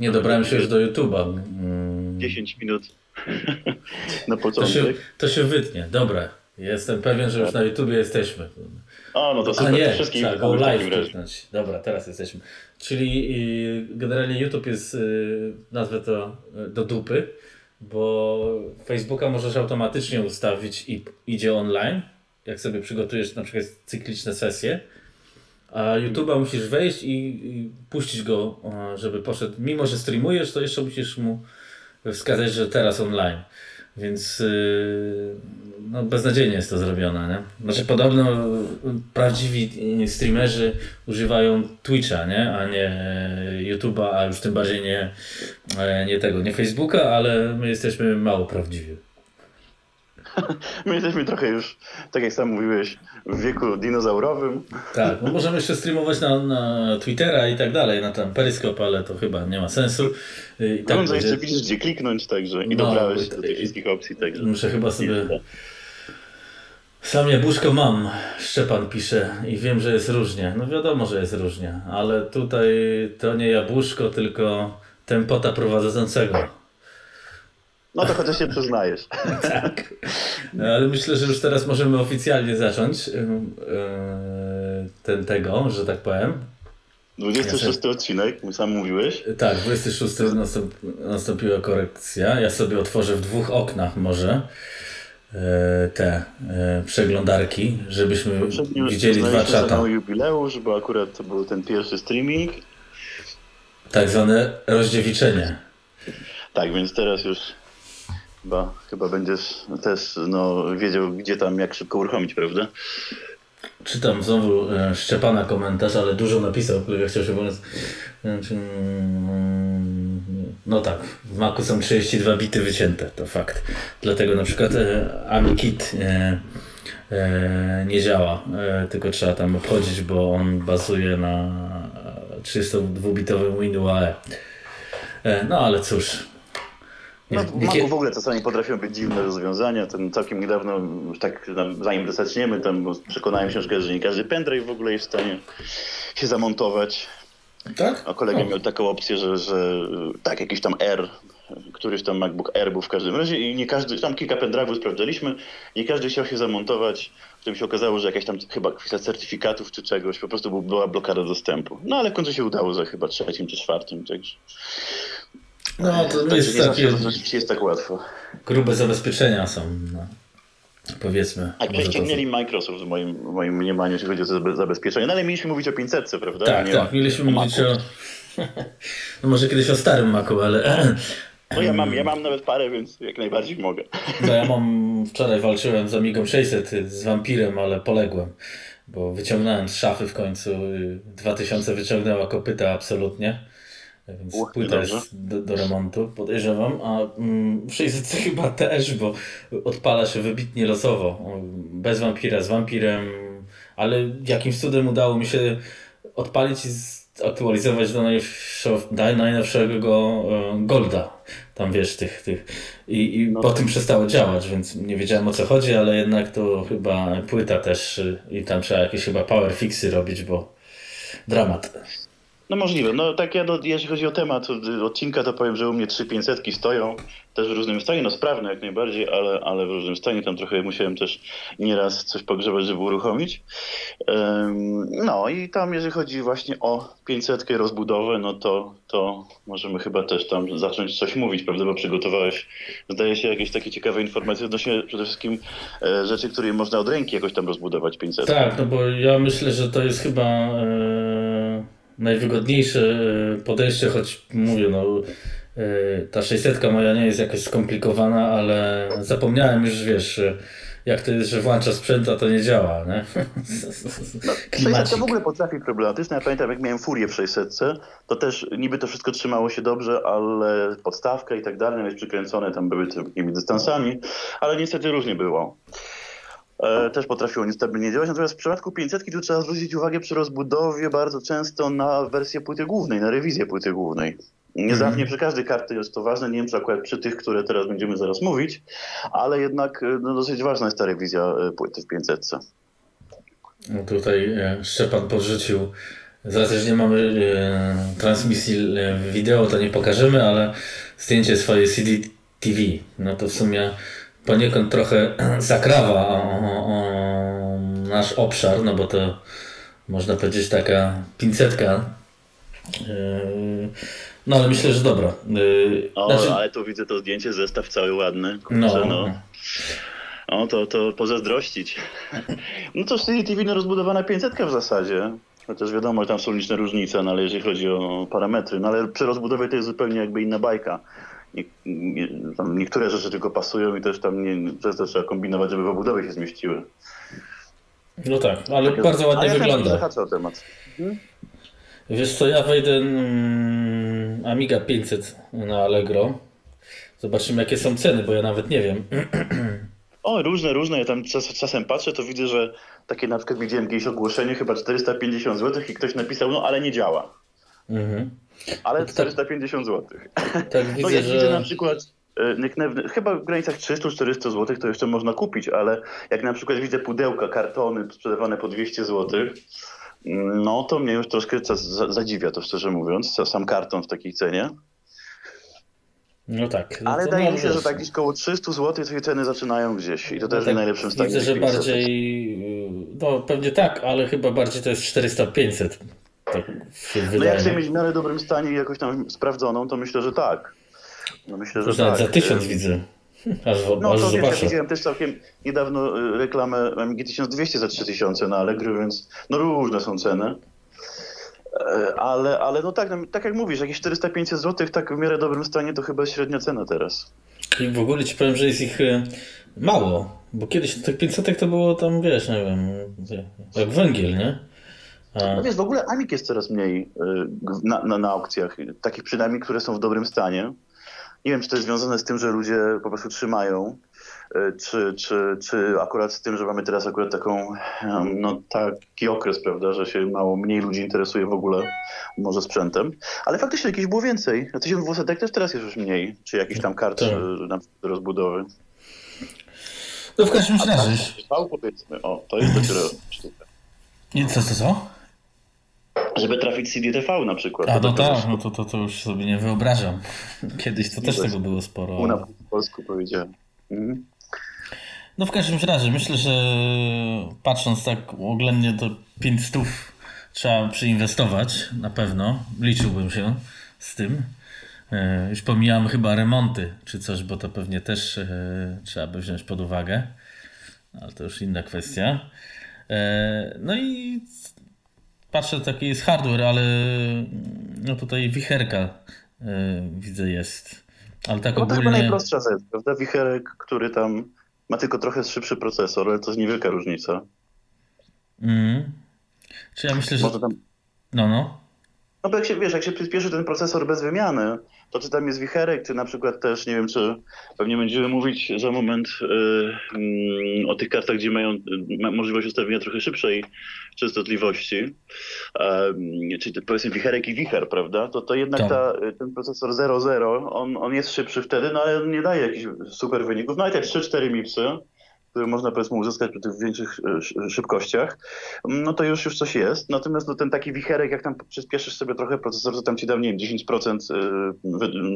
Nie dobrałem się już do YouTube'a. 10 mm. minut na początek. To się, to się wytnie, dobra. Jestem pewien, że już na YouTubie jesteśmy. O, no to super. A nie, Wszystkim trzeba go live kliknąć. Dobra, teraz jesteśmy. Czyli y, generalnie YouTube jest, y, nazwę to, y, do dupy, bo Facebooka możesz automatycznie ustawić i idzie online, jak sobie przygotujesz na przykład cykliczne sesje, a YouTube'a musisz wejść i, i puścić go, żeby poszedł. Mimo, że streamujesz, to jeszcze musisz mu wskazać, że teraz online. Więc yy, no, beznadziejnie jest to zrobione. Nie? Znaczy podobno prawdziwi streamerzy używają Twitcha, nie? a nie YouTube'a, a już tym bardziej nie, e, nie tego, nie Facebooka, ale my jesteśmy mało prawdziwi. My jesteśmy trochę już, tak jak sam mówiłeś, w wieku dinozaurowym. Tak, no możemy jeszcze streamować na, na Twittera i tak dalej, na tam Periscope, ale to chyba nie ma sensu. I tak będzie... jeszcze widzisz, gdzie kliknąć, także i no, dobrałeś do tych wszystkich opcji. Także. Muszę chyba sobie... Sam jabłuszko mam, Szczepan pisze i wiem, że jest różnie. No wiadomo, że jest różnie, ale tutaj to nie jabłuszko, tylko tempota prowadzącego. No to chociaż się przyznajesz. tak. No, ale myślę, że już teraz możemy oficjalnie zacząć yy, ten tego, że tak powiem. 26 ja odcinek, sam mówiłeś. Tak, 26 nastąp, nastąpiła korekcja. Ja sobie otworzę w dwóch oknach może e, te e, przeglądarki, żebyśmy Poprzednio widzieli dwa czata. jubileusz, bo akurat to był ten pierwszy streaming. Tak zwane rozdziewiczenie. Tak, więc teraz już Chyba, chyba będziesz też no, wiedział, gdzie tam, jak szybko uruchomić, prawda? Czytam znowu e, Szczepana komentarz, ale dużo napisał, który chciał się pomóc. Znaczy, mm, no tak, w Macu są 32 bity wycięte, to fakt. Dlatego na przykład e, AmiKit e, nie działa, tylko trzeba tam obchodzić, bo on bazuje na 32-bitowym WinUAE. E, no ale cóż, no, w Macu w ogóle czasami potrafią być dziwne rozwiązania. Ten całkiem niedawno, tak zanim zaczniemy, tam przekonałem się, że nie każdy pendrive w ogóle jest w stanie się zamontować. Tak? A kolega o. miał taką opcję, że, że tak, jakiś tam R, któryś tam MacBook Air był w każdym razie i nie każdy, tam kilka pendrive'ów sprawdzaliśmy, nie każdy chciał się zamontować, potem się okazało, że jakaś tam chyba kwestia certyfikatów czy czegoś, po prostu była blokada dostępu. No ale w końcu się udało za chyba trzecim czy czwartym, także no, to tak, jest takie... Rzeczywiście jest tak łatwo. Grube zabezpieczenia są, no. powiedzmy. A prześcignęli Microsoft w moim, w moim mniemaniu, jeśli chodzi o zabezpieczenie. No ale mieliśmy mówić o 500, prawda? Tak, Nie tak, mieliśmy mówić o... no może kiedyś o starym Macu, ale... No ja mam, ja mam nawet parę, więc jak najbardziej mogę. No ja mam, wczoraj walczyłem z Amigą 600 z wampirem, ale poległem. Bo wyciągnąłem z szafy w końcu, 2000 wyciągnęła kopyta absolutnie. Więc Uch, płyta jest do, do, remontu, podejrzewam, a mm, 600 chyba też, bo odpala się wybitnie losowo. Bez wampira, z wampirem, ale jakimś cudem udało mi się odpalić i aktualizować do, do najnowszego e, Golda. Tam wiesz, tych, tych. I, i no po tak. tym przestało działać, więc nie wiedziałem o co chodzi, ale jednak to chyba płyta też i tam trzeba jakieś chyba power fixy robić, bo dramat. No możliwe. No tak ja, no, jeśli chodzi o temat odcinka, to powiem, że u mnie 3500 stoją, też w różnym stanie, no sprawne jak najbardziej, ale, ale w różnym stanie, tam trochę musiałem też nieraz coś pogrzebać, żeby uruchomić. Um, no i tam jeżeli chodzi właśnie o 500 rozbudowę, no to, to możemy chyba też tam zacząć coś mówić, prawda, bo przygotowałeś, zdaje się, jakieś takie ciekawe informacje odnośnie przede wszystkim e, rzeczy, które można od ręki jakoś tam rozbudować 500. Tak, no bo ja myślę, że to jest chyba... E najwygodniejsze e, podejście, choć mówię, no e, ta 600 moja nie jest jakaś skomplikowana, ale zapomniałem już, wiesz, jak to jest, że włącza sprzęt, a to nie działa, nie? No, 600 w ogóle potrafi problematyczne. Ja pamiętam, jak miałem furię w 600, to też niby to wszystko trzymało się dobrze, ale podstawka i tak dalej, jest przykręcone tam były takimi dystansami, ale niestety różnie było. E, też potrafiło niestabilnie działać. Natomiast w przypadku 500 tu trzeba zwrócić uwagę przy rozbudowie bardzo często na wersję płyty głównej, na rewizję płyty głównej. Nie mhm. zawsze, nie przy każdej karty jest to ważne, nie wiem czy akurat przy tych, które teraz będziemy zaraz mówić, ale jednak e, no, dosyć ważna jest ta rewizja e, płyty w 500. No tutaj Szczepan podrzucił z racji, że nie mamy transmisji wideo, to nie pokażemy, ale zdjęcie swojej CD TV, no to w sumie poniekąd trochę zakrawa o, o, nasz obszar, no bo to można powiedzieć taka pincetka. Yy, no ale myślę, że dobra. Yy, o, znaczy... ale tu widzę to zdjęcie, zestaw cały ładny. Kurczę, no. no. O, to, to pozazdrościć. No to CCTV no rozbudowana 500 w zasadzie. Chociaż wiadomo, że tam są liczne różnice, no ale jeżeli chodzi o parametry, no ale przy rozbudowie to jest zupełnie jakby inna bajka. Nie, nie, niektóre rzeczy tylko pasują i też tam nie, często trzeba kombinować, żeby w obudowie się zmieściły. No tak, ale tak bardzo ładnie ale wygląda. Ja temat. Hmm? Wiesz co, ja wejdę mm, Amiga 500 na Allegro. Zobaczymy jakie są ceny, bo ja nawet nie wiem. O, różne, różne. Ja tam czas, czasem patrzę, to widzę, że takie na przykład widziałem jakieś ogłoszenie, chyba 450 zł i ktoś napisał, no ale nie działa. Mhm. Ale 450 zł. Tak, widzę, no ja że... na przykład e, chyba w granicach 300-400 zł to jeszcze można kupić, ale jak na przykład widzę pudełka, kartony sprzedawane po 200 zł, no to mnie już troszkę zadziwia to szczerze mówiąc, sam karton w takiej cenie. No tak. No Ale wydaje mi się, że tak gdzieś koło 300 zł te ceny zaczynają gdzieś i to też no tak, w najlepszym stanie. Widzę, że bardziej, no pewnie tak, ale chyba bardziej to jest 400-500. Tak no jak chcę mieć w miarę dobrym stanie i jakoś tam sprawdzoną, to myślę, że tak. No myślę, że tak. za tysiąc widzę. Aż, no aż to wiesz, ja widziałem też całkiem niedawno y, reklamę MG 1200 za 3000 na Allegro, więc no różne są ceny. E, ale, ale no tak, no, tak jak mówisz, jakieś 400-500 zł, tak w miarę dobrym stanie to chyba średnia cena teraz. I w ogóle ci powiem, że jest ich e, mało, bo kiedyś tych 500 to było tam, wiesz, nie wiem, jak węgiel, nie? No wiesz, w ogóle Amik jest coraz mniej e, na, na, na aukcjach, takich przynajmniej, które są w dobrym stanie. Nie wiem, czy to jest związane z tym, że ludzie po prostu trzymają E, czy, czy, czy akurat z tym, że mamy teraz akurat taką, no taki okres, prawda, że się mało mniej ludzi interesuje w ogóle może sprzętem, ale faktycznie jakieś było więcej. A 1200 też teraz jest już mniej, czy jakiś tam kart tak. na rozbudowy. No w każdym razie. Powiedzmy, o, to jest dopiero sztuka. I co, co, co? Żeby trafić CDTV na przykład. A no tak, no to, to, to już sobie nie wyobrażam. Kiedyś to też tego było sporo. U na polsku powiedziałem. Mhm. No w każdym razie myślę, że patrząc tak oględnie to 500 trzeba przyinwestować na pewno. Liczyłbym się z tym. E, już pomijam chyba remonty czy coś, bo to pewnie też e, trzeba by wziąć pod uwagę. Ale to już inna kwestia. E, no i patrzę, taki jest hardware, ale no tutaj wicherka widzę jest. Ale tak no ogólnie... to chyba najprostsza rzecz, prawda? Wicherek, który tam ma tylko trochę szybszy procesor, ale to jest niewielka różnica. Mm. Czy ja myślę, że... Tam... No, no. No bo jak się, wiesz, jak się przyspieszy ten procesor bez wymiany, to czy tam jest wicherek, czy na przykład też, nie wiem, czy pewnie będziemy mówić za moment yy, o tych kartach, gdzie mają ma możliwość ustawienia trochę szybszej częstotliwości, yy, czyli powiedzmy wicherek i wicher, prawda? To, to jednak tak. ta, ten procesor 0.0, on, on jest szybszy wtedy, no ale nie daje jakichś super wyników. No i te 3-4 mipsy, które można powiedzmy uzyskać przy tych większych e, szybkościach, no to już już coś jest. Natomiast no, ten taki wicherek, jak tam przyspieszysz sobie trochę procesor, to tam ci da, nie wiem, 10% e,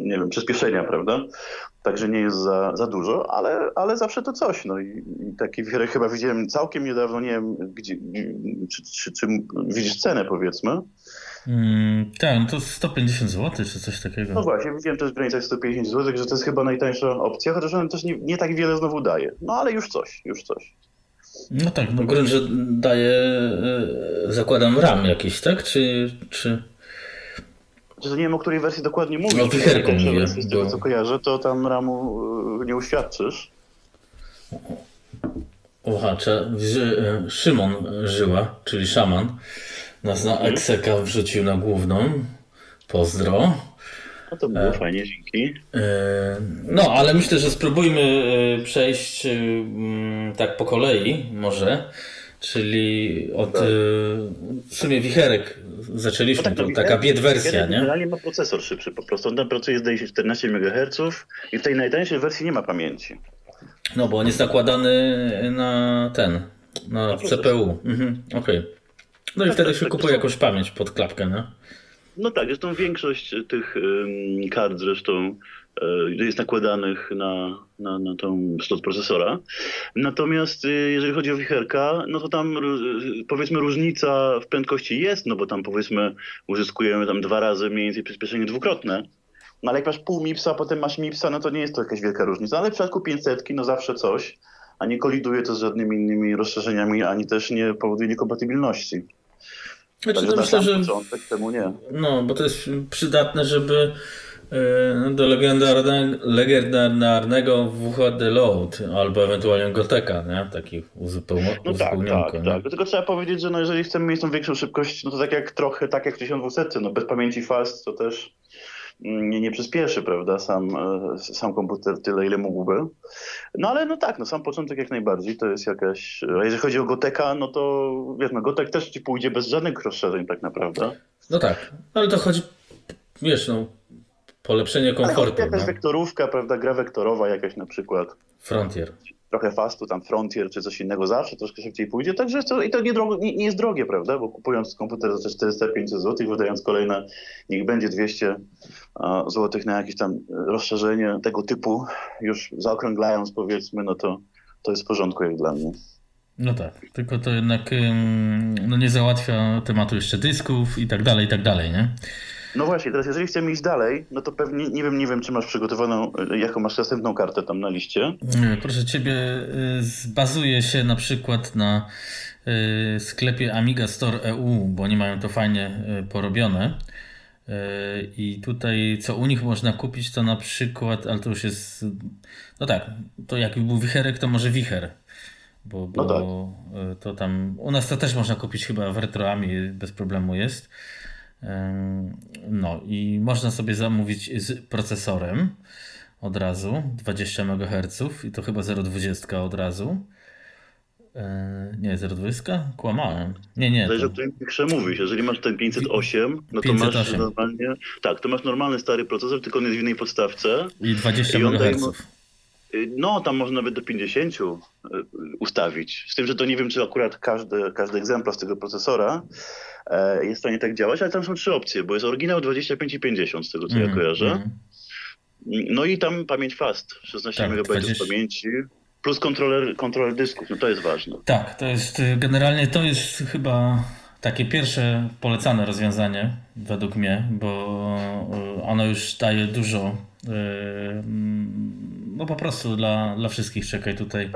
nie wiem, przyspieszenia, prawda? Także nie jest za, za dużo, ale, ale zawsze to coś. No i, i taki wicherek chyba widziałem całkiem niedawno, nie wiem, gdzie, czy, czy, czy widzisz cenę powiedzmy. Mm, tak, no to 150 zł czy coś takiego. No właśnie, widziałem też w granicach 150 zł, że to jest chyba najtańsza opcja, chociaż on też nie, nie tak wiele znowu daje. No ale już coś, już coś. No tak, no grunt, że daje, e, zakładam RAM jakiś, tak? Czy... czy... Znaczy, nie wiem, o której wersji dokładnie mówisz. No, wicherką mówię. Z tego, co kojarzę, to tam RAMu e, nie uświadczysz. Oha, Szymon Żyła, czyli szaman, nas na mhm. Exeka wrzucił na główną. Pozdro. No to było e, fajnie, dzięki. E, no, ale myślę, że spróbujmy e, przejść e, tak po kolei może. Czyli od tak. w sumie wicherek zaczęliśmy, no tak, to taka bied wersja, nie? Generalnie ma procesor szybszy, po prostu on tam pracuje zdaje się 14 MHz i w tej najtańszej wersji nie ma pamięci. No bo on jest nakładany na ten, na, na CPU. Mhm, Okej. Okay. No i tak, wtedy tak, się tak, kupuje jakąś pamięć pod klapkę, no? No tak, zresztą większość tych kart zresztą e, jest nakładanych na, na, na tą slot procesora. Natomiast y, jeżeli chodzi o wicherka, no to tam powiedzmy różnica w prędkości jest, no bo tam powiedzmy uzyskujemy tam dwa razy mniej więcej przyspieszenie dwukrotne. No ale jak masz pół MIPSa, a potem masz MIPSa, no to nie jest to jakaś wielka różnica. Ale w przypadku 500 no zawsze coś, a nie koliduje to z żadnymi innymi rozszerzeniami, ani też nie powoduje niekompatybilności. Znaczy, no myślę, że początek temu nie. No, bo to jest przydatne, żeby e, do legendarne, legendarnego WHD Load albo ewentualnie Goteka, nie? Taki uzupełniony. No tak, tak, tak. Tylko trzeba powiedzieć, że no jeżeli chcemy mieć tą większą szybkość, no to tak jak trochę, tak jak w 1200, no bez pamięci fast to też nie, nie przyspieszy, prawda, sam, e, sam komputer tyle, ile mógłby. No ale no tak, no sam początek jak najbardziej to jest jakaś... A jeżeli chodzi o Goteka, no to wiesz, no Gotek też ci pójdzie bez żadnych rozszerzeń tak naprawdę. No tak, ale to chodzi, wiesz, no polepszenie komfortu. Ale jakaś no. wektorówka, prawda, gra wektorowa jakaś na przykład. Frontier trochę fastu, tam Frontier czy coś innego zawsze troszkę szybciej pójdzie. Także to, i to nie, drogo, nie, nie, jest drogie, prawda? Bo kupując komputer za 400-500 zł, wydając kolejne, niech będzie 200 zł na jakieś tam rozszerzenie tego typu, już zaokrąglając powiedzmy, no to, to jest w porządku jak dla mnie. No tak, tylko to jednak no nie załatwia tematu jeszcze dysków i tak dalej, i tak dalej, nie? No właśnie, teraz jeżeli chcemy iść dalej, no to pewnie, nie wiem, nie wiem, czy masz przygotowaną, e, jaką masz następną kartę tam na liście. Proszę ciebie, e, bazuje się na przykład na e, sklepie Amiga Store EU, bo oni mają to fajnie porobione. I tutaj, co u nich można kupić, to na przykład, ale to już jest, no tak, to jak był wicherek, to może wicher. Bo, bo no tak. to tam, u nas to też można kupić chyba w retroami, bez problemu jest. No i można sobie zamówić z procesorem od razu 20 MHz i to chyba 0,20 od razu. Nie, 0,20? Kłamałem. Nie, nie. Zależy to... o którym mówisz. Jeżeli masz ten 508, no to 508. masz normalnie. Tak, to masz normalny stary procesor, tylko on jest w innej podstawce. I 20 I MHz. No, tam można nawet do 50 y, ustawić. Z tym, że to nie wiem, czy akurat każdy, każdy egzemplarz tego procesora e, jest w stanie tak działać, ale tam są trzy opcje, bo jest oryginał 25 i 50, z tego co mm, ja kojarzę. Mm. No i tam pamięć fast, 16 tak, MB 20... pamięci, plus kontroler, kontroler dysków, no to jest ważne. Tak, to jest generalnie to jest chyba takie pierwsze polecane rozwiązanie według mnie, bo y, ono już daje dużo y, no po prostu dla, dla wszystkich. Czekaj tutaj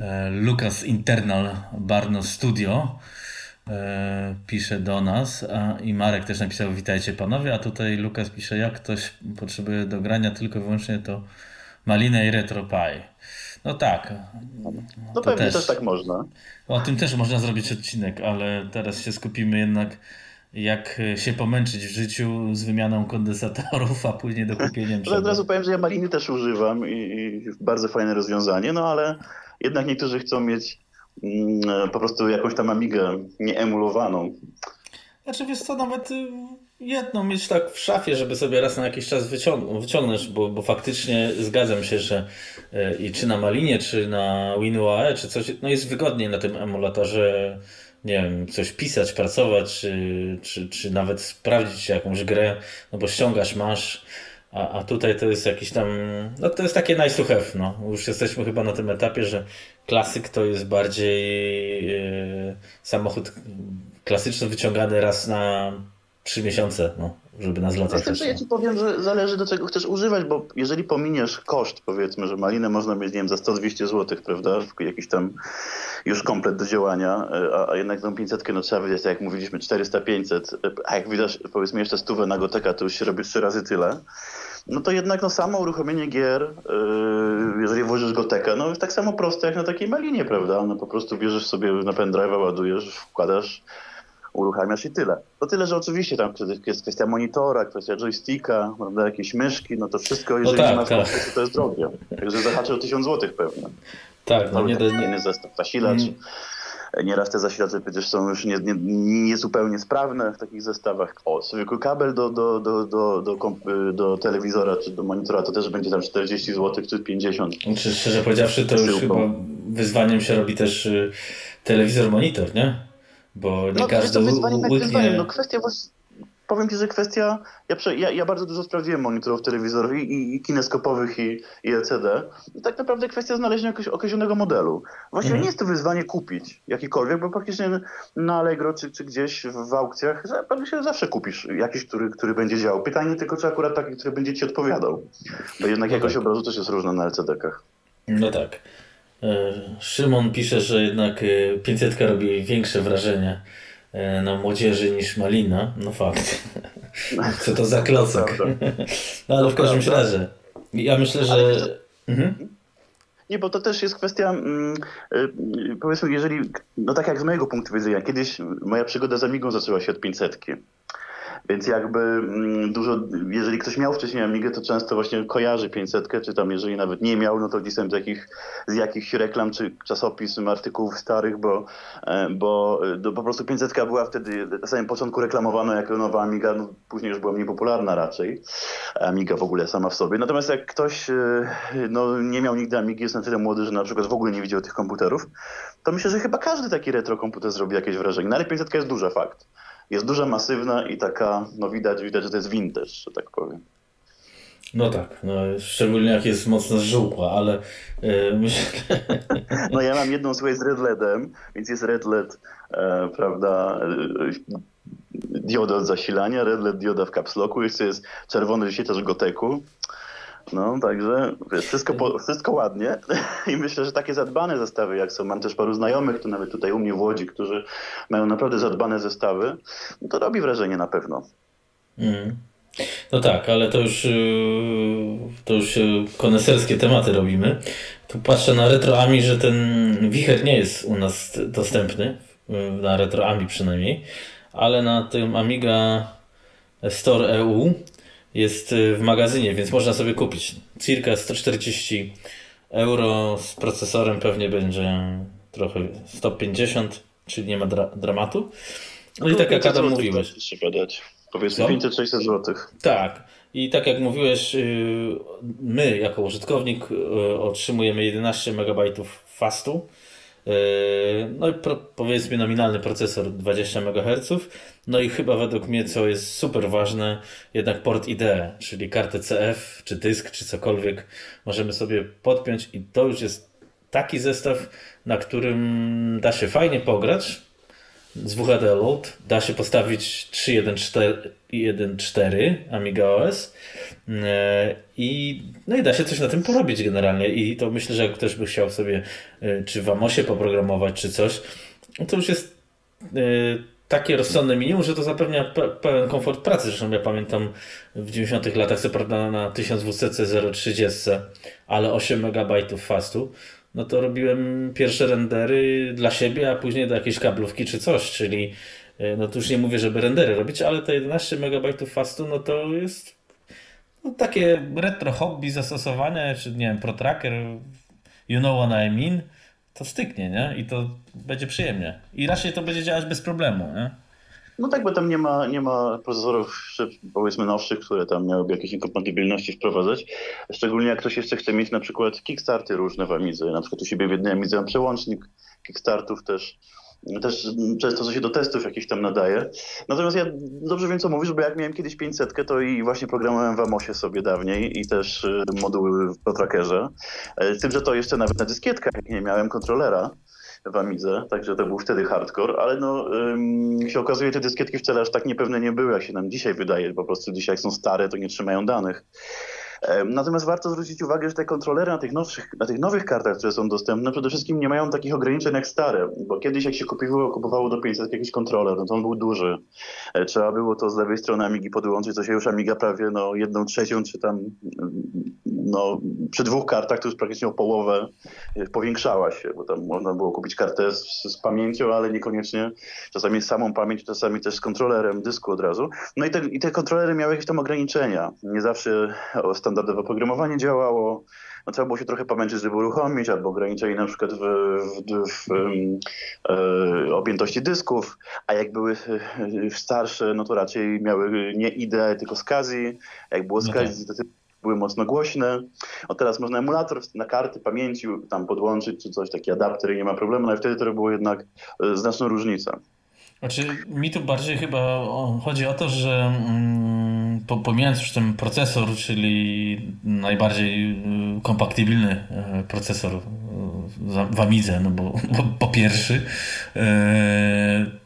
e, Lucas Internal Barno Studio e, pisze do nas a, i Marek też napisał witajcie panowie, a tutaj Lukas pisze jak ktoś potrzebuje do grania tylko i wyłącznie to Malinę i RetroPie. No tak. No pewnie też, też tak można. O tym też można zrobić odcinek, ale teraz się skupimy jednak jak się pomęczyć w życiu z wymianą kondensatorów, a później dokupieniem. Ale od razu powiem, że ja maliny też używam i, i bardzo fajne rozwiązanie, no ale jednak niektórzy chcą mieć po prostu jakąś tam amigę nieemulowaną. Znaczy wiesz co, nawet y, jedną mieć tak w szafie, żeby sobie raz na jakiś czas wyciąg wyciągnąć, bo, bo faktycznie zgadzam się, że y, i czy na Malinie, czy na WinUAE, czy coś, no jest wygodniej na tym emulatorze nie wiem, coś pisać, pracować, czy, czy, czy nawet sprawdzić jakąś grę, no bo ściągasz, masz, a, a tutaj to jest jakiś tam, no to jest takie nice to have, no. Już jesteśmy chyba na tym etapie, że klasyk to jest bardziej yy, samochód klasyczny wyciągany raz na trzy miesiące, no, żeby nas latać. Zresztą ja ci powiem, że zależy do czego chcesz używać, bo jeżeli pominiesz koszt, powiedzmy, że malinę można mieć, nie wiem, za 100-200 zł, prawda, jakiś tam już komplet do działania, e, a, a jednak tą 500 no trzeba wiedzieć, tak jak mówiliśmy, 400-500, e, a jak widać, powiedzmy jeszcze stówę na Goteka, to już się robi trzy razy tyle no to jednak no samo uruchomienie gier, yy, jeżeli włożysz Goteka, no jest tak samo proste jak na takiej malinie, prawda? No po prostu bierzesz sobie na pendrive'a, ładujesz, wkładasz, uruchamiasz i tyle. To tyle, że oczywiście tam jest kwestia monitora, kwestia joysticka, prawda, jakieś myszki, no to wszystko, jeżeli no tak, nie masz tak. to jest drogie. Także zahaczy o 1000 zł pewnie. Tak, no nie, do, nie. zestaw zasilacz. Mm. Nieraz te zasilacze przecież są już niezupełnie nie, nie sprawne w takich zestawach. O, zwykły kabel do, do, do, do, do, do, telewizora czy do monitora to też będzie tam 40 zł czy 50. Czy szczerze powiedziawszy, to już chyba wyzwaniem się robi też y, telewizor, monitor, nie? bo nie no, każdy to wyzwanie, łyknie... wyzwanie. No, kwestia właśnie powiem Ci, że kwestia, ja, ja, ja bardzo dużo sprawdziłem monitorów telewizorów i, i kineskopowych i, i LCD. I tak naprawdę kwestia znalezienia jakiegoś określonego modelu. Właściwie mhm. nie jest to wyzwanie kupić jakikolwiek, bo praktycznie na Allegro czy, czy gdzieś w aukcjach praktycznie zawsze kupisz jakiś, który, który będzie działał. Pytanie tylko, czy akurat taki, który będzie Ci odpowiadał. Bo jednak no jakość tak. obrazu też jest różna na LCD-kach. No tak. E, Szymon pisze, że jednak 500 e, robi większe wrażenie na młodzieży niż malina. No fakt. Co to za klocek. No ale w każdym razie. Ja myślę, że... Mhm. Nie, bo to też jest kwestia, mm, y, powiedzmy, jeżeli, no tak jak z mojego punktu widzenia, kiedyś moja przygoda z Amigą zaczęła się od 500. Więc jakby mm, dużo, jeżeli ktoś miał wcześniej Amigę, to często właśnie kojarzy 500, czy tam jeżeli nawet nie miał, no to tam z, jakich, z jakichś reklam, czy czasopism, artykułów starych, bo, e, bo e, po prostu 500 była wtedy na samym początku reklamowana jako nowa Amiga, no później już była mniej popularna raczej. Amiga w ogóle sama w sobie. Natomiast jak ktoś e, no, nie miał nigdy Amigi, jest na tyle młody, że na przykład w ogóle nie widział tych komputerów, to myślę, że chyba każdy taki retro komputer zrobi jakieś wrażenie. No ale 500 jest duża fakt jest duża, masywna i taka, no widać, widać, że to jest vintage, że tak powiem. No tak, no, szczególnie jak jest mocno żółkła, ale yy, myślę... No ja mam jedną słuchaj z Red LEDem, więc jest Red LED, e, prawda, e, dioda od zasilania, Red LED dioda w kapsloku, jeszcze jest czerwony wyświetlacz Goteku. No, także wiesz, wszystko, po, wszystko ładnie i myślę, że takie zadbane zestawy, jak są, mam też paru znajomych, to nawet tutaj u mnie w Łodzi, którzy mają naprawdę zadbane zestawy, no to robi wrażenie na pewno. Mm. No tak, ale to już, y, to już y, koneserskie tematy robimy. Tu patrzę na RetroAmi, że ten wicher nie jest u nas dostępny, na RetroAmi przynajmniej, ale na tym Amiga Store EU jest y, w magazynie, więc można sobie kupić. Circa 140 euro z procesorem pewnie będzie trochę 150, czyli nie ma dra dramatu. No, no i tak jak Adam mówiłeś. Trzeba dać. Powiedzmy 500-600 zł. Tak. I tak jak mówiłeś, y, my jako użytkownik y, otrzymujemy 11 MB fastu no i pro, powiedzmy nominalny procesor 20 MHz. No i chyba według mnie, co jest super ważne, jednak port IDE, czyli kartę CF, czy dysk, czy cokolwiek możemy sobie podpiąć i to już jest taki zestaw, na którym da się fajnie pograć, z WHD Load da się postawić 3.1.4 Amiga OS e, i, no i da się coś na tym porobić generalnie. I to myślę, że jak ktoś by chciał sobie e, czy w Amosie poprogramować czy coś, to już jest e, takie rozsądne minimum, że to zapewnia pełen komfort pracy. Zresztą ja pamiętam w 90 latach, co prawda na 1200 030, ale 8 MB fastu, no to robiłem pierwsze rendery dla siebie, a później do jakiejś kablówki czy coś, czyli e, no to już nie mówię, żeby rendery robić, ale te 11 MB fastu, no to jest no, takie retro hobby zastosowane, czy nie wiem, ProTracker, you know what I mean, to styknie, nie? I to będzie przyjemnie. I raczej to będzie działać bez problemu, nie? No tak, bo tam nie ma, nie ma procesorów powiedzmy nowszych, które tam miałyby jakieś inkompatybilności wprowadzać. Szczególnie jak ktoś jeszcze chce mieć na przykład kickstarty różne w Amidze. Na przykład u siebie w jednej Amidze mam przełącznik kickstartów też. Też często to się do testów jakichś tam nadaje. Natomiast ja dobrze wiem, co mówisz, bo jak miałem kiedyś 500, to i właśnie programowałem w Amosie sobie dawniej i też y, moduły w Trackerze. Z tym, że to jeszcze nawet na dyskietkach, nie miałem kontrolera w Amidze, także to był wtedy hardcore, ale no ym, się okazuje, te dyskietki wcale aż tak niepewne nie były, jak się nam dzisiaj wydaje, po prostu dzisiaj jak są stare, to nie trzymają danych. Natomiast warto zwrócić uwagę, że te kontrolery na tych, nowszych, na tych nowych kartach, które są dostępne, przede wszystkim nie mają takich ograniczeń jak stare, bo kiedyś jak się kupowało, kupowało do 500 jakiś kontroler, no to on był duży. E, trzeba było to z lewej strony Amigi podłączyć, to się już Amiga prawie no, jedną trzecią, czy tam no, przy dwóch kartach to już praktycznie o połowę e, powiększała się, bo tam można było kupić kartę z, z pamięcią, ale niekoniecznie czasami z samą pamięć, czasami też z kontrolerem dysku od razu. No i te, i te kontrolery miały jakieś tam ograniczenia. Nie zawsze standardowe oprogramowanie działało. No, trzeba było się trochę pomęczyć, żeby uruchomić, albo ograniczenie na przykład w, w, w, e, objętości dysków, a jak były e, starsze, no to raczej miały nie IDE, tylko SCSI. Jak było SCSI, to były mocno głośne. O teraz można emulator na karty pamięci tam podłączyć, czy coś, taki adapter i nie ma problemu, ale wtedy to było jednak e, znaczna różnica. Znaczy, mi tu bardziej chyba chodzi o to, że mm, pomijając już ten procesor, czyli najbardziej y, kompatybilny y, procesor y, w Amidze, no bo, bo po pierwszy,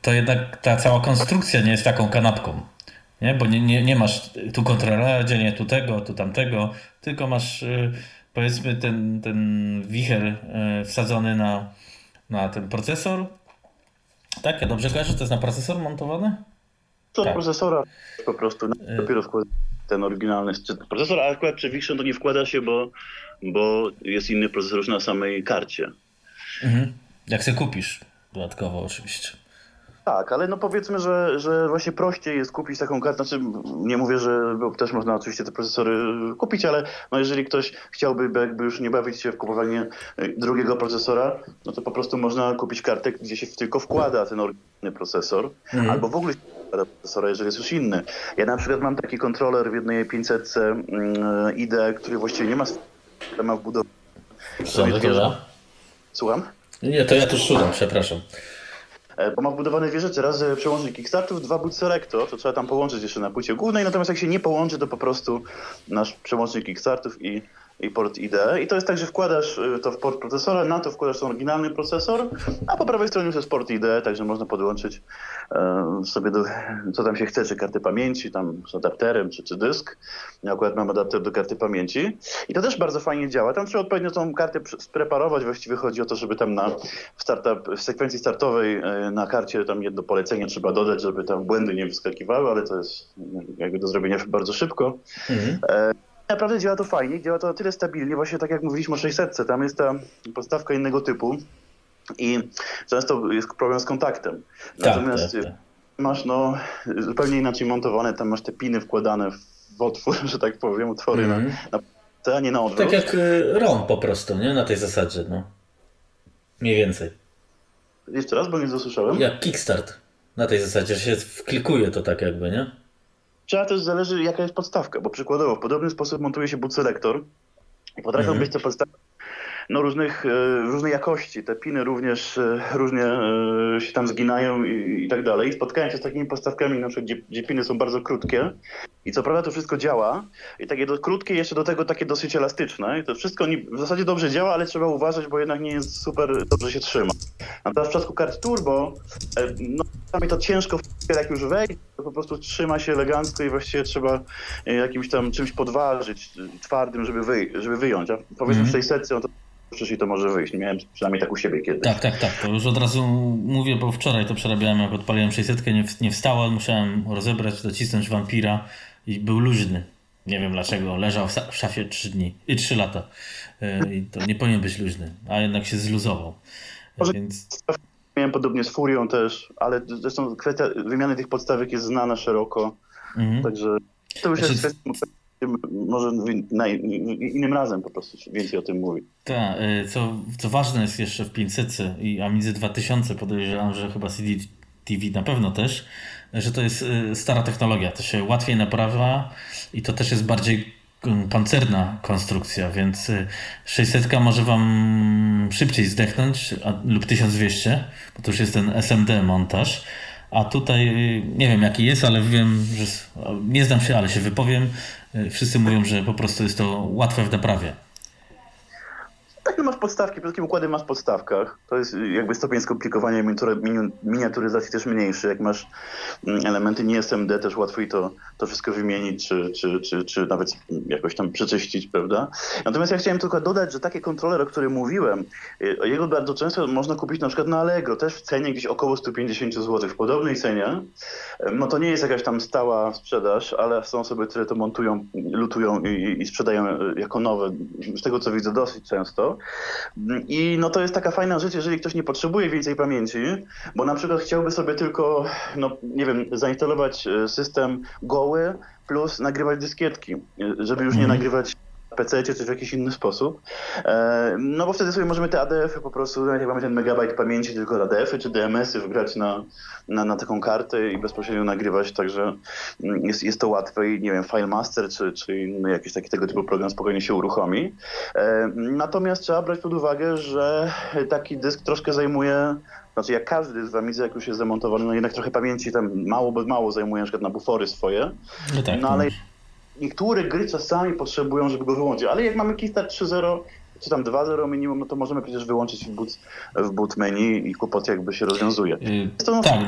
to jednak ta cała konstrukcja nie jest taką kanapką. Nie? Bo nie, nie, nie masz tu kontrolera, dzielnie tu tego, tu tamtego, tylko masz powiedzmy ten, ten wicher wsadzony na, na ten procesor tak, ja dobrze kojarzę, to jest na procesor montowane? To tak. procesora po prostu, y- dopiero wkłada ten oryginalny procesor, a akurat przy Viction to nie wkłada się, bo, bo jest inny procesor już na samej karcie. Mhm. Jak sobie kupisz, dodatkowo oczywiście. Tak, ale no powiedzmy, że, że właśnie prościej jest kupić taką kartę. Znaczy, nie mówię, że też można oczywiście te procesory kupić, ale no jeżeli ktoś chciałby jakby już nie bawić się w kupowanie y, drugiego procesora, no to po prostu można kupić kartę, gdzie się tylko wkłada ten oryginalny procesor, mhm. albo w ogóle procesora, jeżeli jest już inny. Ja na przykład mam taki kontroler w jednej 500 mm, ID, który właściwie nie ma, ma wbudowany. Co to Słucham? Nie, to ja tu szukam, przepraszam. E, bo ma wbudowane dwie rzeczy. Raz przełącznik Kickstartów, dwa boot selector, to trzeba tam połączyć jeszcze na płycie głównej, natomiast jak się nie połączy, to po prostu nasz przełącznik Kickstartów i i port IDE. I to jest tak, że wkładasz y, to w port procesora, na to wkładasz ten oryginalny procesor, a po prawej stronie już jest port IDE, także można podłączyć e, sobie do, co tam się chce, czy karty pamięci, tam z adapterem, czy, czy dysk. Ja akurat mam adapter do karty pamięci. I to też bardzo fajnie działa. Tam trzeba odpowiednio tą kartę spreparować. Właściwie chodzi o to, żeby tam na w, startup, w sekwencji startowej e, na karcie tam jedno polecenie trzeba dodać, żeby tam błędy nie wyskakiwały, ale to jest jakby do zrobienia bardzo szybko. Mhm. E, Naprawdę działa to fajnie, działa to na tyle stabilnie, właśnie tak jak mówiliśmy o 600, tam jest ta podstawka innego typu i często jest problem z kontaktem. Tak, Natomiast tak, tak. masz no zupełnie inaczej montowane, tam masz te piny wkładane w otwór, że tak powiem, otwory mm. na, mhm. na a nie na odwrót. Tak jak y, ROM po prostu, nie? Na tej zasadzie, no. Mniej więcej. Jeszcze raz, bo nie dosłyszałem. Jak Kickstart. Na tej zasadzie, że się wklikuje to tak jakby, nie? Trzeba też zależy, jaka jest podstawka, bo przykładowo w podobny sposób montuje się boot selector. Potrafią mhm. być te podstawy no, różnych, e, różnej jakości. Te piny również e, różnie e, się tam zginają i, i tak dalej. Spotkałem się z takimi postawkami, na przykład, gdzie, gdzie, piny są bardzo krótkie i co prawda to wszystko działa i takie do, krótkie jeszcze do tego takie dosyć elastyczne. I to wszystko nie, w zasadzie dobrze działa, ale trzeba uważać, bo jednak nie jest super dobrze się trzyma. Natomiast w przypadku kart turbo, no czasami to ciężko jak już wejść, to po prostu trzyma się elegancko i właściwie trzeba jakimś tam czymś podważyć twardym, żeby, wy, żeby wyjąć. A powiedzmy mm -hmm. 600 no to przyszli, to może wyjść. Miałem przynajmniej tak u siebie kiedyś. Tak, tak, tak. To już od razu mówię, bo wczoraj to przerabiałem, jak odpaliłem 600, nie, nie wstała, musiałem rozebrać, docisnąć wampira i był luźny. Nie wiem dlaczego, leżał w szafie 3 dni i 3 lata. E, I to nie powinien być luźny, a jednak się zluzował. Może Więc... Miałem podobnie z Furią też, ale zresztą kwestia wymiany tych podstawek jest znana szeroko. Mhm. Także to już znaczy... jest kwestia może na, innym razem po prostu więcej o tym mówi. Tak, co, co ważne jest jeszcze w 500 i Amidze 2000 podejrzewam, że chyba CD TV na pewno też, że to jest e, stara technologia, to się łatwiej naprawia i to też jest bardziej pancerna konstrukcja, więc 600 e, może Wam szybciej zdechnąć a, lub 1200, bo to już jest ten SMD montaż, a tutaj nie wiem jaki jest, ale wiem, że nie znam się, ale się wypowiem, E, wszyscy mówią, że po prostu jest to łatwe w naprawie. Tak, no masz podstawki, przede układy masz w podstawkach. To jest jakby stopień skomplikowania miniaturyzacji też mniejszy. Jak masz mm, elementy nie SMD, też łatwiej to, to wszystko wymienić, czy, czy, czy, czy nawet jakoś tam przeczyścić, prawda? Natomiast ja chciałem tylko dodać, że takie kontroler, o którym mówiłem, y, jego bardzo często można kupić na przykład na Allegro, też w cenie gdzieś około 150 zł, w podobnej cenie. No to nie jest jakaś tam stała sprzedaż, ale są osoby, które to montują, lutują i, i sprzedają jako nowe. Z tego co widzę dosyć często. I no to jest taka fajna rzecz, jeżeli ktoś nie potrzebuje więcej pamięci, bo na przykład chciałby sobie tylko, no nie wiem, zainstalować e, system goły plus nagrywać dyskietki, e, żeby już nie mhm. nagrywać PC czy w jakiś inny sposób. E, no bo wtedy sobie możemy te ADF-y po prostu, nawet jak mamy ten megabajt pamięci, tylko ADF-y czy DMS-y wgrać na, na, na taką kartę i bezpośrednio nagrywać, także mm, jest, jest to łatwe i nie wiem, FileMaster czy, czy inny jakiś taki tego typu program spokojnie się uruchomi. E, natomiast trzeba brać pod uwagę, że taki dysk troszkę zajmuje Znaczy jak każdy z Amidze, jak już jest zamontowany, no jednak trochę pamięci tam mało, mało zajmuje na przykład na bufory swoje. No, tak, no ale no. Niektóre gry czasami potrzebują, żeby go wyłączyć. Ale jak mamy Keystart 3.0 czy tam 2.0 minimum, no to możemy przecież wyłączyć w boot, w boot menu i kłopot jakby się rozwiązuje. Yy, jest to tak.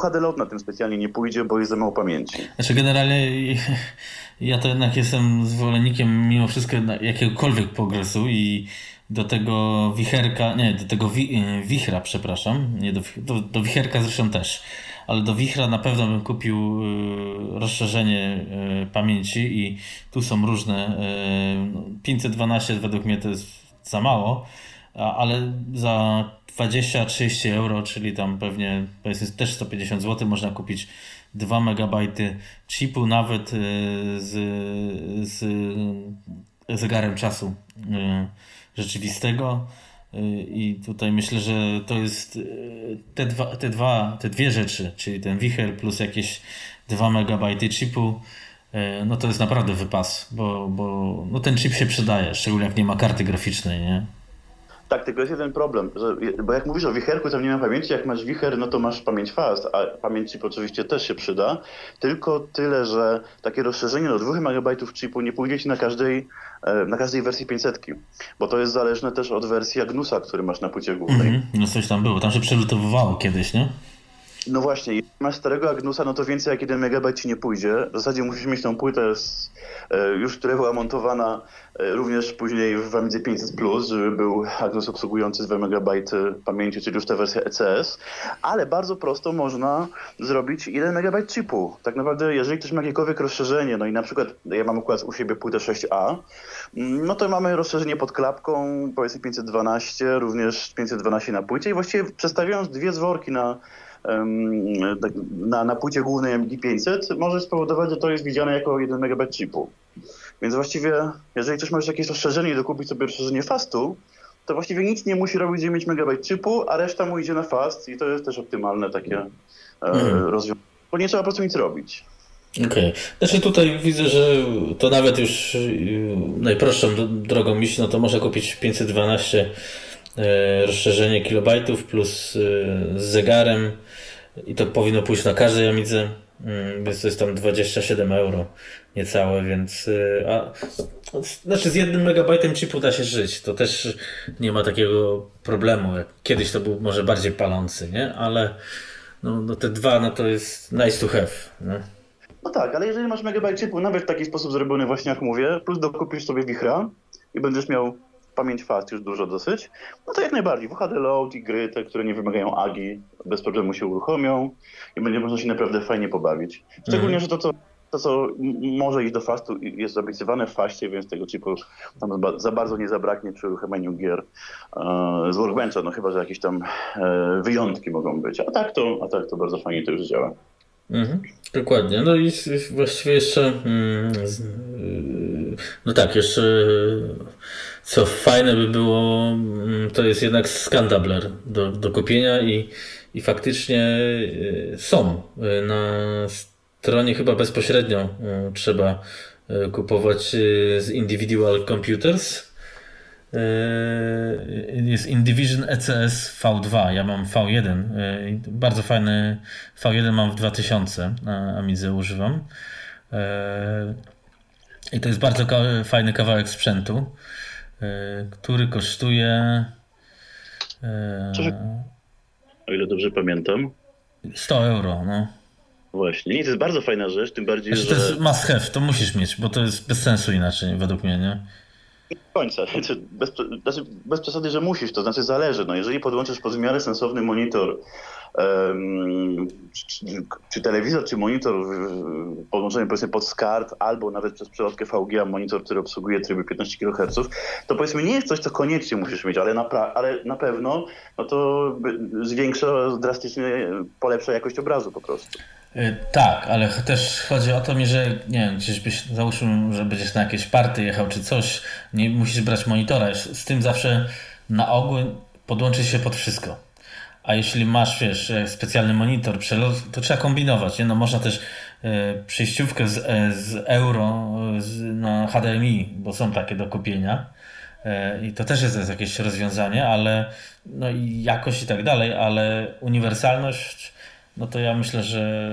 HD Load na tym specjalnie nie pójdzie, bo jest za mało pamięci. Znaczy generalnie ja to jednak jestem zwolennikiem mimo wszystko jakiegokolwiek progresu i do tego wicherka, nie, do tego wi, wichra, przepraszam, nie do, do, do wicherka zresztą też, ale do wichra na pewno bym kupił y, rozszerzenie y, pamięci i tu są różne. Y, 512 według mnie to jest za mało, ale za 20-30 euro, czyli tam pewnie powiedzmy też 150 zł można kupić 2 MB chipu nawet z, z zegarem czasu rzeczywistego. I tutaj myślę, że to jest te, dwa, te, dwa, te dwie rzeczy, czyli ten wicher plus jakieś 2 MB chipu, no to jest naprawdę wypas, bo, bo no ten chip się przydaje, szczególnie jak nie ma karty graficznej, nie? Tak, tylko jest jeden problem, że, bo jak mówisz o wicherku, tam nie ma pamięci, jak masz wicher, no to masz pamięć fast, a pamięć chip oczywiście też się przyda, tylko tyle, że takie rozszerzenie do 2 MB chipu nie pójdzie ci na każdej, e, na każdej wersji 500, bo to jest zależne też od wersji Agnusa, który masz na płycie głównej. Mm -hmm. No coś tam było, tam się przelutowywało kiedyś, nie? No właśnie, jeśli masz starego Agnusa, no to więcej jak 1 MB ci nie pójdzie. W zasadzie musisz mieć tą płytę, z, e, już która była montowana e, również później w Amidze 500 Plus, żeby był Agnus obsługujący 2 MB pamięci, czyli już ta wersja ECS. Ale bardzo prosto można zrobić 1 MB chipu. Tak naprawdę, jeżeli ktoś ma jakiekolwiek rozszerzenie, no i na przykład ja mam układ u siebie płytę 6A, mm, no to mamy rozszerzenie pod klapką, powiedzmy 512, również 512 na płycie i właściwie przestawiając dwie zworki na na, na płycie głównej MD500 może spowodować, że to jest widziane jako 1 MB chipu. Więc właściwie, jeżeli ktoś ma już jakieś rozszerzenie i dokupić sobie rozszerzenie fastu, to właściwie nic nie musi robić 9 MB chipu, a reszta mu idzie na fast i to jest też optymalne takie e, mhm. rozwiązanie, bo nie trzeba po prostu nic robić. Okej. Okay. Znaczy tutaj widzę, że to nawet już y, najprostszą drogą iść, no to można kupić 512 e, rozszerzenie kilobajtów plus e, z zegarem i to powinno pójść na każdej Amidze, mm, więc to jest tam 27 euro niecałe, więc y, a, znaczy z jednym megabajtem chipu da się żyć, to też nie ma takiego problemu, jak kiedyś to był może bardziej palący, nie? Ale no, no te dwa, no to jest nice to have, nie? No tak, ale jeżeli masz megabajt chipu, nawet w taki sposób zrobiony właśnie jak mówię, plus dokupisz sobie wichra i będziesz miał pamięć fast już dużo dosyć, no to jak najbardziej. WHD Load i gry, te, które nie wymagają AGI, bez problemu się uruchomią i będzie można się naprawdę fajnie pobawić. Szczególnie, mm. że to co, to, co może iść do fastu, jest obiecywane w faście, więc tego chipu tam za bardzo nie zabraknie przy uruchomieniu gier e, z Workbencha, no chyba, że jakieś tam e, wyjątki mogą być. A tak to, a tak to bardzo fajnie to już działa. Mhm, dokładnie. No i właściwie jeszcze mm, no tak, jeszcze co fajne by było, mm, to jest jednak skandabler do, do kupienia i, i faktycznie e, są. E, na stronie chyba bezpośrednio e, trzeba kupować z Individual Computers. Jest Indivision ECS V2, ja mam V1. Bardzo fajny V1 mam w 2000, na Amidze używam. I to jest bardzo fajny kawałek sprzętu. Który kosztuje. O ile dobrze pamiętam. 100 euro, no. Właśnie. Nie, to jest bardzo fajna rzecz, tym bardziej, znaczy, że... To jest must have, to musisz mieć, bo to jest bez sensu inaczej, według mnie, nie? Nie do końca. Bez, znaczy, bez przesady, że musisz, to znaczy zależy. No, jeżeli podłączysz pod w miarę sensowny monitor czy, telewizor, czy monitor podłączony powiedzmy pod SCART albo nawet przez przelotkę VGA monitor, który obsługuje tryby 15 kHz, to powiedzmy nie jest coś, co koniecznie musisz mieć, ale na, ale na pewno no to zwiększa, drastycznie polepsza jakość obrazu po prostu. Y, tak, ale też chodzi o to mi, że nie wiem, gdzieś byś, załóżmy, że będziesz na jakieś party jechał czy coś, nie musisz brać monitora. Z tym zawsze na ogół podłączyć się pod wszystko. A jeśli masz, wiesz, e, specjalny monitor, przelot, to trzeba kombinować. Nie? No można też e, przejściówkę z, e, z euro z, na HDMI, bo są takie do kupienia. e, i to też jest jakieś rozwiązanie, ale no i jakość i tak dalej, ale uniwersalność, no to ja myślę, że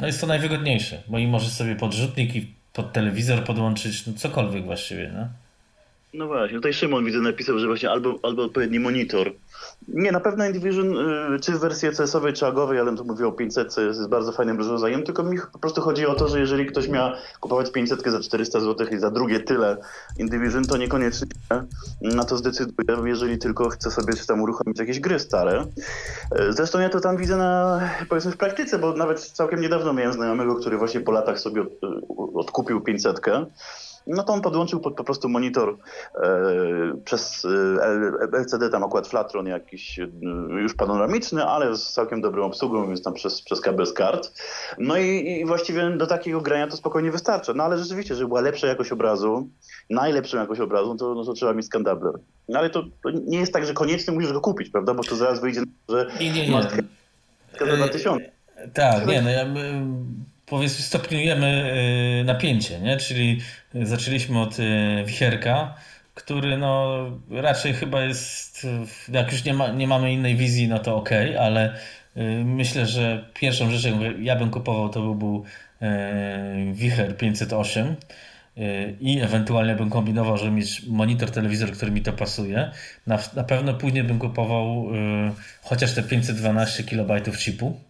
no jest to najwygodniejsze, bo i możesz sobie podrzutnik i pod telewizor podłączyć, no cokolwiek właściwie, no. No właśnie, tutaj Szymon widzę napisał, że właśnie albo, albo odpowiedni monitor. Nie, na pewno Indivision, y, czy w wersji CS-owej, czy agowej, ale tu mówię o 500, jest bardzo fajnym rozwiązaniem, tylko mi po prostu chodzi o to, że jeżeli ktoś miał kupować 500 za 400 zł i za drugie tyle Indivision, to niekoniecznie na to zdecyduje, jeżeli tylko chce sobie tam uruchomić jakieś gry stare. Y, zresztą ja to tam widzę na, powiedzmy w praktyce, bo nawet całkiem niedawno miałem znajomego, który właśnie po latach sobie odkupił 500 no to on podłączył po, po prostu monitor e, przez e, LCD, tam akurat Flatron jakiś e, już panoramiczny, ale z całkiem dobrą obsługą, więc tam przez, przez kabel z kart. No i, i, właściwie do takiego grania to spokojnie wystarcza. No ale rzeczywiście, żeby była lepsza jakość obrazu, najlepszą jakość obrazu, to, no, to trzeba mieć skandabler. No ale to, to, nie jest tak, że koniecznie musisz go kupić, prawda? Bo to zaraz wyjdzie, że nie, nie, nie. za 2000. Tak, nie, no ja powiedzmy stopniujemy y, napięcie, nie? Czyli zaczęliśmy od y, wicherka, który no raczej chyba jest, jak już nie, ma, nie mamy innej wizji, no to ok, ale y, myślę, że pierwszą rzeczą, ja bym kupował, to by był Wicher 508 i ewentualnie bym kombinował, żeby mieć monitor, telewizor, który mi to pasuje. Na, na pewno później bym kupował chociaż te 512 KB chipu.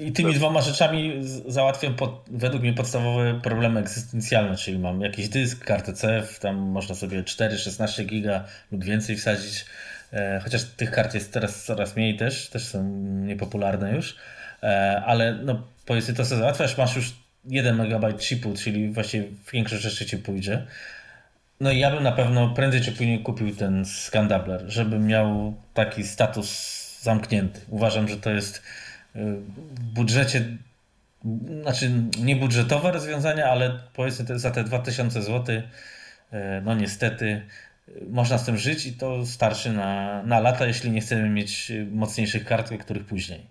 I tymi tak. dwoma rzeczami załatwiam pod, według mnie podstawowe problemy egzystencjalne, czyli mam jakiś dysk, kartę CF, tam można sobie 4-16 giga lub więcej wsadzić, e, chociaż tych kart jest teraz coraz mniej też, też są niepopularne już, e, ale no powiedzmy to co załatwiasz, masz już 1 MB chipu, czyli właściwie większość rzeczy ci pójdzie. No i ja bym na pewno prędzej czy później kupił ten Scandabler, żeby miał taki status zamknięty. Uważam, że to jest budżecie, znaczy nie budżetowe rozwiązania, ale powiedzmy za te 2000 zł, e, no niestety można z tym żyć i to starczy na, na lata, jeśli nie chcemy mieć mocniejszych kart, których później.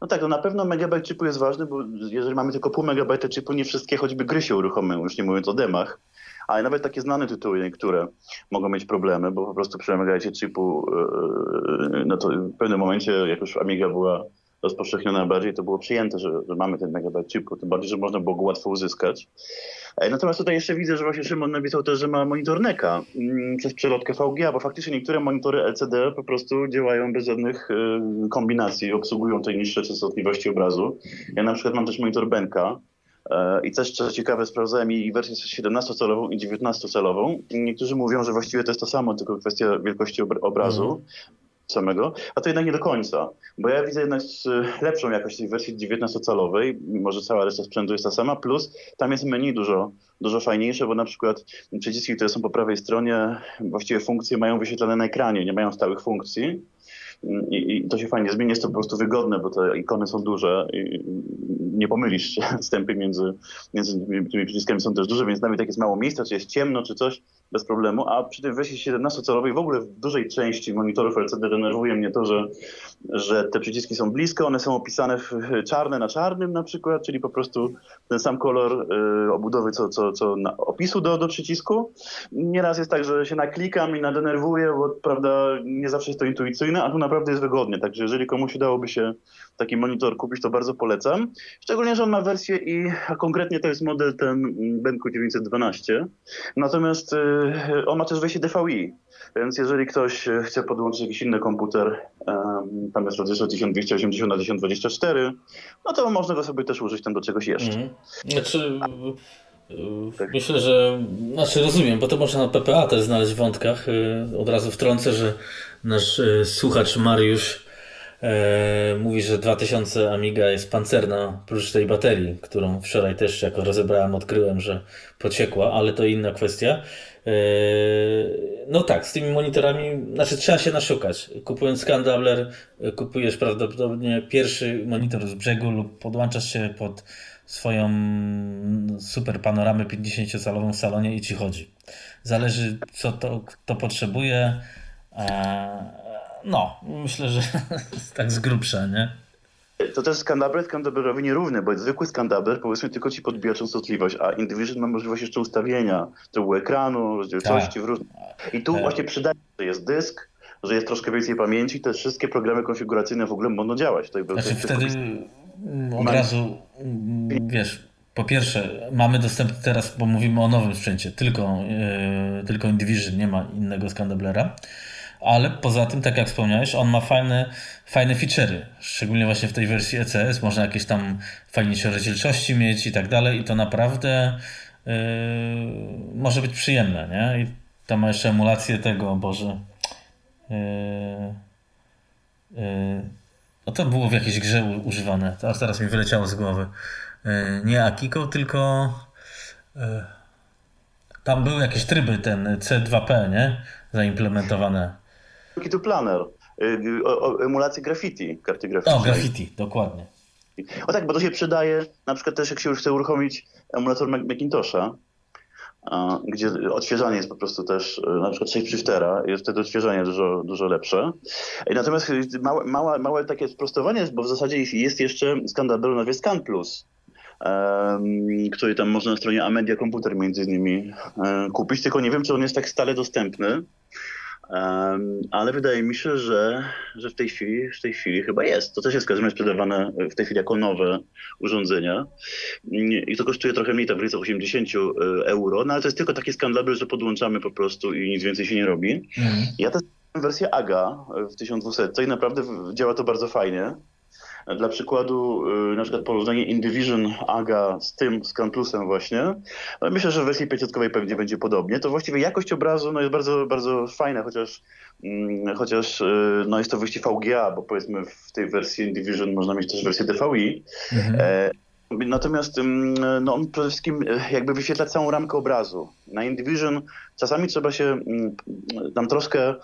No tak, no na pewno megabajt chipu jest ważny, bo jeżeli mamy tylko pół megabajta chipu, nie wszystkie choćby gry się uruchomią, już nie mówiąc o demach. Ale nawet takie znane tytuły niektóre mogą mieć problemy, bo po prostu przy megabajcie chipu, e, e, no to w pewnym momencie, jak już Amiga była rozpowszechnione bardziej, to było przyjęte, że, że mamy ten megabajt chipu, tym bardziej, że można było go łatwo uzyskać. E, natomiast tutaj jeszcze widzę, że właśnie Szymon napisał też, że ma monitor NECA mm, przez przelotkę VGA, bo faktycznie niektóre monitory LCD po prostu działają bez żadnych y, kombinacji, obsługują te niższe częstotliwości obrazu. Ja na przykład mam też monitor Benka, e, i też co ciekawe, sprawdzałem i wersję 17-calową i 19-calową. Niektórzy mówią, że właściwie to jest to samo, tylko kwestia wielkości obrazu. Mm samego, a to jednak nie do końca, bo ja widzę jednak lepszą jakość tej wersji 19-calowej, mimo że cała reszta sprzętu jest ta sama, plus tam jest menu dużo, dużo fajniejsze, bo na przykład przyciski, które są po prawej stronie, właściwie funkcje mają wyświetlane na ekranie, nie mają stałych funkcji, i, I, to się fajnie zmieni, jest to po prostu wygodne, bo te ikony są duże i nie pomylisz się, wstępy między, między tymi przyciskami są też duże, więc nawet jak jest mało miejsca, czy jest ciemno, czy coś, bez problemu, a przy tym wersji 17-calowej w ogóle w dużej części monitorów LCD denerwuje mnie to, że, że te przyciski są blisko, one są opisane w czarne na czarnym na przykład, czyli po prostu ten sam kolor y, obudowy co, co, co na opisu do, do przycisku. Nieraz jest tak, że się naklikam i nadenerwuję, bo prawda nie zawsze jest to intuicyjne, a tu naprawdę jest wygodnie, także jeżeli komuś udałoby się taki monitor kupić, to bardzo polecam. Szczególnie, że on ma wersję i, a konkretnie to jest model ten Benku 912. Natomiast y, on ma też wersję DVI, więc jeżeli ktoś chce podłączyć jakiś inny komputer, tam jest rozdzielczość 1280 na 1024, no to można go sobie też użyć tam do czegoś jeszcze. Mm. Znaczy, tak. Myślę, że, znaczy rozumiem, bo to można na PPA też znaleźć w wątkach. Y, od razu wtrącę, że nasz y, słuchacz Mariusz E, mówi, że 2000 Amiga jest pancerna, prócz tej baterii, którą wczoraj też jako rozebrałem, odkryłem, że pociekła, ale to inna kwestia. E, no tak, z tymi monitorami, znaczy trzeba się naszukać. Kupując Scandabler, e, kupujesz prawdopodobnie pierwszy monitor z brzegu lub podłączasz się pod swoją super panoramę 50-calową w salonie i ci chodzi. Zależy, co to, kto potrzebuje. No, myślę, że tak z grubsza, nie? to też skandabler skandablerowi nierówny, bo zwykły skandabler powiedzmy tylko ci podbija częstotliwość, a Indivision ma możliwość jeszcze ustawienia tyłu ekranu, rozdzielczości tak. w różnych... I tu tak. właśnie przydaje, że jest dysk, że jest troszkę więcej pamięci, te wszystkie programy konfiguracyjne w ogóle będą działać. To znaczy wtedy od razu, wiesz, po pierwsze, mamy dostęp teraz, bo mówimy o nowym sprzęcie, tylko, yy, tylko Indivision, nie ma innego skandablera. Ale poza tym, tak jak wspomniałeś, on ma fajne, fajne feature'y. Szczególnie właśnie w tej wersji ECS można jakieś tam fajniejsze rozdzielczości mieć i tak dalej. I to naprawdę yy, może być przyjemne, nie? I tam ma jeszcze emulację tego, Boże. Yy, yy, no to było w jakiejś grze używane. Teraz, teraz mi wyleciało z głowy. E, nie Akiko, tylko e, tam były jakieś tryby, ten C2P, nie? Zaimplementowane. To Planner, y, o emulacji graffiti, karty graffiti. O, graffiti, dokładnie. O tak, bo to się przydaje, na przykład też jak się już chce uruchomić emulator Macintosha, gdzie odświeżanie jest po prostu też, e, na przykład 6 shiftera, jest wtedy odświeżanie dużo, dużo lepsze. Natomiast małe, małe, małe takie sprostowanie, bo w zasadzie jest jeszcze skandal nazwie Scan Plus, który tam można na stronie Amedia Komputer między innymi e, kupić, tylko nie wiem, czy on jest tak stale dostępny. Ale wydaje mi się, że, że w, tej chwili, w tej chwili chyba jest. To też jest w każdym razie sprzedawane w tej chwili jako nowe urządzenia. I to kosztuje trochę mniej, tam w granicach 80 e, euro, no ale to jest tylko taki skandal, że podłączamy po prostu i nic więcej się nie robi. Mhm. Ja też wersję AGA w 1200 i naprawdę działa to bardzo fajnie. Dla przykładu, y, na przykład porównanie InDivision AGA z tym, z Camplusem właśnie, no myślę, że w wersji 500 pewnie będzie podobnie. To właściwie jakość obrazu no, jest bardzo, bardzo fajna, chociaż, mm, chociaż y, no, jest to wyjście VGA, bo powiedzmy w tej wersji InDivision można mieć też wersję DVI. Mhm. Natomiast no, on przede wszystkim e, jakby wyświetla całą ramkę obrazu. Na Indivision czasami trzeba się tam troszkę, e,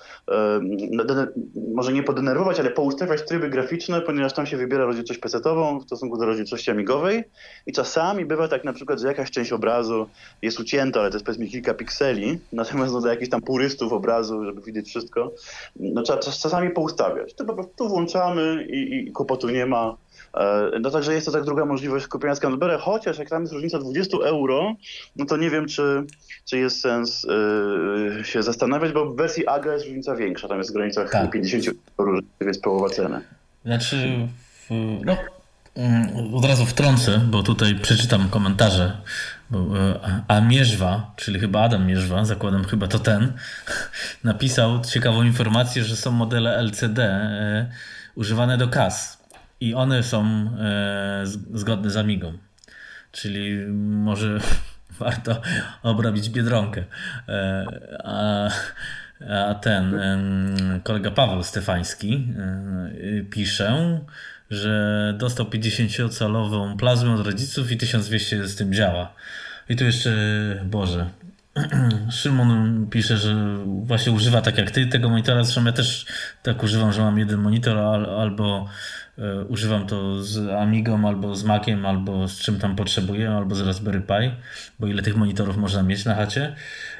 może nie podenerwować, ale poustawiać tryby graficzne, ponieważ tam się wybiera rozdzielczość PC-ową w stosunku do rozdzielczości amigowej i czasami bywa tak na przykład, że jakaś część obrazu jest ucięta, ale to jest powiedzmy kilka pikseli, natomiast no, dla jakichś tam purystów obrazu, żeby widzieć wszystko, no, trzeba czasami poustawiać. To po prostu włączamy i, i kłopotu nie ma. E, no także jest to tak druga możliwość kupienia Scanbera, chociaż jak tam jest różnica 20 euro, no to nie wiem, czy, czy jest sens yy, się zastanawiać, bo w wersji AGA jest różnica większa, tam jest w granicach tak. 50 euro, więc połowa ceny. Znaczy, no, mm, od razu wtrącę, bo tutaj przeczytam komentarze. E, a Mierzwa, czyli chyba Adam Mierzwa, zakładam chyba to ten, napisał ciekawą informację, że są modele LCD używane do kas i one są e, zgodne z Amigą. Czyli może warto obrobić Biedronkę. E, a, a ten kolega Paweł Stefański e, pisze, że dostał 50-calową plazmę od rodziców i 1200 z tym działa. I tu jeszcze, Boże, Szymon pisze, że właśnie używa tak jak ty tego monitora. Zresztą ja też tak używam, że mam jeden monitor albo E, używam to z Amigą, albo z Maciem, albo z czym tam potrzebuję, albo z Raspberry Pi, bo ile tych monitorów można mieć na chacie.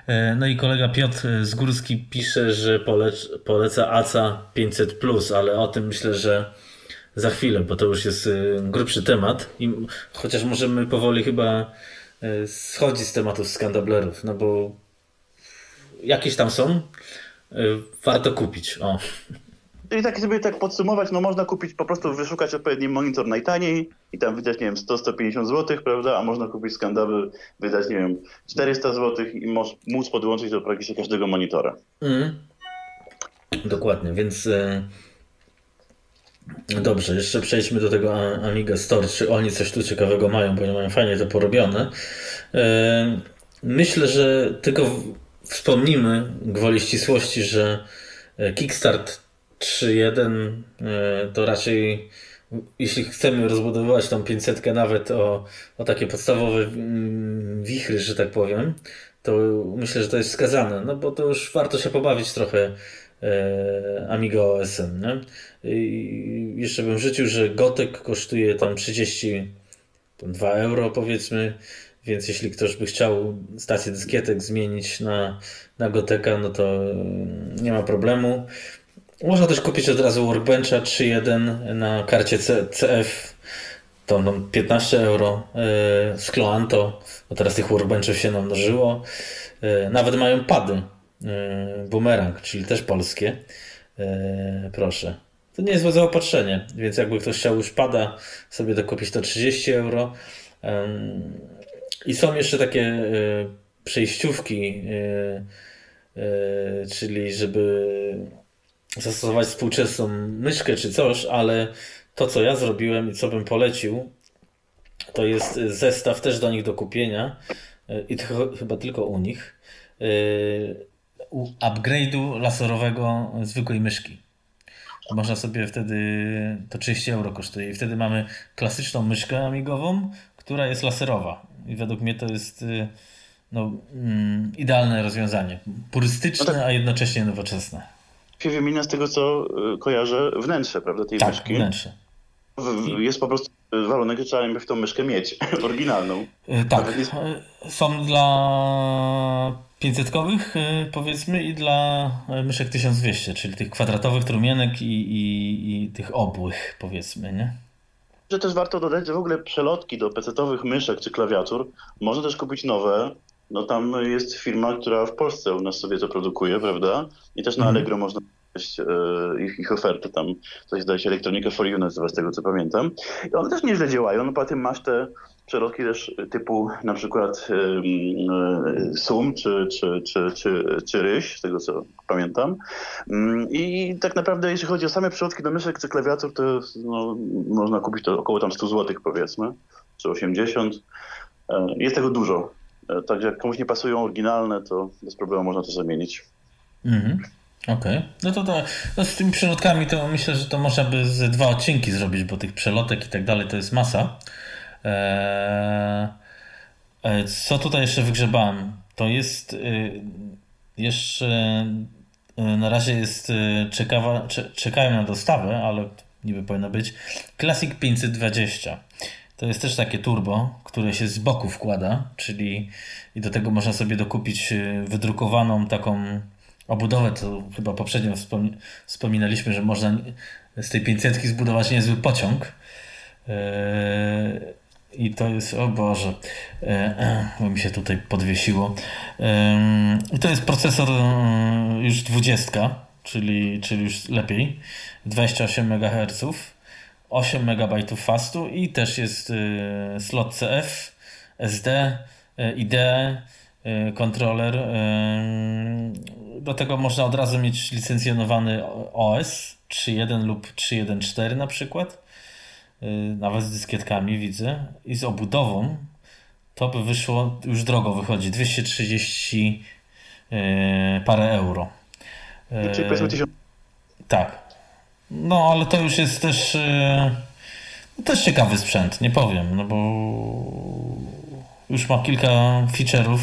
E, no i kolega Piotr Zgórski pisze, że polec poleca ACA 500, ale o tym myślę, że za chwilę, bo to już jest e, grubszy temat. I chociaż możemy powoli chyba schodzić z tematów skandablerów, no bo jakieś tam są, warto kupić. O. I tak sobie tak podsumować, no można kupić, po prostu wyszukać odpowiedni monitor najtaniej i tam wydać, nie wiem, 100-150 zł, prawda, a można kupić skandal, wydać, nie wiem, 400 zł i móc podłączyć do praktycznie każdego monitora. Mm. Dokładnie, więc e... dobrze, jeszcze przejdźmy do tego Amiga Store, czy oni coś tu ciekawego mają, bo oni mają fajnie to porobione. E... Myślę, że tylko wspomnimy gwoli ścisłości, że e, Kickstart 3.1 e, to raczej jeśli chcemy rozbudowywać tą 500 nawet o, o takie podstawowe mm, wichry, że tak powiem, to myślę, że to jest wskazane, no bo to już warto się pobawić trochę e, Amiga OSM. Nie? I jeszcze bym życzył, że Gotek kosztuje tam 32 euro powiedzmy, więc jeśli ktoś by chciał stację dyskietek zmienić na, na Goteka, no to nie ma problemu. Można też kupić od razu Workbencha 3.1 na karcie CF. To no 15 euro. Z Cloanto, bo teraz tych Workbenchów się namnożyło. Nawet mają pady. Boomerang, czyli też polskie. Proszę. To nie jest złe zaopatrzenie, więc jakby ktoś chciał już pada sobie dokupić to 30 euro. I są jeszcze takie e, przejściówki, e, e, czyli żeby zastosować współczesną myszkę czy coś, ale to co ja zrobiłem i co bym polecił, to jest zestaw też do nich do kupienia i to chyba tylko u nich upgrade'u laserowego zwykłej myszki. Można sobie wtedy, to 30 euro kosztuje i wtedy mamy klasyczną myszkę amigową, która jest laserowa. I według mnie to jest y, no, mm, idealne rozwiązanie. Purystyczne, no tak. a jednocześnie nowoczesne. Się wymienia z tego, co y, kojarzę, wnętrze, prawda, tej tak, myszki. wnętrze. Jest po prostu warunek, że trzeba w tą myszkę mieć, oryginalną. Y, tak. Jest... Są dla 500-kowych powiedzmy i dla myszek 1200, czyli tych kwadratowych trumienek i, i, i tych obłych powiedzmy, nie? Że też warto dodać, że w ogóle przelotki do pecetowych myszek czy klawiatur można też kupić nowe. No tam jest firma, która w Polsce u nas sobie to produkuje, prawda? I też na mhm. Allegro można znaleźć e, ich, ich oferty tam, coś zdaje się Electronica for You nazywa z tego co pamiętam. I one też nieźle działają, no po tym masz te przelotki też typu na przykład e, sum czy, czy, czy, czy, czy ryś, z tego co pamiętam. Mm, I tak naprawdę jeśli chodzi o same przelotki do myszek czy klawiatur, to no, można kupić to około tam 100 zł powiedzmy, czy 80. E, jest tego dużo. E, także jak komuś nie pasują oryginalne, to bez problemu można to zamienić. Mhm. Okej. Okay. No to, to no z tymi przelotkami to myślę, że to można by z dwa odcinki zrobić, bo tych przelotek i tak dalej to jest masa. Eee, co tutaj jeszcze wygrzebałem? To jest y, jeszcze y, na razie jest y, czekawa, czekają na dostawę, ale niby powinno być Classic 520. To jest też takie turbo, które się z boku wkłada, czyli i do tego można sobie dokupić wydrukowaną taką obudowę, to chyba poprzednio wspominaliśmy, że można z tej 500 zbudować niezły pociąg. Eee, i to jest, o Boże, bo mi się tutaj podwiesiło. I to jest procesor już 20, czyli, czyli już lepiej. 28 MHz, 8 MB fastu i też jest slot CF, SD, ID, kontroler. Do tego można od razu mieć licencjonowany OS 3.1 lub 3.1.4 na przykład. Y, nawet z dyskietkami widzę i z obudową, to by wyszło, już drogo wychodzi, 230 yy, parę euro. Czyli powiedzmy tysiąc. Tak. No, ale to już jest też yy, też ciekawy sprzęt, nie powiem, no bo już ma kilka feature'ów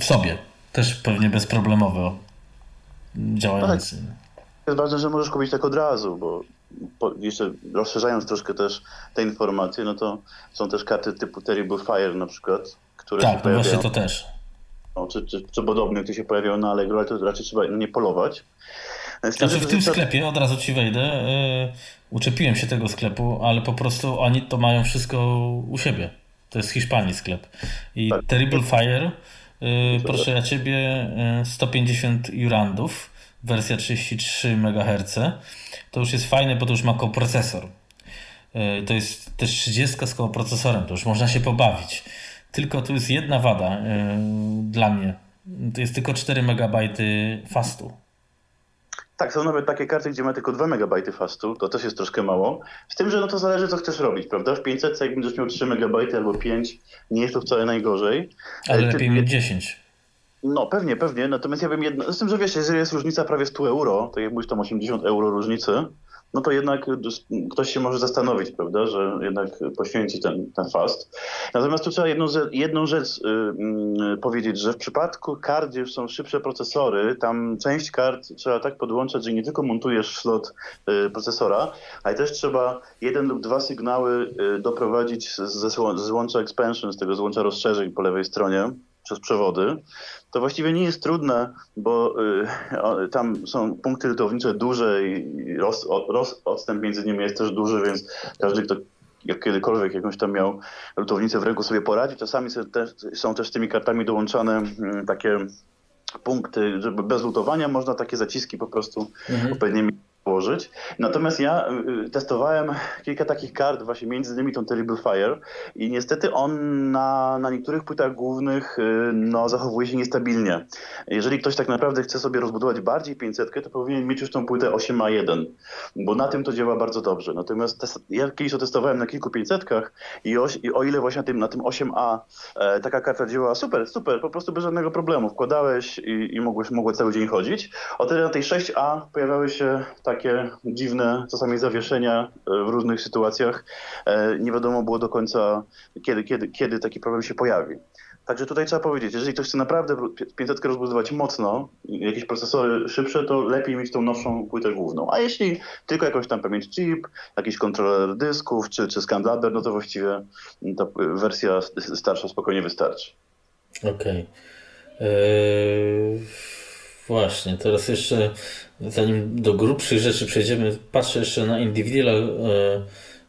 w sobie. Też pewnie bezproblemowo działający. No tak. Jest ważne, że możesz kupić tak od razu, bo jeszcze rozszerzając troszkę też te informacje, no to są też karty typu Terrible Fire na przykład, które tak, się no pojawiają. właśnie to też. No, czy, czy, czy podobnie, które się pojawiają na Allegro, ale to raczej trzeba nie polować. Znaczy w tym sklepie, od razu ci wejdę, yy, uczepiłem się tego sklepu, ale po prostu oni to mają wszystko u siebie. To jest Hiszpanii sklep. I tak. Terrible Fire, yy, proszę ja ciebie, yy, 150 jurandów, wersja 33 MHz to już jest fajne, bo to już ma koprocesor. To jest też 30 z koprocesorem, to już można się pobawić. Tylko tu jest jedna wada dla mnie. To jest tylko 4 MB fastu. Tak, są nawet takie karty, gdzie ma tylko 2 MB fastu, to też jest troszkę mało. Z tym, że no to zależy, co chcesz robić, prawda? W 500 jak będziesz miał 3 MB albo 5, nie jest to wcale najgorzej. Ale lepiej mieć 10. No, pewnie, pewnie. Natomiast ja bym jedno... Z tym, że wiesz, jeżeli jest różnica prawie 100 euro, to jak mówisz tam 80 euro różnicy, no to jednak ktoś się może zastanowić, prawda, że jednak poświęci ten, ten fast. Natomiast tu trzeba jedną, jedną rzecz yy, powiedzieć, że w przypadku kart, gdzie już są szybsze procesory, tam część kart trzeba tak podłączać, że nie tylko montujesz slot yy, procesora, ale też trzeba jeden lub dwa sygnały yy, doprowadzić ze, ze złącza expansion, z tego złącza rozszerzeń po lewej stronie, przez przewody, to właściwie nie jest trudne, bo y, tam są punkty lutownicze duże i roz, roz, odstęp między nimi jest też duży, więc każdy, kto jak kiedykolwiek jakąś tam miał lutownicę w ręku sobie poradzi. Czasami są też tymi kartami dołączane mm, takie punkty, żeby bez lutowania można takie zaciski po prostu mhm. odpowiednimi włożyć. Natomiast ja y, testowałem kilka takich kart, właśnie między innymi tą Terrible Fire i niestety on na, na niektórych płytach głównych y, no, zachowuje się niestabilnie. Jeżeli ktoś tak naprawdę chce sobie rozbudować bardziej 500, to powinien mieć już tą płytę 8A1, bo na tym to działa bardzo dobrze. Natomiast ja kiedyś to testowałem na kilku 500 i, o, i o ile właśnie na tym, na tym 8A e, taka karta działała super, super, po prostu bez żadnego problemu. Wkładałeś i, i mogłeś, mogłeś cały dzień chodzić. O tyle na tej 6A pojawiały się takie dziwne czasami zawieszenia e, w różnych sytuacjach. E, nie wiadomo było do końca, kiedy, kiedy, kiedy taki problem się pojawi. Także tutaj trzeba powiedzieć, jeżeli ktoś chce naprawdę 500 rozbudować mocno, jakieś procesory szybsze, to lepiej mieć tą nowszą płytę główną. A jeśli tylko jakąś tam pamięć chip, jakiś kontroler dysków czy, czy ScanLabber, no to właściwie ta wersja starsza spokojnie wystarczy. Okej. Okay. Eee, właśnie, teraz jeszcze zanim do grubszych rzeczy przejdziemy, patrzę jeszcze na indywidual e,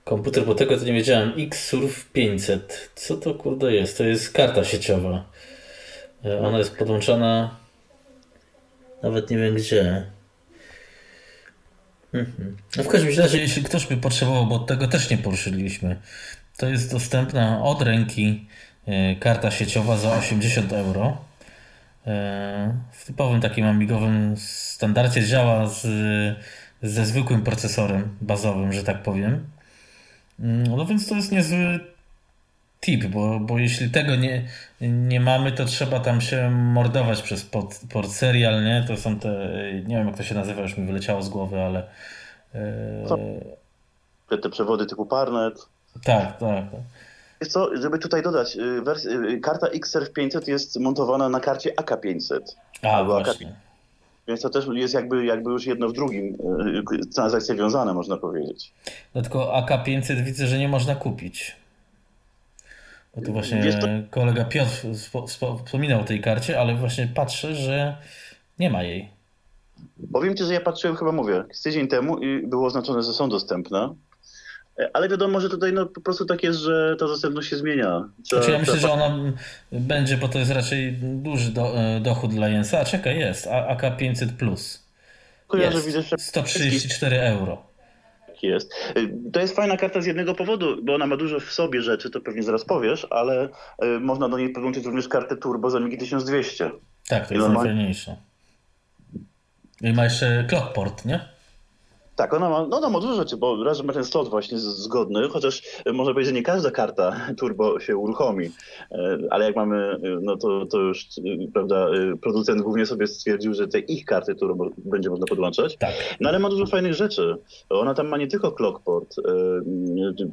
komputer, bo tego to nie wiedziałem. Xsurf 500. Co to kurde jest? To jest karta sieciowa. E, ona jest podłączona nawet nie wiem gdzie. Mhm. No w każdym razie, jeśli ktoś by potrzebował, bo tego też nie poruszyliśmy, to jest dostępna od ręki e, karta sieciowa za 80 euro. E, w typowym takim amigowym standardzie działa z, ze zwykłym procesorem bazowym, że tak powiem. Mm, no więc to jest niezły tip, bo, bo jeśli tego nie, nie mamy, to trzeba tam się mordować przez port, port serial, nie? To są te, nie wiem jak to się nazywa, już mi wyleciało z głowy, ale... Te, te przewody typu Parnet. Tak, tak. tak. Wiesz co, żeby tutaj dodać, y, wers- y, karta XRF 500 jest montowana na karcie AK500. A, albo właśnie. AK... Więc to też jest jakby, jakby już jedno w drugim y, transakcje wiązane, można powiedzieć. No tylko AK500 widzę, że nie można kupić. Bo tu właśnie to... kolega Piotr wspominał o tej karcie, ale właśnie patrzę, że nie ma jej. Powiem Ci, że ja patrzyłem chyba, mówię, z tydzień temu i było oznaczone, że są dostępne. Ale wiadomo, że tutaj no, po prostu tak jest, że ta dostępność się zmienia. Trzeba, znaczy ja myślę, trzeba... że ona będzie, bo to jest raczej duży do, e, dochód dla Jensa. A czekaj, jest. AK 500 plus. Kojarzę, jest. Widzę, 134 euro. Jest. To jest fajna karta z jednego powodu, bo ona ma dużo w sobie rzeczy, to pewnie zaraz powiesz, ale e, można do niej podłączyć również kartę turbo za MIGI 1200. Tak, to jest najfajniejsze. I ma jeszcze clockport, nie? Tak, ona ma, no ona ma dużo rzeczy, bo raz, ma ten slot właśnie zgodny, chociaż można powiedzieć, że nie każda karta turbo się uruchomi, e, ale jak mamy, no to, to już, prawda, producent głównie sobie stwierdził, że te ich karty turbo będzie można podłączać. Tak. No ale ma dużo fajnych rzeczy. Ona tam ma nie tylko clockport, e,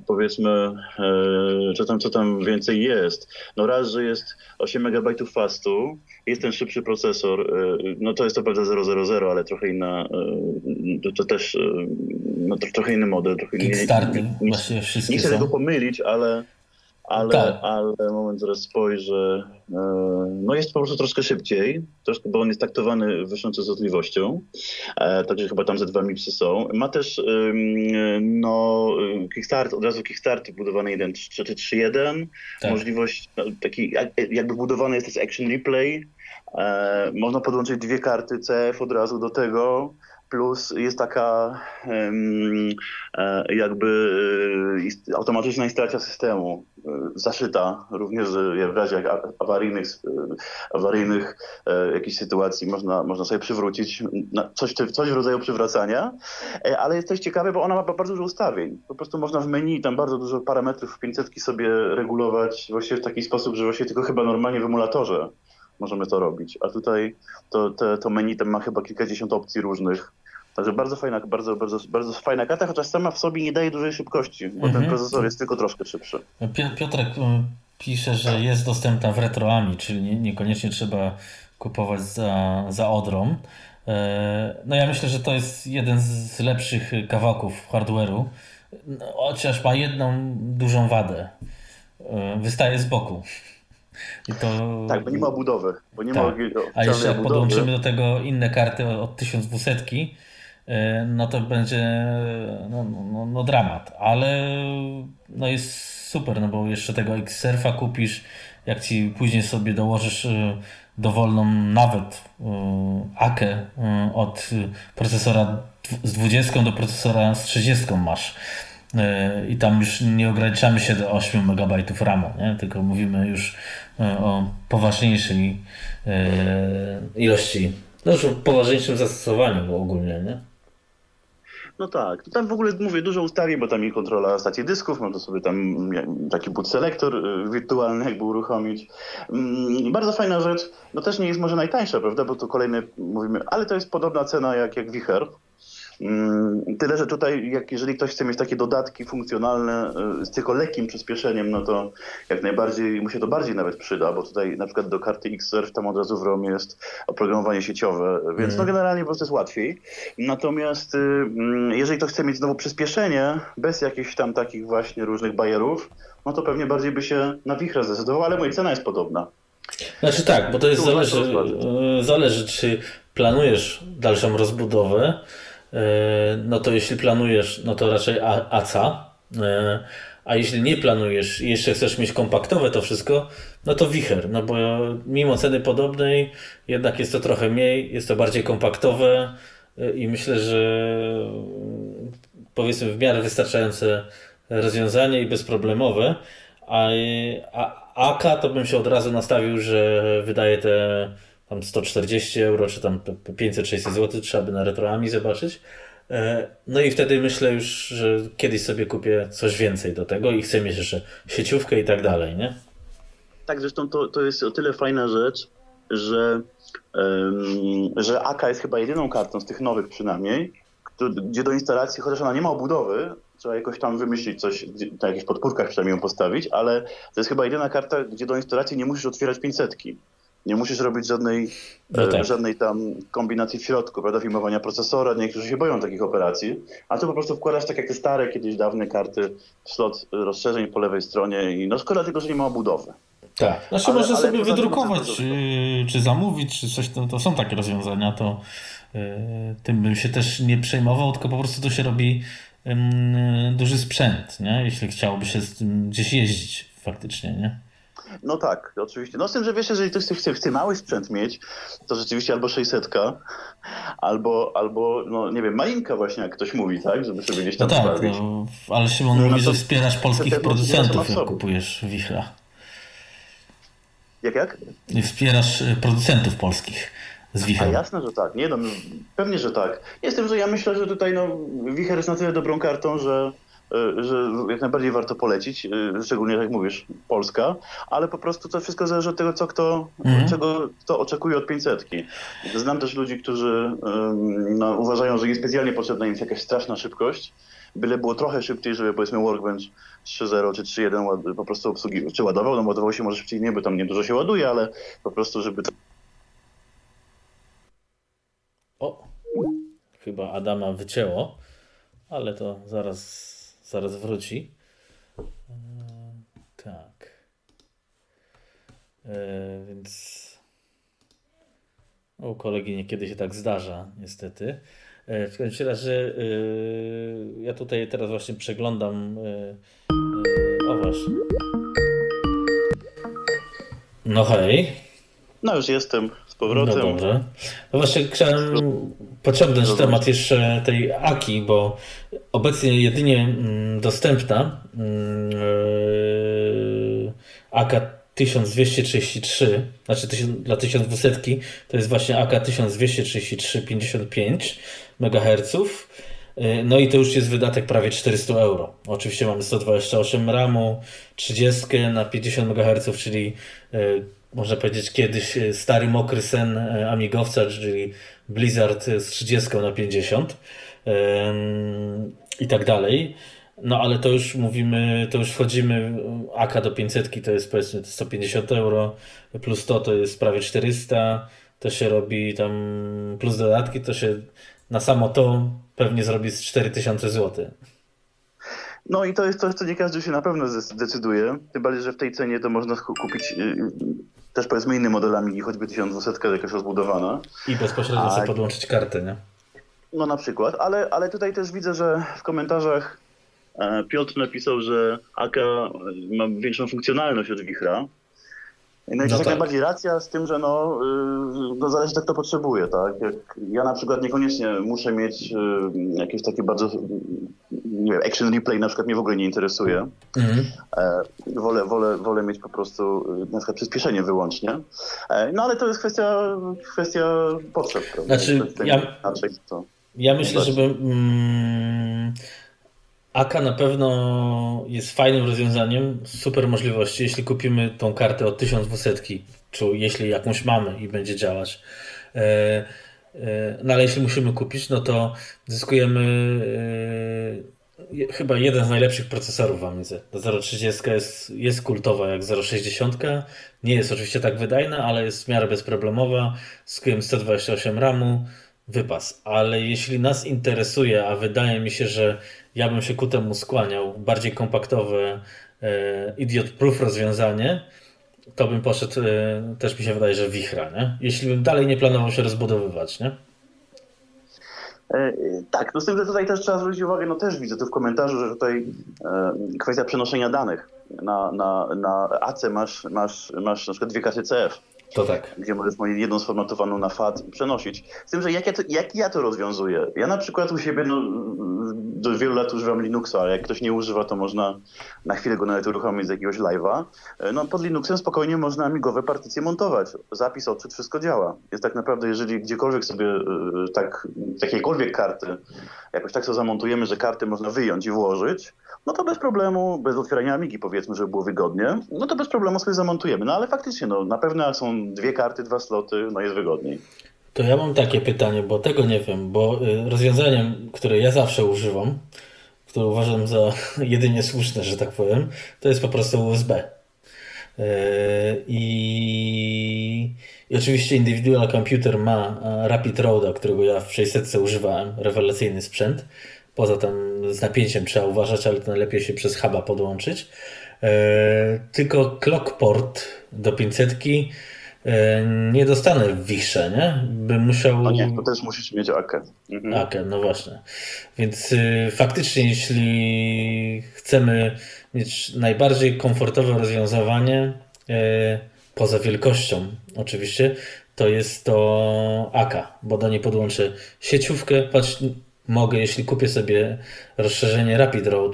powiedzmy, co tam, co tam więcej jest. No raz, że jest 8 MB fastu, jest ten szybszy procesor, no to jest to prawda 000, ale trochę inna, to, to też no, to trochę inny model. Trochę Kickstarter, nie, nie, właściwie wszystkie Nie chcę tego pomylić, ale, ale, tak. ale moment zaraz spojrzę. E, no jest po prostu troszkę szybciej, troszkę, bo on jest taktowany wyższą częstotliwością, e, także chyba tam ze dwa mipsy są. Ma też no, Kickstart, od razu Kickstart budowany 1.3.3.1, tak. możliwość no, taki jakby budowany jest też Action Replay, e, można podłączyć dwie karty CF od razu do tego. Plus jest taka e, jakby e, automatyczna instalacja systemu, e, zaszyta również w razie awaryjnych, awaryjnych jakichś sytuacji można, można sobie przywrócić coś, coś w rodzaju przywracania, ale jest coś ciekawe, bo ona ma bardzo dużo ustawień. Po prostu można w menu tam bardzo dużo parametrów 500 sobie regulować właściwie w taki sposób, że właściwie tylko chyba normalnie w emulatorze możemy to robić. A tutaj to, to, to menu tam ma chyba kilkadziesiąt opcji różnych. Także bardzo fajna, bardzo, bardzo, bardzo fajna karta, chociaż sama w sobie nie daje dużej szybkości, bo mhm. ten procesor jest tylko troszkę szybszy. Piotrek e, pisze, że jest dostępna w retroami, czyli nie, niekoniecznie trzeba kupować za, za odrą. E, no ja myślę, że to jest jeden z lepszych kawałków hardware'u, no, chociaż ma jedną dużą wadę. E, wystaje z boku. To... Tak, bo nie ma budowy. Bo nie tak. ma A jeszcze jak podłączymy do tego inne karty od 1200, e, no to będzie no, no, no, dramat. Ale no jest super, no bo jeszcze tego Xsurfa kupisz, jak ci później sobie dołożysz e, dowolną nawet AKE od procesora z 20 do procesora z 30 masz E, i tam już nie ograniczamy się do 8 MB RAMu, nie? tylko mówimy już e, o poważniejszej e, ilości, no już o poważniejszym zastosowaniu ogólnie, nie? No tak, tam w ogóle mówię dużo ustawień, bo tam i kontrola stacji dysków, można sobie tam taki boot selektor wirtualny jakby uruchomić. Mm, bardzo fajna rzecz, no też nie jest może najtańsza, prawda, bo tu kolejny mówimy, ale to jest podobna cena jak, jak Wicher, tyle, że tutaj, jak jeżeli ktoś chce mieć takie dodatki funkcjonalne y, z tylko lekkim przyspieszeniem, no to jak najbardziej mu się to bardziej nawet przyda, bo tutaj na przykład do karty Xsurf tam od razu w ROM jest oprogramowanie sieciowe, więc no mm. generalnie po prostu jest łatwiej. Natomiast y, mm, jeżeli ktoś chce mieć znowu przyspieszenie, bez jakichś tam takich właśnie różnych bajerów, no to pewnie bardziej by się na wichrę zdecydował, ale moja cena jest podobna. Znaczy tak, bo to jest zależy, y, zależy czy planujesz dalszą rozbudowę, no to jeśli planujesz, no to raczej ACA. E, a jeśli nie planujesz i jeszcze chcesz mieć kompaktowe to wszystko, no to wicher, no bo mimo ceny podobnej, jednak jest to trochę mniej, jest to bardziej kompaktowe e, i myślę, że powiedzmy w miarę wystarczające rozwiązanie i bezproblemowe. A, a AK to bym się od razu nastawił, że wydaje te tam 140 euro, czy tam 500-600 zł, trzeba by na retroami zobaczyć. E, no i wtedy myślę już, że kiedyś sobie kupię coś więcej do tego i chcę mieć jeszcze sieciówkę i tak dalej, nie? Tak, zresztą to, to jest o tyle fajna rzecz, że, um, że AK jest chyba jedyną kartą z tych nowych przynajmniej, gdzie do instalacji, chociaż ona nie ma obudowy, trzeba jakoś tam wymyślić coś, na jakichś podpórkach przynajmniej ją postawić, ale to jest chyba jedyna karta, gdzie do instalacji nie musisz otwierać 500. Nie musisz robić żadnej, no tak. żadnej tam kombinacji w środku, prawda, filmowania procesora. Niektórzy się boją takich operacji, a tu po prostu wkładasz tak jak te stare, kiedyś dawne karty w slot rozszerzeń po lewej stronie i no szkoda tylko, że nie ma obudowy. Tak, znaczy ale, można ale sobie wydrukować, czy, czy zamówić, czy coś, to, to są takie rozwiązania, to yy, tym bym się też nie przejmował, tylko po prostu to się robi yy, duży sprzęt, nie? jeśli chciałoby się z tym gdzieś jeździć faktycznie, nie? No tak, oczywiście. No z tym, że wiesz, jeżeli ktoś chce, chce mały sprzęt mieć, to rzeczywiście albo 600, albo, albo no nie wiem, malinka właśnie, jak ktoś mówi, tak? Żeby sobie gdzieś tam no tak, no, ale Szymon no, mówi, że wspierasz polskich producentów, jak kupujesz wichra. Jak, jak? Wspierasz y, producentów polskich z Wicher. A jasne, że tak. Nie no, pewnie, że tak. Jestem, że ja myślę, że tutaj no, Wicher jest na tyle dobrą kartą, że że jak najbardziej warto polecić, e, szczególnie jak mówisz, Polska, ale po prostu to wszystko zależy od tego, co kto, mhm. czego kto oczekuje od 500. Znam też ludzi, którzy no, uważają, że niespecjalnie potrzebna im jest jakaś straszna szybkość, byle było trochę szybciej, żeby powiedzmy Workbench 3.0 czy 3.1 po prostu obsługiwał, czy ładował, no ładował się może szybciej nie, bo tam nie dużo się ładuje, ale po prostu, żeby to... O, chyba Adama wycięło, ale to zaraz zaraz wróci. E, tak. E, więc u kolegi niekiedy się tak zdarza, niestety. E, w każdym razie ja tutaj teraz właśnie przeglądam. O właśnie. No hej. No już jestem powrotem. No dobrze. No właśnie chciałem pociągnąć no temat jeszcze tej AKI, bo obecnie jedynie mm, dostępna yy, AK 1233, znaczy dla 1200 to jest właśnie AK 1233 55 MHz. No i to już jest wydatek prawie 400 euro. Oczywiście mamy 128 RAMu, 30 na 50 MHz, czyli yy, można powiedzieć, kiedyś e, stary mokry sen e, amigowca, czyli Blizzard z 30 na 50 i tak dalej. No ale to już mówimy, to już wchodzimy, AK do 500 to jest powiedzmy 150 euro, plus to to jest prawie 400, to się robi tam, plus dodatki to się na samo to pewnie zrobi z 4000 zł. No i to jest coś, co nie każdy się na pewno zdecyduje. Tym bardziej, że w tej cenie to można kupić y, y, też powiedzmy innymi modelami, choćby 1200 jakaś rozbudowana. I bezpośrednio A... sobie podłączyć kartę, nie? No na przykład, ale, ale tutaj też widzę, że w komentarzach e, Piotr napisał, że AK ma większą funkcjonalność od wichra. No i no jest tak. najbardziej racja z tym, że no, y, no zależy jak to potrzebuje, tak? Jak ja na przykład niekoniecznie muszę mieć y, jakieś takie bardzo, nie wiem, action replay na przykład mnie w ogóle nie interesuje. Mhm. E, wolę, wolę, wolę mieć po prostu y, na przykład przyspieszenie wyłącznie. E, no ale to jest kwestia, kwestia potrzeb. Prawda? Znaczy, ja, to ja myślę, żeby... Mm, AK na pewno jest fajnym rozwiązaniem, super możliwości, jeśli kupimy tą kartę od 1200, czy jeśli jakąś mamy i będzie działać. E, e, no ale jeśli musimy kupić, no to zyskujemy e, chyba jeden z najlepszych procesorów w Amidze. Ta 030 jest, jest kultowa jak 060. Nie jest oczywiście tak wydajna, ale jest w miarę bezproblemowa. Zyskujemy 128 RAMu, wypas. Ale jeśli nas interesuje, a wydaje mi się, że ja bym się ku temu skłaniał, bardziej kompaktowe, e, idiot-proof rozwiązanie, to bym poszedł, e, też mi się wydaje, że wichra, nie? Jeśli bym dalej nie planował się rozbudowywać, nie? E, tak, no z tym, że tutaj też trzeba zwrócić uwagę, no też widzę tu w komentarzu, że tutaj kwestia przenoszenia danych. Na, na, na AC masz, masz, masz na przykład dwie karty CF. To tak. Gdzie możesz moją jedną sformatowaną na FAT przenosić. Z tym, że jak ja to, jak ja to rozwiązuję? Ja na przykład u siebie no, do wielu lat używam Linuxa, ale jak ktoś nie używa, to można na chwilę go nawet uruchomić z jakiegoś live'a. No pod Linuxem spokojnie można migowe partycje montować. Zapis, odczyt, wszystko działa. Jest tak naprawdę, jeżeli gdziekolwiek sobie e, tak, takiejkolwiek karty, jakoś tak sobie zamontujemy, że karty można wyjąć i włożyć, no to bez problemu, bez otwierania Amigi powiedzmy, żeby było wygodnie, no to bez problemu sobie zamontujemy. No ale faktycznie, no na pewno jak są dwie karty, dwa sloty, no jest wygodniej. To ja mam takie pytanie, bo tego nie wiem, bo y, rozwiązaniem, które ja zawsze używam, które uważam za jedynie słuszne, że tak powiem, to jest po prostu USB. Y, I, I oczywiście Individual Computer ma Rapid Roada, którego ja w 600 używałem, rewelacyjny sprzęt. Poza tym z napięciem trzeba uważać, ale to najlepiej się przez huba podłączyć. E, tylko clockport do 500 e, nie dostanę w wisze, nie? Bym musiał... No nie, to też musisz mieć AKE. Mhm. AKE, no właśnie. Więc y, faktycznie jeśli chcemy mieć najbardziej komfortowe rozwiązywanie, y, poza wielkością oczywiście, to jest to AK, bo do niej podłączę sieciówkę. Patrz, mogę, jeśli kupię sobie rozszerzenie Rapid Road,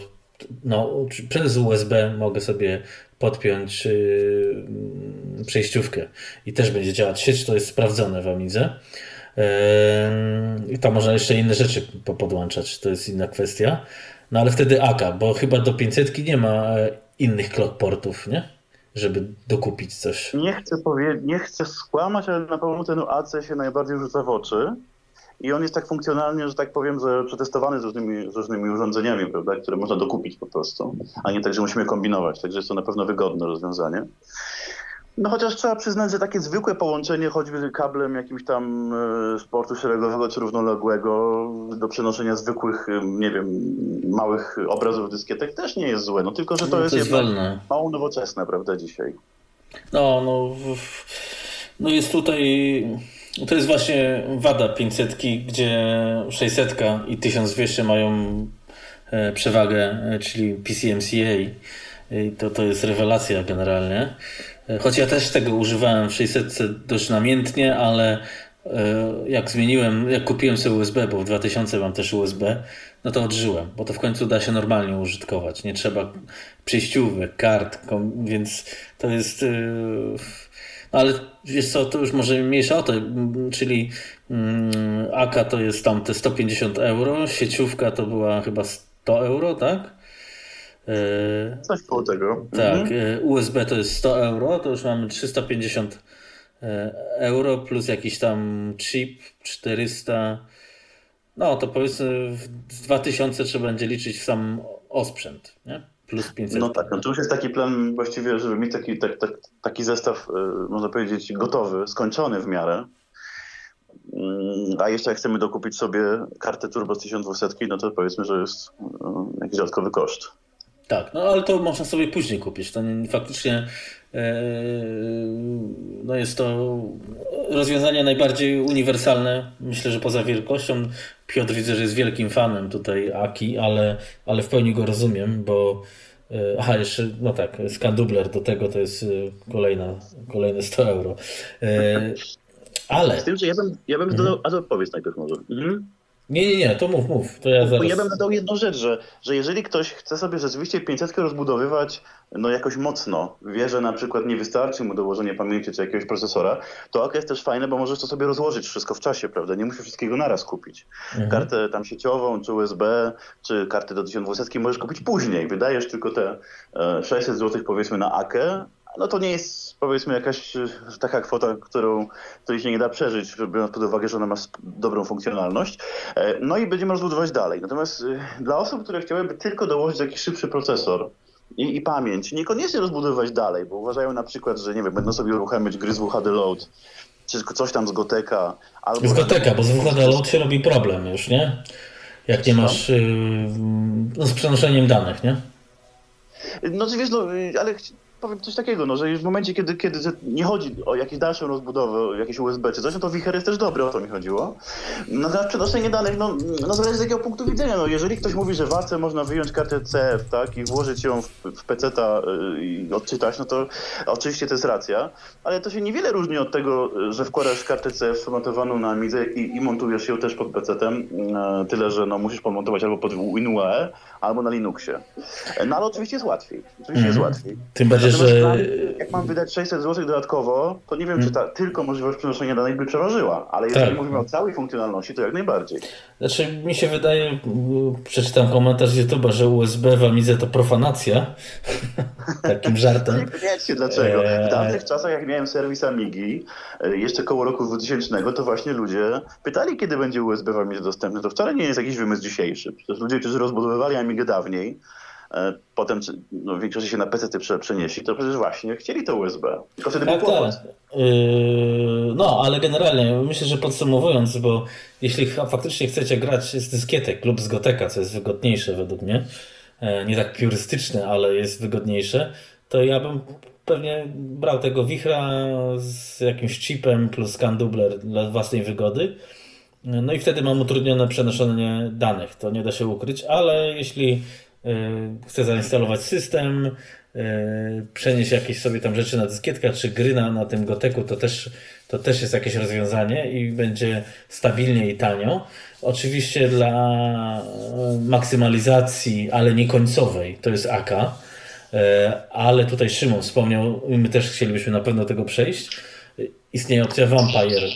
no, przez USB mogę sobie podpiąć yy, przejściówkę i też będzie działać sieć, to jest sprawdzone w Amidze. Yy, I tam można jeszcze inne rzeczy podłączać, to jest inna kwestia. No ale wtedy AK, bo chyba do 500 nie ma e, innych clockportów, nie? Żeby dokupić coś. Nie chcę, powie- nie chcę skłamać, ale na pewno ten AC się najbardziej rzuca w oczy i on jest tak funkcjonalnie, że tak powiem, że przetestowany z różnymi, z różnymi urządzeniami, prawda, które można dokupić po prostu, a nie tak, że musimy kombinować. Także jest to na pewno wygodne rozwiązanie. No chociaż trzeba przyznać, że takie zwykłe połączenie choćby kablem jakimś tam e, sportu szeregowego czy równoległego do przenoszenia zwykłych, e, nie wiem, małych obrazów dyskietek też nie jest złe. No tylko, że to, no, jest, jest jednak mało nowoczesne, prawda, dzisiaj. No, no, no jest tutaj to jest właśnie wada 500, gdzie 600 i 1200 mają e, przewagę, e, czyli PCMCA. I to, to jest rewelacja generalnie. E, choć ja też tego używałem w 600 dość namiętnie, ale jak zmieniłem, jak kupiłem sobie USB, bo w 2000 mam też USB, no to odżyłem, bo to w końcu da się normalnie użytkować. Nie trzeba przejściówek, kart, więc to jest ale jest co, to już może mniejsza o to, czyli mm, AK to jest tam te 150 euro, sieciówka to była chyba 100 euro, tak? E, Coś koło tego. Tak, mhm. E, USB to jest 100 euro, to już mamy 350 e, euro plus jakiś tam chip 400. No to powiedzmy w 2000 trzeba będzie liczyć w sam osprzęt, nie? Plus 500. No tak, no to już jest taki plan właściwie, żeby mieć taki, tak, tak, taki zestaw, y, można powiedzieć, gotowy, skończony w miarę. Mm, a jeszcze jak chcemy dokupić sobie kartę Turbo z 1200, no to powiedzmy, że jest no, jakiś dodatkowy koszt. Tak, no ale to można sobie później kupić. To faktycznie e, no jest to rozwiązanie najbardziej uniwersalne. Myślę, że poza wielkością. Piotr widzę, że jest wielkim fanem tutaj Aki, ale, ale w pełni go rozumiem, bo e, Aha, jeszcze, no tak, skandubler do tego to jest e, kolejna, kolejne 100 euro. Ale. Z tym, że ja bym, ja bym mhm. dodał, a to powiedz najpierw może. Mhm. Nie, nie, nie, to mów, mów. To ja, zaraz... ja bym dodał jedną rzecz, że, że jeżeli ktoś chce sobie rzeczywiście 500 rozbudowywać no jakoś mocno, wie, że na przykład nie wystarczy mu dołożenie pamięci czy jakiegoś procesora, to OK jest też fajne, bo możesz to sobie rozłożyć wszystko w czasie, prawda? Nie musisz wszystkiego naraz kupić. Mhm. Kartę tam sieciową, czy USB, czy kartę do 1200 możesz kupić później. Wydajesz tylko te 600 e, zł powiedzmy na AKE, no to nie jest powiedzmy jakaś e, taka kwota, którą, której się nie da przeżyć, biorąc pod uwagę, że ona ma dobrą funkcjonalność. E, no i będziemy rozbudować dalej. Natomiast e, dla osób, które chciałyby tylko dołożyć jakiś szybszy procesor, i, i pamięć, niekoniecznie rozbudowywać dalej, bo uważają na przykład, że nie wiem, będą sobie uruchamiać gry z WHD Load, czy coś tam z Goteka. Albo z Goteka, bo z WHD Load się robi problem już, nie? Jak nie masz yy, no, z przenoszeniem danych, nie? No wiesz, no, ale powiem coś takiego, no, że już w momencie, kiedy, kiedy nie chodzi o jakieś dalszą rozbudowę, o jakieś USB czy coś, no to Wicher jest też dobry, o to mi chodziło. Natomiast przenoszenie danych, no, no zależy z jakiego punktu widzenia. No, jeżeli ktoś mówi, że w AC można wyjąć kartę CF, tak, i włożyć ją w, w PC-ta y, i odczytać, no to oczywiście to jest racja, ale to się niewiele różni od tego, że wkładasz kartę CF sformatowaną na Amidze i, i montujesz ją też pod PC-tem, e, tyle, że no, musisz podmontować albo pod WinUE, albo na Linuxie. No ale oczywiście jest łatwiej. Oczywiście mm. jest mhm. łatwiej. Tym bardziej, że... jak mam wydać 600 zł dodatkowo, to nie wiem, mm. czy ta tylko możliwość przenoszenia danych by przeważyła, ale jeżeli tak. mówimy o całej funkcjonalności, to jak najbardziej. Znaczy, mi się wydaje, przeczytam komentarz z YouTube'a, że USB w Amidze to profanacja. Takim żartem. nie wiecie dlaczego. W tamtych czasach, jak miałem serwis Amigi, e, jeszcze koło roku 2000, to właśnie ludzie pytali, kiedy będzie USB w Amidze dostępny. To wcale nie jest jakiś wymysł dzisiejszy. Przecież ludzie, którzy rozbudowywali Amigę dawniej, potem no, w większości się na PC przenieśli, to przecież właśnie chcieli to USB. Tylko wtedy tak, tak. Yy, no, ale generalnie myślę, że podsumowując, bo jeśli faktycznie chcecie grać z dyskietek lub z Goteka, co jest wygodniejsze według mnie, e, nie tak piurystyczne, ale jest wygodniejsze, to ja bym pewnie brał tego wichra z jakimś chipem plus scan dubler dla własnej wygody. No i wtedy mam utrudnione przenoszenie danych, to nie da się ukryć, ale jeśli y, chcę zainstalować system, y, przenieść jakieś sobie tam rzeczy na dyskietkę, czy gry na, na tym goteku, to też, to też jest jakieś rozwiązanie i będzie stabilnie i tanio. Oczywiście dla maksymalizacji, ale nie końcowej, to jest AK, ale tutaj Szymon wspomniał, my też chcielibyśmy na pewno tego przejść. Istnieje opcja Vampire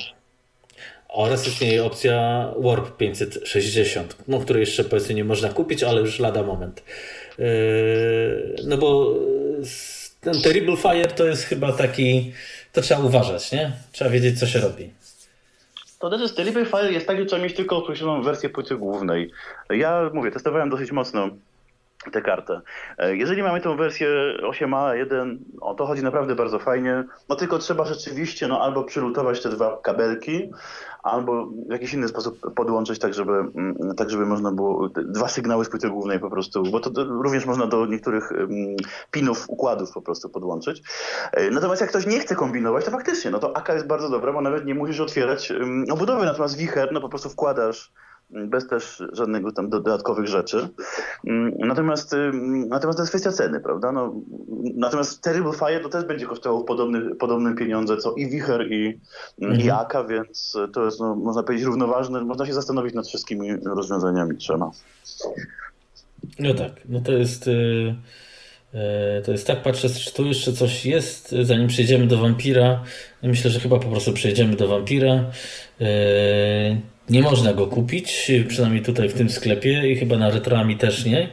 oraz istnieje opcja Warp 560, no, której jeszcze powiedzmy nie można kupić, ale już lada moment. Yy, no bo ten Terrible Fire to jest chyba taki, to trzeba uważać, nie? Trzeba wiedzieć, co się robi. To znaczy, Terrible Fire jest tak, że trzeba mieć tylko określoną wersję płyty głównej. Ja mówię, testowałem dosyć mocno tę kartę. E, jeżeli mamy tą wersję 8A1, o, to chodzi naprawdę bardzo fajnie. No tylko trzeba rzeczywiście no, albo przylutować te dwa kabelki, albo w jakiś inny sposób podłączyć tak, żeby, mm, tak, żeby można było dwa sygnały z płyty głównej po prostu, bo to również można do niektórych pinów, układów po prostu podłączyć. E, natomiast jak ktoś nie chce kombinować, to faktycznie, no to AK jest bardzo dobra, bo nawet nie musisz otwierać obudowy, natomiast wicher, no po prostu wkładasz bez też żadnego tam dodatkowych rzeczy. Mm, natomiast, natomiast to jest kwestia ceny, prawda? No, natomiast Terrible Fire to też będzie kosztowało podobny, podobne pieniądze co i Wicher i, mhm. i Aka, więc to jest, no, można powiedzieć, równoważne. Można się zastanowić nad wszystkimi rozwiązaniami trzema. No tak, no to jest... Yy... To jest tak, patrzę, czy tu jeszcze coś jest, zanim przejdziemy do Vampira. Myślę, że chyba po prostu przejdziemy do Vampira. Nie można go kupić, przynajmniej tutaj w tym sklepie i chyba na retrami też nie.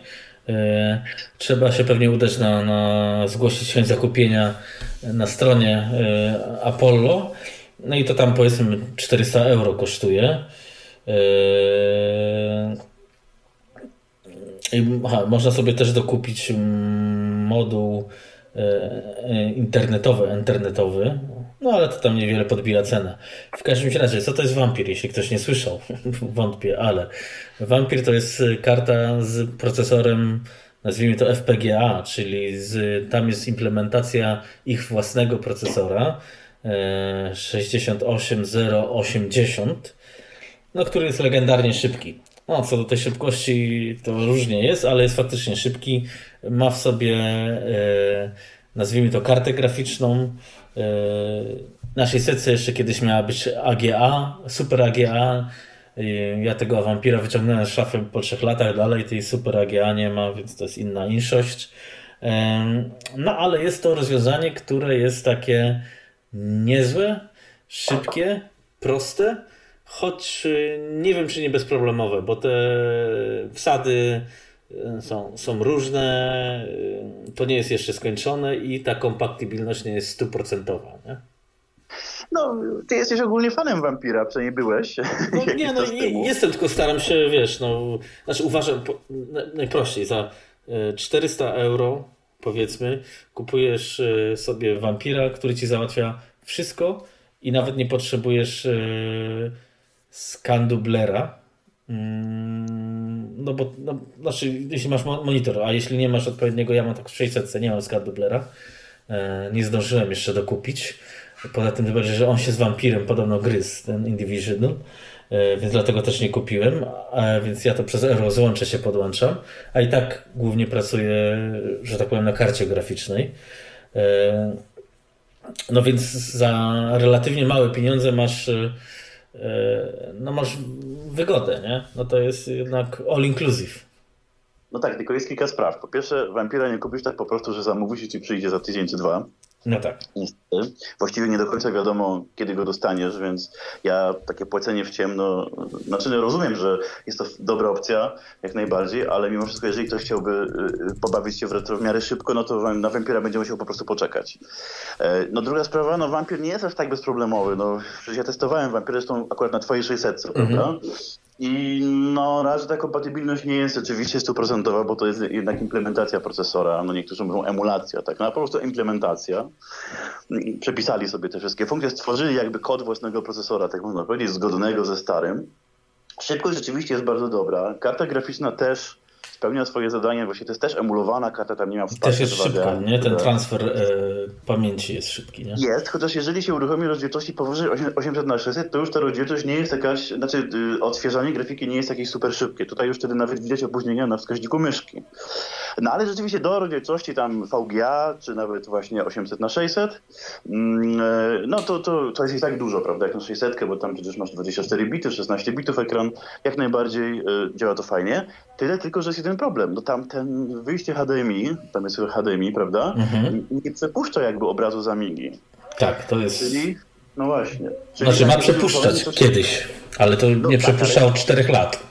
E, trzeba się pewnie udać na, na zgłosić chęć zakupienia na stronie e, Apollo. No i to tam powiedzmy 400 euro kosztuje. E, aha, można sobie też dokupić moduł internetowy, internetowy No ale to tam niewiele podbija cenę. W każdym razie, co to jest wampir? Jeśli ktoś nie słyszał, wątpię, ale wampir to jest karta z procesorem nazwijmy to FPGA, czyli z, tam jest implementacja ich własnego procesora 68080, no, który jest legendarnie szybki. No, co do tej szybkości to różnie jest, ale jest faktycznie szybki. Ma w sobie, e, nazwijmy to, kartę graficzną. E, naszej setce jeszcze kiedyś miała być AGA, Super AGA. E, ja tego Vampira wyciągnąłem z szafy po trzech latach, dalej tej Super AGA nie ma, więc to jest inna inszość. E, no, ale jest to rozwiązanie, które jest takie niezłe, szybkie, proste choć nie wiem, czy nie bezproblemowe, bo te wsady są, są różne, y, to nie jest jeszcze skończone i ta kompatybilność nie jest stuprocentowa. Nie? No, ty jesteś ogólnie fanem wampira, przynajmniej byłeś. No, nie, no, jestem, tylko staram się, wiesz, no, znaczy uważam, najprościej, za 400 euro, powiedzmy, kupujesz sobie wampira, który ci załatwia wszystko i nawet nie potrzebujesz skandublera. Mm, no bo, no, znaczy, jeśli masz monitor, a jeśli nie masz odpowiedniego, ja mam tak w 600, nie mam skandublera. E, nie zdążyłem jeszcze dokupić. Poza tym, tym że on się z wampirem podobno gryzł, ten Individual, e, więc dlatego też nie kupiłem. Więc ja to przez Euro złącze się podłączam, a i tak głównie pracuję, że tak powiem, na karcie graficznej. E, no więc za relatywnie małe pieniądze masz no masz wygodę, nie? No to jest jednak all inclusive. No tak, tylko jest kilka spraw. Po pierwsze, wampira nie kupisz tak po prostu, że zamówisz i ci przyjdzie za tydzień czy dwa. No tak. Właściwie nie do końca wiadomo, kiedy go dostaniesz, więc ja takie płacenie w ciemno, znaczy no rozumiem, że jest to dobra opcja, jak najbardziej, ale mimo wszystko, jeżeli ktoś chciałby y, y, pobawić się w retro w miarę szybko, no to na Vampira będzie musiał po prostu poczekać. E, no druga sprawa, no Vampir nie jest aż tak bezproblemowy, no przecież ja testowałem Vampir zresztą akurat na twojej 600, mhm. I no, raz ta kompatybilność nie jest oczywiście stuprocentowa, bo to jest jednak implementacja procesora. No niektórzy mówią emulacja, tak? No, po prostu implementacja. Przepisali sobie te wszystkie funkcje, stworzyli jakby kod własnego procesora, tak można powiedzieć, zgodnego ze starym. Szybkość rzeczywiście jest bardzo dobra. Karta graficzna też spełnia swoje zadanie, właśnie to jest też emulowana karta, tam nie ma wsparcia. Też jest szybka, nie? Ten transfer e, pamięci jest szybki, nie? Jest, chociaż jeżeli się uruchomi rozdzielczości powyżej 800 na 600 to już ta rozdzielczość nie jest jakaś, znaczy y, odświeżanie grafiki nie jest jakieś super szybkie. Tutaj już wtedy nawet widać opóźnienia na wskaźniku myszki. No ale rzeczywiście do rozdzielczości tam VGA, czy nawet właśnie 800 na 600 mm, e, no to, to, to jest i tak dużo, prawda, jak na 600, bo tam przecież masz 24 bity, 16 bitów ekran, jak najbardziej y, działa to fajnie. Tyle tylko, że jest jeden problem. No tam ten wyjście HDMI, tam jest HDMI, prawda? Mhm. Nie przepuszcza jakby obrazu z Amigi. Tak, to jest. Czyli, no właśnie. Czyli znaczy ma przepuszczać kiedyś, ale to no, nie tak, przepuszcza od 4 lat.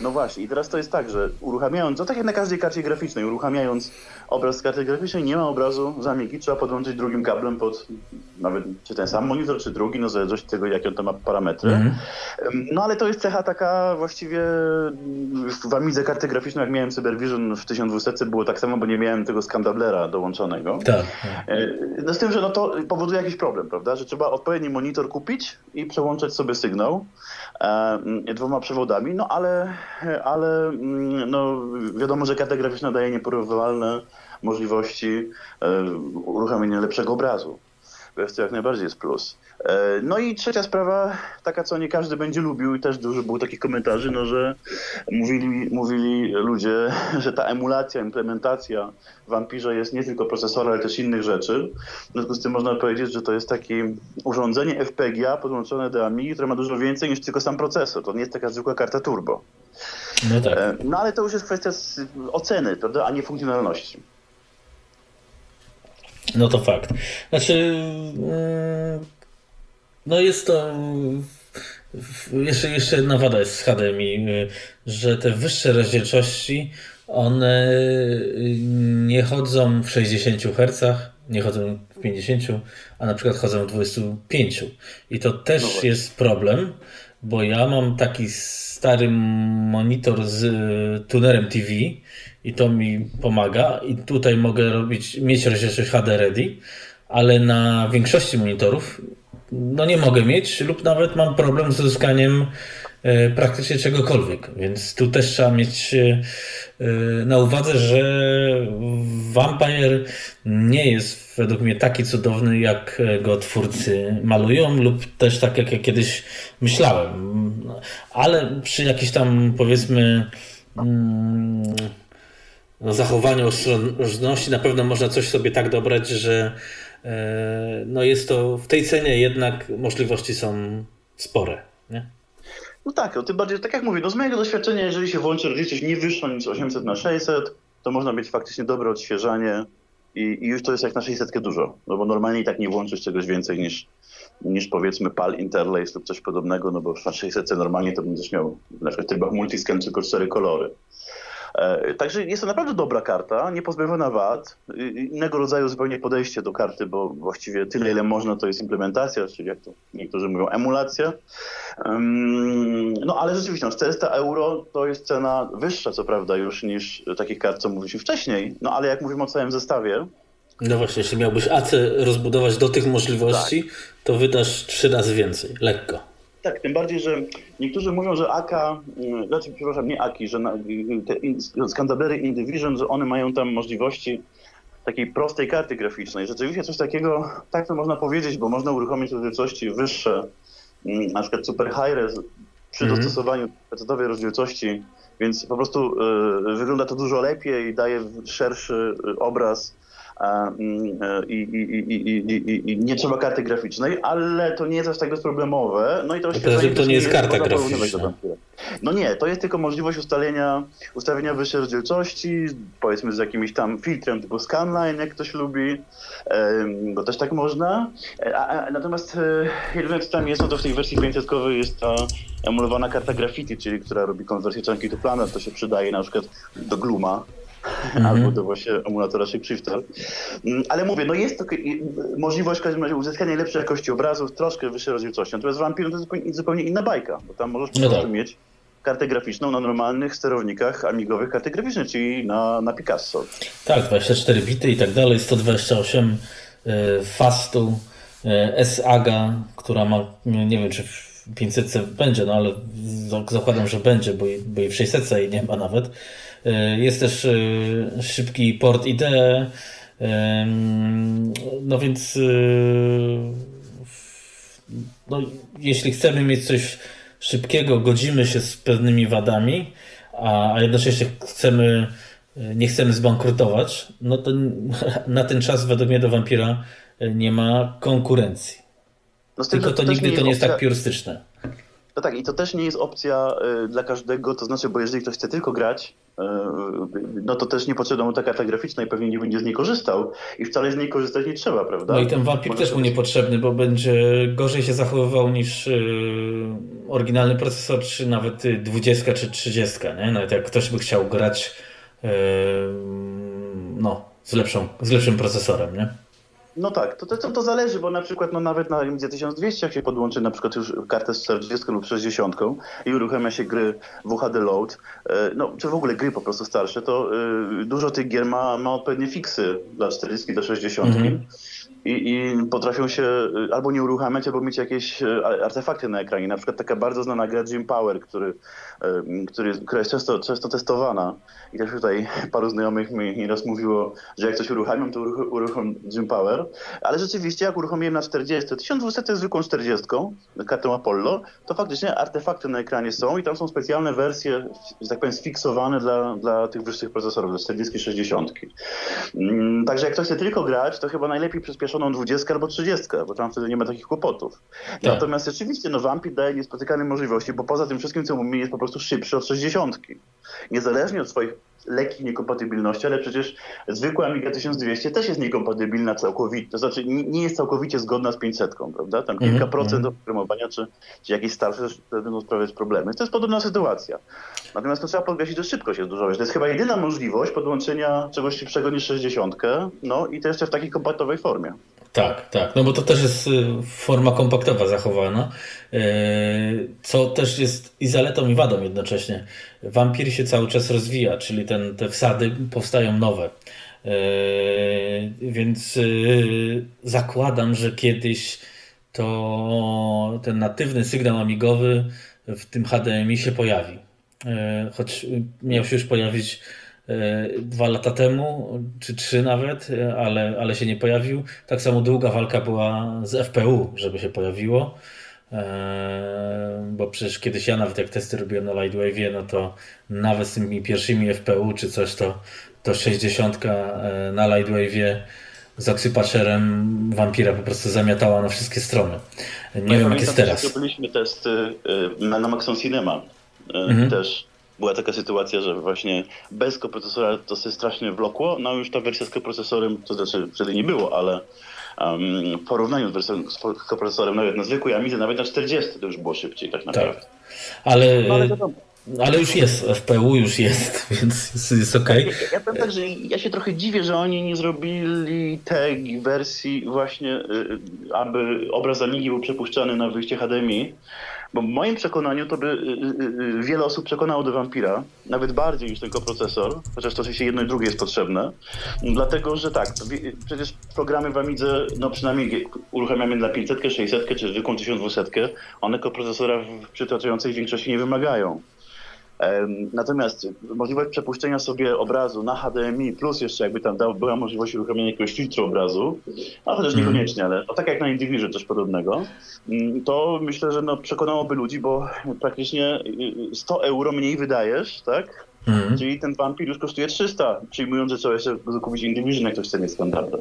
No właśnie, i teraz to jest tak, że uruchamiając, no tak jak na każdej karcie graficznej, uruchamiając obraz z karty graficznej, nie ma obrazu zamiki, trzeba podłączyć drugim kablem pod nawet czy ten sam monitor, czy drugi, no zależy od tego, jakie on to ma parametry. Mm -hmm. No ale to jest cecha taka właściwie w Amidze karty graficznej, jak miałem Cybervision w 1200 było tak samo, bo nie miałem tego skandablera dołączonego. Tak. E, no z tym, że no to powoduje jakiś problem, prawda, że trzeba odpowiedni monitor kupić i przełączać sobie sygnał e, dwoma przewodami, no ale, ale mm, no, wiadomo, że karta graficzna daje nieporównywalne możliwości e, uruchomienia lepszego obrazu. To jak najbardziej jest plus. E, no i trzecia sprawa, taka co nie każdy będzie lubił i też dużo było takich komentarzy, no że mówili, mówili ludzie, że ta emulacja, implementacja w Vampirze jest nie tylko procesora, ale też innych rzeczy. W związku z tym można powiedzieć, że to jest takie urządzenie FPGA podłączone do Amigi, które ma dużo więcej niż tylko sam procesor. To nie jest taka zwykła karta turbo. No, tak. E, no ale to już jest kwestia oceny, prawda, a nie funkcjonalności. No to fakt. Znaczy, mm, no jest to. Jeszcze, jeszcze jedna wada jest z HDMI, że te wyższe rozdzielczości one nie chodzą w 60 Hz, nie chodzą w 50, a na przykład chodzą w 25. I to też no jest problem, bo ja mam taki stary monitor z tunerem TV i to mi pomaga i tutaj mogę robić, mieć rozdzielczość HD ready, ale na większości monitorów no nie mogę mieć lub nawet mam problem z uzyskaniem e, praktycznie czegokolwiek. Więc tu też trzeba mieć e, na uwadze, że Vampire nie jest według mnie taki cudowny, jak go twórcy malują, lub też tak, jak ja kiedyś myślałem. Ale przy jakiejś tam, powiedzmy, mm, no, zachowaniu ostrożności na pewno można coś sobie tak dobrać, że e, no jest to w tej cenie jednak możliwości są spore. Nie? No tak, no tym bardziej, tak jak mówię, no z mojego doświadczenia, jeżeli się włączy rozdzielczość nie wyższą niż 800 na 600, to można mieć faktycznie dobre odświeżanie i, i, już to jest jak na 600 dużo, no bo normalnie i tak nie włączysz czegoś więcej niż, niż powiedzmy PAL Interlace lub coś podobnego, no bo na 600 normalnie to będziesz miał na przykład w trybach multiscan tylko cztery kolory. E, także jest to naprawdę dobra karta, niepozbawiona wad. Innego rodzaju zupełnie podejście do karty, bo właściwie tyle, ile można, to jest implementacja, czyli jak to niektórzy mówią, emulacja. No ale rzeczywiście, no, 400 euro to jest cena wyższa, co prawda, już niż takich kart, co mówiliśmy wcześniej. No ale jak mówimy o całym zestawie, no właśnie, jeśli miałbyś AC rozbudować do tych możliwości, tak. to wydasz trzy razy więcej, lekko. Tak, tym bardziej, że niektórzy mówią, że AK, mm, znaczy, przepraszam, nie AKI, że te Scandabery Indivision, że one mają tam możliwości takiej prostej karty graficznej. Rzeczywiście coś takiego, tak to można powiedzieć, bo można uruchomić rozdzielczości wyższe, mm, na przykład Super High Res przy mm -hmm. dostosowaniu pecetowej rozdzielczości, więc po prostu y, wygląda to dużo lepiej, daje szerszy y, obraz i, i, i, i, nie trzeba karty graficznej, ale to nie jest aż tak bezproblemowe. No i to, to, to nie jest karta graficzna. No nie, to jest tylko możliwość ustalenia, ustawienia wyższej rozdzielczości, powiedzmy z jakimś tam filtrem typu scanline, jak ktoś lubi, bo też tak można. E, a, natomiast e, jedyne co tam jest, no to w tej wersji 500 jest ta emulowana karta graffiti, czyli która robi konwersję chunky to planet, to się przydaje na przykład do Gluma, -hmm. albo do właśnie emulatora ShapeShifter. Mm, ale mówię, no jest to możliwość w każdym razie uzyskania lepszej jakości obrazów, troszkę wyższej rozdzielczości. Natomiast Vampire to jest zupełnie inna bajka, bo tam możesz no tak. mieć kartę graficzną na normalnych sterownikach amigowych karty graficznej, czyli na, na Picasso. Tak, 24 bity i tak dalej, 128 y, fastu, y, S-AGA, która ma, nie wiem czy w 500 będzie, no ale zakładam, że będzie, bo, bo i w 600 jej nie ma nawet. E, jest też e, szybki port ID. No więc e, no, jeśli chcemy mieć coś szybkiego, godzimy się z pewnymi wadami, a jednocześnie chcemy, nie chcemy zbankrutować, no to na ten czas według mnie do Vampira nie ma konkurencji. No Tylko to, to nigdy to nie jest tak piurystyczne. No tak, i to też nie jest opcja y, dla każdego, to znaczy, bo jeżeli ktoś chce tylko grać, no to też nie potrzebna mu ta karta graficzna i pewnie nie będzie z niej korzystał i wcale z niej korzystać nie trzeba, prawda? No i ten wampir też mu niepotrzebny, bo będzie gorzej się zachowywał niż y, oryginalny procesor, czy nawet 20 czy 30, nie? Nawet jak ktoś by chciał grać no, z, lepszą, z lepszym procesorem, nie? No tak, to, to, to zależy, bo na przykład no nawet na AMD 1200 jak się podłączy na przykład już kartę z 40 lub 60 i uruchamia się gry WHD Load, e, no czy w ogóle gry po prostu starsze, to y, dużo tych gier ma, ma odpowiednie fiksy dla 40 do 60. Mm -hmm i, i potrafią się y, albo nie uruchamiać, albo mieć jakieś y, artefakty na ekranie. Na przykład taka bardzo znana gra Jim Power, który, y, który, która jest często, często testowana. I też tutaj paru znajomych mi nieraz mówiło, że jak coś uruchamiam, to uruchom Jim Power. Ale rzeczywiście, jak uruchomiłem na 40, 1200 zwykłą 40, kartą Apollo, to faktycznie artefakty na ekranie są i tam są specjalne wersje, że tak powiem, sfiksowane dla, dla tych wyższych procesorów, dla 40 60. Mm, także jak ktoś chce tylko grać, to chyba najlepiej przyspieszyć przyspieszoną 20 albo 30, bo tam wtedy nie ma takich kłopotów. Tak. Natomiast rzeczywiście no, Vampir daje niespotykane możliwości, bo poza tym wszystkim, co mówimy, jest po prostu szybszy od 60. Niezależnie od swoich lekkich niekompatybilności, ale przecież zwykła Amiga 1200 też jest niekompatybilna całkowicie, to znaczy nie jest całkowicie zgodna z 500, prawda? Tam kilka mm -hmm. procent oprogramowania, czy, czy jakieś starsze będą sprawiać problemy. To jest podobna sytuacja. Natomiast to trzeba podkreślić, że szybkość jest dużo. To jest chyba jedyna możliwość podłączenia czegoś szybszego niż 60, no i to jeszcze w takiej kompaktowej formie. Tak, tak, no bo to też jest y, forma kompaktowa zachowana, y, co też jest i zaletą i wadą jednocześnie. Vampir się cały czas rozwija, czyli ten, te wsady powstają nowe. Więc zakładam, że kiedyś to ten natywny sygnał amigowy w tym HDMI się pojawi. Choć miał się już pojawić dwa lata temu, czy trzy nawet, ale, ale się nie pojawił. Tak samo długa walka była z FPU, żeby się pojawiło. Bo przecież kiedyś ja nawet jak testy robiłem na Lightwave, no to nawet z tymi pierwszymi FPU czy coś, to, to 60 na Lightwave z oksypaczerem wampira po prostu zamiatała na wszystkie strony. Nie wiem jak jest teraz. Robiliśmy testy na, na Maxon Cinema mhm. też była taka sytuacja, że właśnie bez koprocesora to się strasznie wlokło. No już ta wersja z koprocesorem, to znaczy wtedy nie było, ale um, w porównaniu z wersją z koprocesorem nawet na zwykłej Amidze, nawet na 40 to już było szybciej tak naprawdę. Tak. Ale, no, ale, ale już jest, FPU już jest, więc jest, jest ok. Ja, ja powiem tak, że ja się trochę dziwię, że oni nie zrobili tej wersji właśnie, y, y, aby obraz Amigi był przepuszczany na wyjście HDMI, bo w moim przekonaniu to by y, y, y, wiele osób przekonało do Vampira, nawet bardziej niż tylko procesor, chociaż to oczywiście jedno i drugie jest potrzebne, dlatego, że tak, przecież programy w Amidze, no przynajmniej uruchamiamy dla 500, 600 czy zwykłą 1200, one koprocesora w przytaczającej większości nie wymagają. Natomiast możliwość przepuszczenia sobie obrazu na HDMI, plus jeszcze jakby tam była możliwość uruchomienia jakiegoś filtru obrazu, a chociaż mm. niekoniecznie, ale o tak jak na Indivision coś podobnego, mm, to myślę, że no, przekonałoby ludzi, bo praktycznie 100 euro mniej wydajesz, tak? Mhm. Czyli ten wampir już kosztuje 300, przyjmując, że trzeba jeszcze kupić Indivision, jak ktoś chce mieć standardy.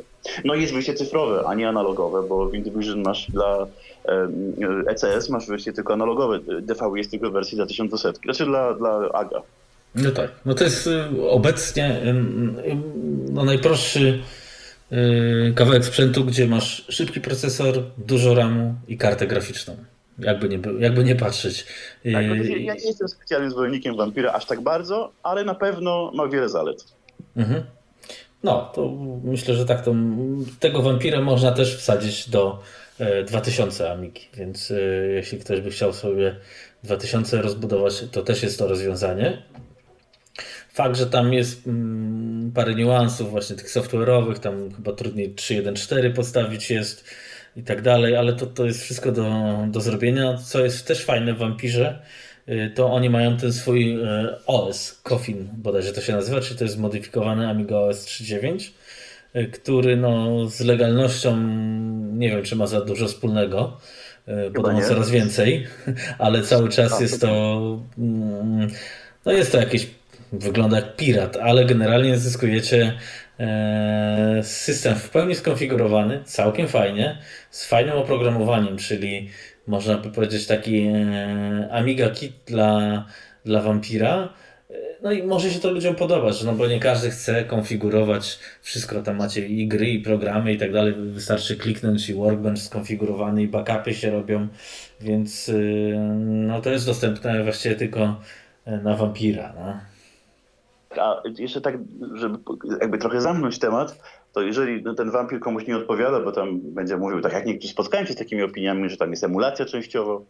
No i jest wyjście cyfrowe, a nie analogowe, bo w Indivision masz dla ECS masz wersję tylko analogowe, DV jest tylko w wersji dla 1200, znaczy dla, dla AGA. No tak, no to jest y, obecnie no najprostszy y, kawałek sprzętu, gdzie masz szybki procesor, dużo RAMu i kartę graficzną. Jakby nie, jakby nie patrzeć. Tak, no ja nie jestem specjalnym zwolennikiem Vampira aż tak bardzo, ale na pewno ma wiele zalet. Mhm. No, to myślę, że tak to tego Vampira można też wsadzić do 2000 e, Amigi, więc e, jeśli ktoś by chciał sobie 2000 rozbudować, to też jest to rozwiązanie. Fakt, że tam jest mm, parę niuansów właśnie tych software'owych, tam chyba trudniej 3.1.4 postawić jest i tak dalej, ale to, to jest wszystko do, do zrobienia. Co jest też fajne w Vampirze, y, to oni mają ten swój y, OS, Coffin bodajże to się nazywa, czyli to jest zmodyfikowany Amiga OS 3.9, y, który no, z legalnością nie wiem, czy ma za dużo wspólnego. Podobno coraz więcej, ale cały czas jest to mm, no jest to jakieś wygląda jak pirat, ale generalnie zyskujecie E, system w pełni skonfigurowany, całkiem fajnie, z fajnym oprogramowaniem, czyli można by powiedzieć taki e, Amiga Kit dla, dla Vampira. E, no i może się to ludziom podobać, no bo nie każdy chce konfigurować wszystko, tam macie i gry, i programy i tak dalej, wystarczy kliknąć i workbench skonfigurowany i backupy się robią, więc no to jest dostępne właściwie tylko na Vampira. No. A jeszcze tak, żeby jakby trochę zamknąć temat, to jeżeli ten wampir komuś nie odpowiada, bo tam będzie mówił, tak jak niektórzy spotkałem się z takimi opiniami, że tam jest emulacja częściowo,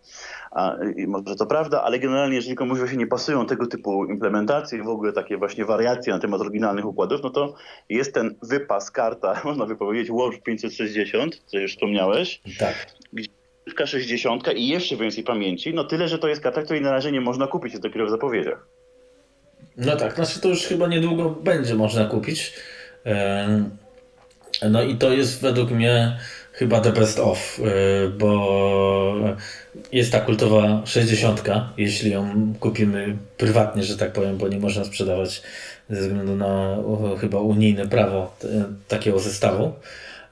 a, może to prawda, ale generalnie jeżeli komuś właśnie nie pasują tego typu implementacje i w ogóle takie właśnie wariacje na temat oryginalnych układów, no to jest ten wypas, karta, można by powiedzieć Warp 560, co już wspomniałeś. Tak. Gdzie 60 i jeszcze więcej pamięci, no tyle, że to jest karta, której na razie nie można kupić, jest dopiero w zapowiedziach. No tak, znaczy to już chyba niedługo będzie można kupić. No i to jest według mnie chyba the best of, e, bo jest ta kultowa 60, jeśli ją kupimy prywatnie, że tak powiem, bo nie można sprzedawać ze względu na chyba unijne prawo takiego zestawu.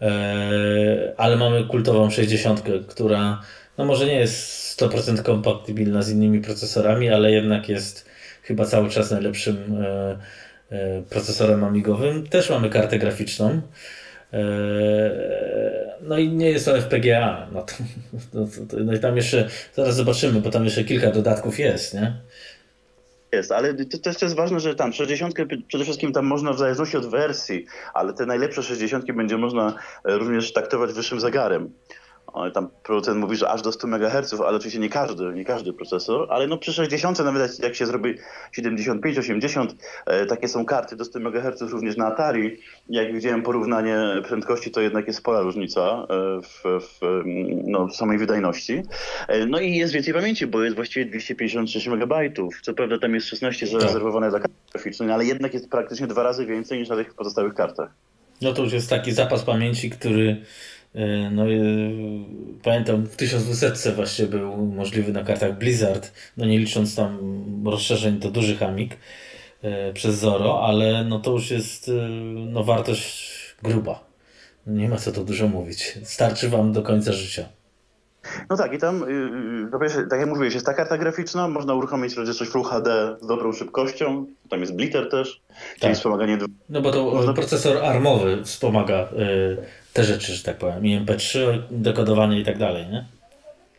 E, ale mamy kultową 60, która no może nie jest 100% kompatybilna z innymi procesorami, ale jednak jest chyba cały czas najlepszym procesorem amigowym. Też mamy kartę graficzną. E, no i nie jest to FPGA. No, to, no, to, no i tam jeszcze, zaraz zobaczymy, bo tam jeszcze kilka dodatków jest, nie? Jest, ale to też jest ważne, że tam 60 przede wszystkim tam można w zależności od wersji, ale te najlepsze 60 będzie można również taktować wyższym zegarem. Tam producent mówi, że aż do 100 MHz, ale oczywiście nie każdy, nie każdy procesor, ale no przy 60 nawet jak się zrobi 75, 80, e, takie są karty do 100 MHz również na Atari. Jak widziałem porównanie prędkości, to jednak jest spora różnica e, w, w no, samej wydajności. E, no i jest więcej pamięci, bo jest właściwie 256 MB. Co prawda tam jest 16 zarezerwowane za karty graficzne, ale jednak jest praktycznie dwa razy więcej niż na tych pozostałych kartach. No to już jest taki zapas pamięci, który no, pamiętam w 1200 właśnie był możliwy na kartach Blizzard, no nie licząc tam rozszerzeń do dużych amik e, przez Zoro, ale no to już jest e, no, wartość gruba. Nie ma co to dużo mówić. Starczy wam do końca życia. No tak, i tam, po pierwsze, tak jak mówiłeś, jest ta karta graficzna, można uruchomić rozdzielczość Full HD z dobrą szybkością, tam jest blitter też, tak. czyli wspomaganie... No bo to można... procesor armowy wspomaga te rzeczy, że tak powiem, i MP3, dekodowanie i tak dalej, nie?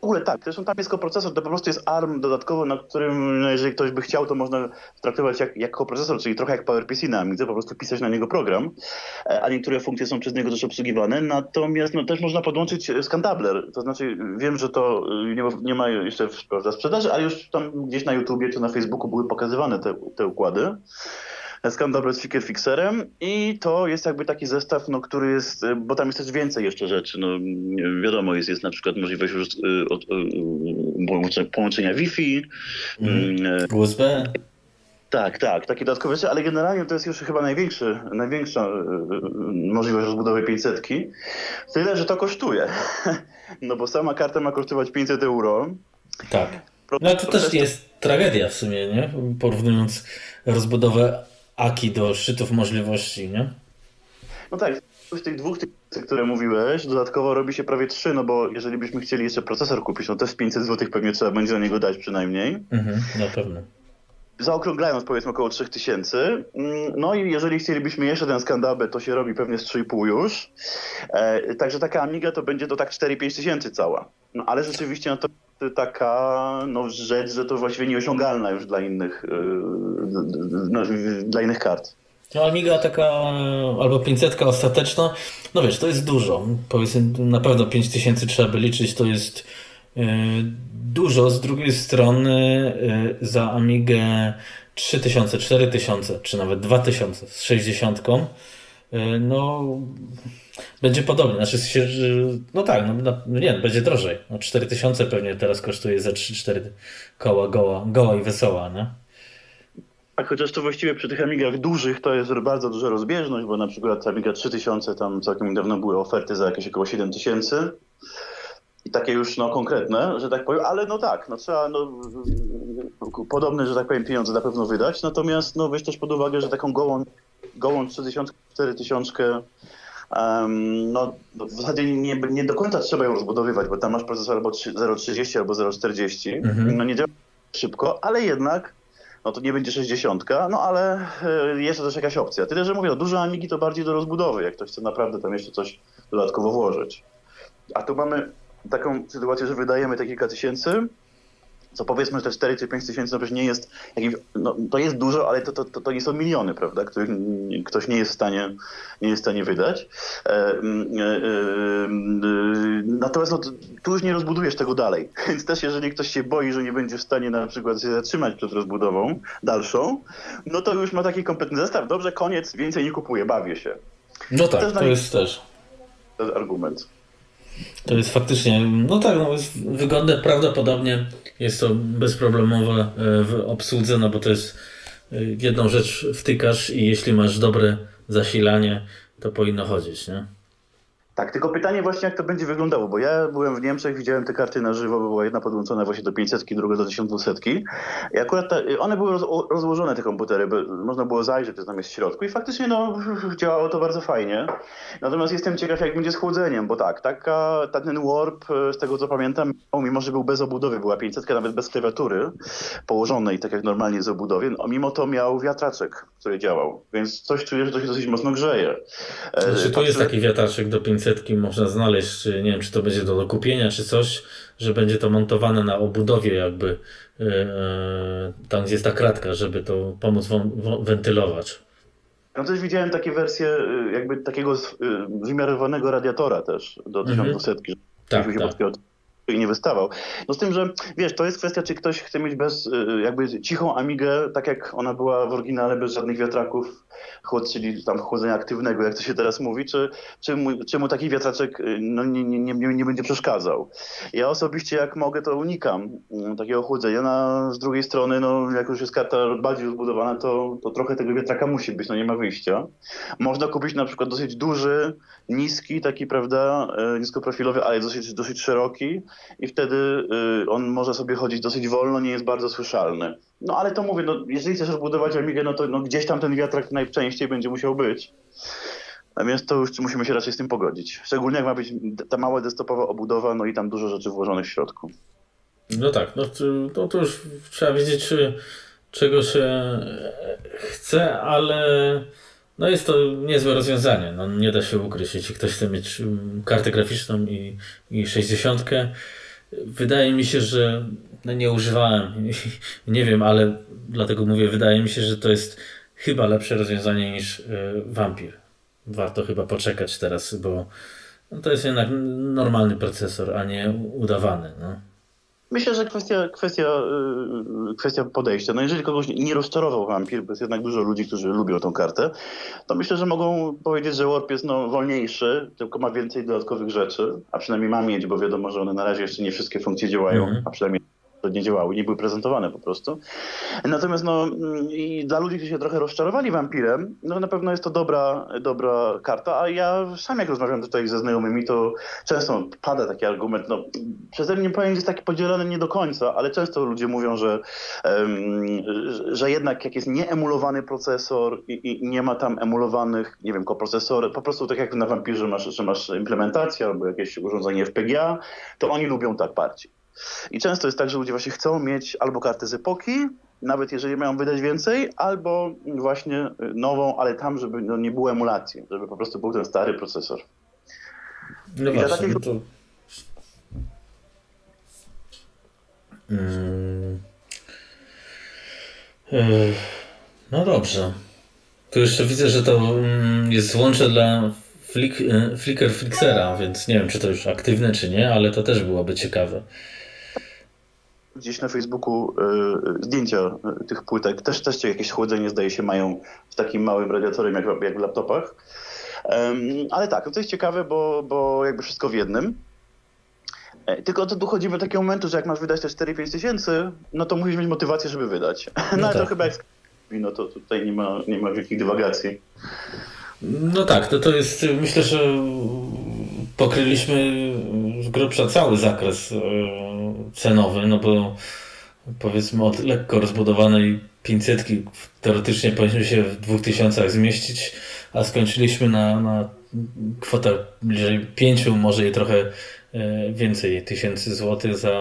W ogóle tak, zresztą tam jest procesor, to po prostu jest ARM dodatkowo, na którym no, jeżeli ktoś by chciał, to można traktować jak, jako procesor, czyli trochę jak PowerPC na Amidze, po prostu pisać na niego program, e, a niektóre funkcje są przez niego też obsługiwane, natomiast no, też można podłączyć Scandabler, to znaczy wiem, że to y, nie, nie ma jeszcze w sprzedaży, ale już tam gdzieś na YouTubie czy na Facebooku były pokazywane te, te układy. Skandal z Ficker Fixerem i to jest jakby taki zestaw, no, który jest, e, bo tam jest też więcej jeszcze rzeczy. No, wiadomo, jest, jest na przykład możliwość już, y, od, y, połączenia Wi-Fi. Mm, e, USB. Tak, tak, takie dodatkowe rzeczy, ale generalnie to jest już chyba największy, największa możliwość rozbudowy 500. Tyle, że to kosztuje. No bo sama karta ma kosztować 500 euro. Tak. No to też jest tragedia w sumie, nie? Porównując rozbudowę Aki do szczytów możliwości, nie? No tak, z tych dwóch tych, które mówiłeś, dodatkowo robi się prawie trzy, no bo jeżeli byśmy chcieli jeszcze procesor kupić, no też 500 zł pewnie trzeba będzie na niego dać przynajmniej. Mhm, na pewno. Zaokrąglając powiedzmy około 3000. Mm, no i jeżeli chcielibyśmy jeszcze ten skandabę, to się robi pewnie z 3,5 już. E, także taka Amiga to będzie to tak 4-5 tysięcy cała. No ale rzeczywiście no to taka no, rzecz, że to właściwie nieosiągalna już dla innych, yy, no, dla innych kart. No Amiga taka albo 500 ostateczna, no wiesz, to jest dużo. Powiedzmy, na pewno 5000 trzeba by liczyć, to jest yy, dużo. Z drugiej strony yy, za Amigę 3000, 4000 czy nawet 2000 z 60 yy, no będzie podobnie, znaczy się, no tak, no, no nie, będzie drożej. No 4000 pewnie teraz kosztuje za 3-4 koła goła, goła i wesoła, nie? Tak, chociaż to właściwie przy tych Amigach dużych to jest bardzo duża rozbieżność, bo na przykład Amiga 3000 tam całkiem niedawno były oferty za jakieś około 7000 i takie już no konkretne, że tak powiem, ale no tak, no trzeba no, podobne, że tak powiem, pieniądze na pewno wydać, natomiast no weź też pod uwagę, że taką gołą, gołą 3000, 4000 Um, no, w zasadzie nie, nie do końca trzeba ją rozbudowywać, bo tam masz procesor albo 0,30 albo 0,40. Mhm. No nie działa szybko, ale jednak no to nie będzie 60, no ale y, jest to też jakaś opcja. Tyle, że mówię, no, duże Amigi to bardziej do rozbudowy, jak ktoś chce naprawdę tam jeszcze coś dodatkowo włożyć. A tu mamy taką sytuację, że wydajemy te kilka tysięcy, co powiedzmy, że te 4 czy 5 tysięcy no nie jest, no, to jest dużo, ale to, to, to, nie są miliony, prawda, których ktoś nie jest w stanie, nie jest w stanie wydać. E, e, e, natomiast no, tu już nie rozbudujesz tego dalej, więc też jeżeli ktoś się boi, że nie będzie w stanie na przykład się zatrzymać przed rozbudową dalszą, no to już ma taki kompletny zestaw, dobrze, koniec, więcej nie kupuję, bawię się. No tak, to, to jest też. To jest argument. To jest faktycznie, no tak, no jest wygodne, prawdopodobnie jest to bezproblemowe e, w obsłudze, no bo to jest e, jedną rzecz wtykasz i jeśli masz dobre zasilanie, to powinno chodzić, nie? Tak, tylko pytanie właśnie jak to będzie wyglądało, bo ja byłem w Niemczech, widziałem te karty na żywo, była jedna podłączona właśnie do 500, druga do 1200 i akurat ta, one były roz, rozłożone te komputery, bo można było zajrzeć, co tam jest w środku i faktycznie no, działało to bardzo fajnie. Natomiast jestem ciekaw jak będzie z chłodzeniem, bo tak, taka, ten Warp, e, z tego co pamiętam, mimo że był bez obudowy, była 500 nawet bez klawiatury położonej, tak jak normalnie z obudowie, no, mimo to miał wiatraczek, który działał, więc coś czuję, że to się dosyć mocno grzeje. E, znaczy, tu jest taki wiatraczek do 500 setki można znaleźć, czy nie wiem, czy to będzie do dokupienia, czy coś, że będzie to montowane na obudowie jakby yy, tam, gdzie jest ta kratka, żeby to pomóc wentylować. No też widziałem takie wersje jakby takiego wymiarowanego radiatora też do 1200, mhm. Tak, tak i nie wystawał. No z tym, że wiesz, to jest kwestia, czy ktoś chce mieć bez, y, jakby cichą Amigę, tak jak ona była w oryginale, bez żadnych wiatraków, chłod, czyli tam chłodzenia aktywnego, jak to się teraz mówi, czy, czy, mu, czy mu taki wiatraczek y, no, nie, nie, nie, nie będzie przeszkadzał. Ja osobiście jak mogę, to unikam mm, takiego chłodzenia. No, z drugiej strony, no, jak już jest karta bardziej rozbudowana, to, to trochę tego wiatraka musi być, no nie ma wyjścia. Można kupić na przykład dosyć duży, niski, taki, prawda, y, niskoprofilowy, ale dosyć, dosyć szeroki i wtedy y, on może sobie chodzić dosyć wolno, nie jest bardzo słyszalny. No ale to mówię, no, jeżeli chcesz rozbudować Amigę, no to no, gdzieś tam ten wiatrak najczęściej będzie musiał być. Więc to już musimy się raczej z tym pogodzić. Szczególnie jak ma być ta mała desktopowa obudowa, no i tam dużo rzeczy włożonych w środku. No tak, no to, to już trzeba wiedzieć, czy, czego się chce, ale no jest to niezłe rozwiązanie. No, nie da się ukryć, jeśli ktoś chce mieć mm, kartę graficzną i, i 60. Wydaje mi się, że no nie używałem, nie wiem, ale dlatego mówię, wydaje mi się, że to jest chyba lepsze rozwiązanie niż Vampir. Warto chyba poczekać teraz, bo to jest jednak normalny procesor, a nie udawany. No. Myślę, że kwestia, kwestia, y, kwestia podejścia. No jeżeli kogoś nie rozczarował Vampir, bo jest jednak dużo ludzi, którzy lubią tą kartę, to myślę, że mogą powiedzieć, że Warp jest no, wolniejszy, tylko ma więcej dodatkowych rzeczy, a przynajmniej ma mieć, bo wiadomo, że one na razie jeszcze nie wszystkie funkcje działają, mm -hmm. a przynajmniej nie działały, nie były prezentowane po prostu. Natomiast no, i dla ludzi, którzy się trochę rozczarowali wampirem, no na pewno jest to dobra, dobra karta, a ja sam jak rozmawiam tutaj ze znajomymi, to często pada taki argument, no przeze mnie pojęcie jest taki podzielony nie do końca, ale często ludzie mówią, że, że jednak jak jest nieemulowany procesor i, i, nie ma tam emulowanych, nie wiem, koprocesory, po prostu tak jak na wampirze masz, że masz implementację albo jakieś urządzenie FPGA, to oni lubią tak bardziej. I często jest tak, że ludzie właśnie chcą mieć albo kartę z epoki, nawet jeżeli mają wydać więcej, albo właśnie nową, ale tam, żeby no, nie było emulacji, żeby po prostu był ten stary procesor. No I właśnie, takich... no to... Hmm. No dobrze. Tu jeszcze widzę, że to mm, jest złącze dla Flick, e, Flickr Flixera, więc nie wiem, czy to już aktywne, czy nie, ale to też byłoby ciekawe gdzieś na Facebooku y, zdjęcia e, tych płytek. Też, też jakieś chłodzenie zdaje się mają w takim małym radiatorem jak, jak w laptopach. Um, ale tak, to jest ciekawe, bo, bo jakby wszystko w jednym. Tylko to dochodzimy do takiego momentu, że jak masz wydać te 4-5 tysięcy, no to musisz mieć motywację, żeby wydać. No, no ale tak. to chyba jak no to tutaj nie ma, nie ma wielkich dywagacji. No tak, to, to jest, myślę, że pokryliśmy z grubsza cały zakres cenowy, no bo powiedzmy od lekko rozbudowanej 500 teoretycznie powinniśmy się w 2000 zmieścić, a skończyliśmy na, na kwotę bliżej 5, może i trochę e, więcej tysięcy złotych za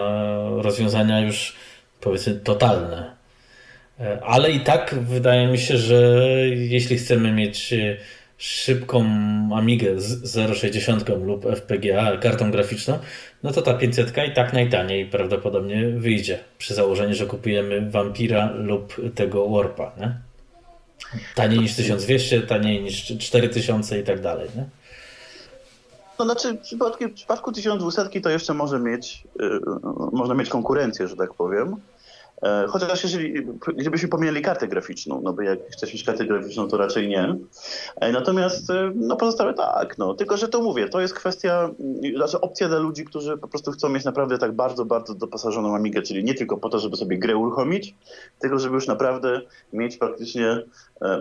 rozwiązania już powiedzmy totalne. E, ale i tak wydaje mi się, że jeśli chcemy mieć e, szybką Amigę z 0,60 lub FPGA kartą graficzną, no to ta 500 i tak najtaniej prawdopodobnie wyjdzie. Przy założeniu, że kupujemy Vampira lub tego Warpa. Nie? Taniej niż 1200, taniej niż 4000 i tak dalej. Nie? No znaczy w przypadku, w przypadku 1200 to jeszcze może mieć, yy, można mieć konkurencję, że tak powiem. E, chociaż jeżeli, gdybyśmy pomijali kartę graficzną, no bo jak chcesz mieć kartę graficzną, to raczej nie. E, natomiast e, no pozostałe tak, no. Tylko, że to mówię, to jest kwestia, znaczy opcja dla ludzi, którzy po prostu chcą mieć naprawdę tak bardzo, bardzo doposażoną Amigę, czyli nie tylko po to, żeby sobie grę uruchomić, tylko żeby już naprawdę mieć praktycznie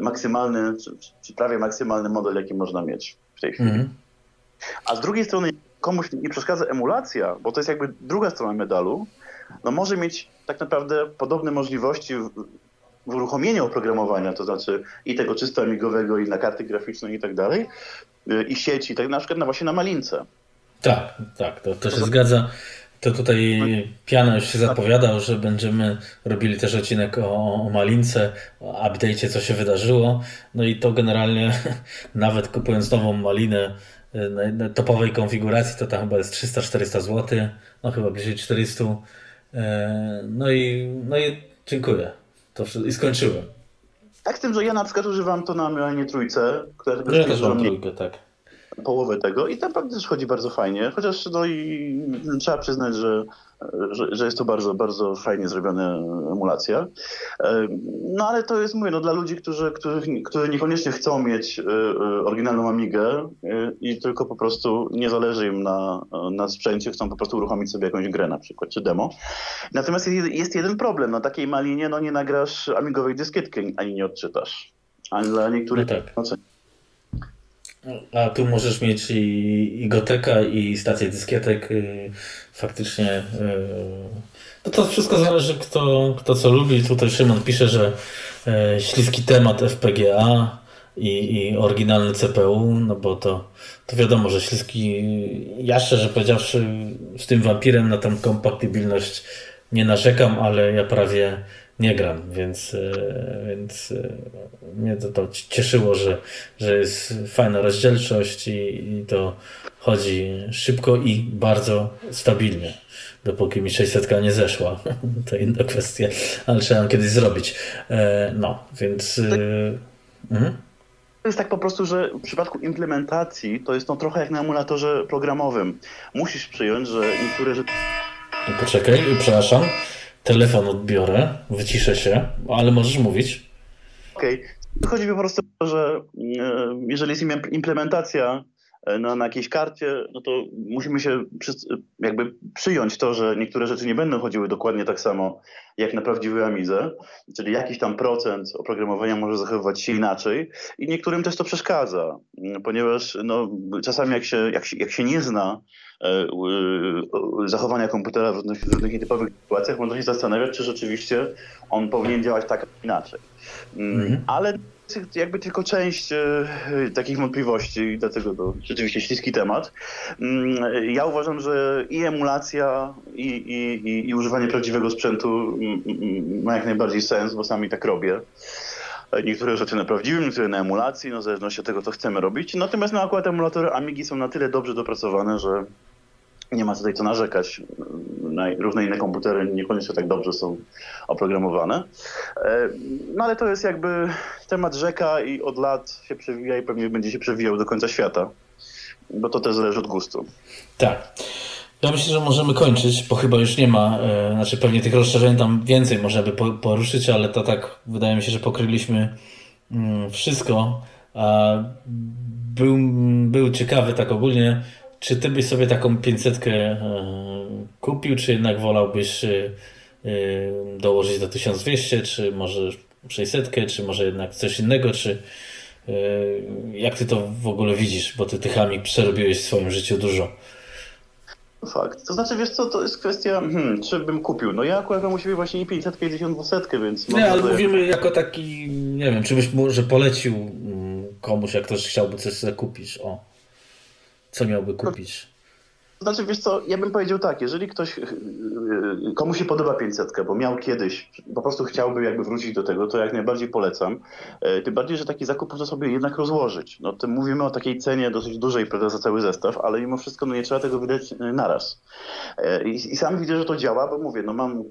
maksymalny, czy, czy prawie maksymalny model, jaki można mieć w tej chwili. Mm. A z drugiej strony komuś nie przeszkadza emulacja, bo to jest jakby druga strona medalu, no może mieć tak naprawdę podobne możliwości w, uruchomieniu oprogramowania, to znaczy i tego czysto amigowego, i na karty graficzne i tak dalej, y, i sieci, tak na przykład na właśnie na malince. Tak, tak, to, to się to zgadza. To tutaj Piana już się zapowiadał, że będziemy robili też odcinek o, o Malince, o update'cie, co się wydarzyło. No i to generalnie, nawet kupując nową Malinę y, topowej konfiguracji, to tam chyba jest 300-400 zł, no chyba bliżej 400 E, no i, no i dziękuję. To I skończyłem. Tak, z tym, że ja na przykład używam to na Milanie Trójce. Która no ja też mam trójkę, tak. Połowę tego i naprawdę też chodzi bardzo fajnie, chociaż no i trzeba przyznać, że, że, że, jest to bardzo, bardzo fajnie zrobiona emulacja. No ale to jest, mówię, no, dla ludzi, którzy, którzy, którzy niekoniecznie chcą mieć e, e, oryginalną Amigę e, i tylko po prostu nie zależy im na, na sprzęcie, chcą po prostu uruchomić sobie jakąś grę na przykład, czy demo. Natomiast jest, jest jeden problem, na takiej malinie no nie nagrasz amigowej dyskietki, ani nie odczytasz. A dla niektórych... No tak. A tu możesz mieć i, i Goteka, i stację dyskietek. Y, faktycznie. Y, no to wszystko zależy, kto, kto co lubi. Tutaj Szymon pisze, że y, śliski temat FPGA i, i oryginalny CPU, no bo to, to wiadomo, że śliski. Ja szczerze powiedziawszy, z tym wampirem na tą kompatybilność nie narzekam, ale ja prawie nie gram, więc, e, więc e, mnie to, to cieszyło, że, że jest fajna rozdzielczość i, i to chodzi szybko i bardzo stabilnie. Dopóki mi 600 nie zeszła, to inna kwestia, ale trzeba ją kiedyś zrobić. E, no, więc. Mhm. To jest tak po prostu, że w przypadku implementacji to jest to trochę jak na emulatorze programowym. Musisz przyjąć, że niektóre rzeczy. Poczekaj, przepraszam telefon odbiorę, wyciszę się, ale możesz mówić. Okej. Okay. Chodzi mi po prostu o to, że e, jeżeli jest implementacja e, na, na jakiejś karcie, no to musimy się przy, jakby przyjąć to, że niektóre rzeczy nie będą chodziły dokładnie tak samo jak na prawdziwej Amidze, czyli jakiś tam procent oprogramowania może zachowywać się inaczej i niektórym też to przeszkadza, ponieważ no, czasami jak się, jak się, jak się nie zna zachowania komputera w różnych, w różnych nietypowych sytuacjach, można się zastanawiać, czy rzeczywiście on powinien działać tak inaczej. Mm, mhm. Ale jakby tylko część e, takich wątpliwości i dlatego to rzeczywiście śliski temat. Mm, ja uważam, że i emulacja, i, i, i, i używanie prawdziwego sprzętu mm, ma jak najbardziej sens, bo sami tak robię niektóre rzeczy na prawdziwym, niektóre na emulacji, no w zależności od tego, co chcemy robić. Natomiast no, akurat emulatory Amigi są na tyle dobrze dopracowane, że nie ma tutaj co narzekać. Różne inne komputery niekoniecznie tak dobrze są oprogramowane. E, no ale to jest jakby temat rzeka i od lat się przewija i pewnie będzie się przewijał do końca świata, bo to też zależy od gustu. Tak. Ja myślę, że możemy kończyć, bo chyba już nie ma, e, znaczy pewnie tych rozszerzeń tam więcej można by poruszyć, ale to tak wydaje mi się, że pokryliśmy mm, wszystko. Był, był ciekawy tak ogólnie czy ty byś sobie taką 500 e, kupił, czy jednak wolałbyś e, e, dołożyć do 1200, czy może 600, czy może jednak coś innego, czy jak ty to w ogóle widzisz, bo ty tych amik przerobiłeś w swoim życiu dużo. Fakt. To znaczy, wiesz co, to jest kwestia, hmm, czy bym kupił. No ja akurat mam u siebie właśnie i 500 i 1200, więc... Nie, ale mówimy jako taki, nie wiem, czy byś może polecił mm, komuś, jak ktoś chciałby coś sobie kupić, o. Co miałby kupić? Znaczy, wiesz co, ja bym powiedział tak, jeżeli ktoś, y, y, komu się podoba 500, bo miał kiedyś, po prostu chciałby jakby wrócić do tego, to jak najbardziej polecam. E, tym bardziej, że taki zakup można sobie jednak rozłożyć. No mówimy o takiej cenie dosyć dużej, prawda, za cały zestaw, ale mimo wszystko no nie trzeba tego wydać y, naraz. E, I, i sam widzę, że to działa, bo mówię, no mam,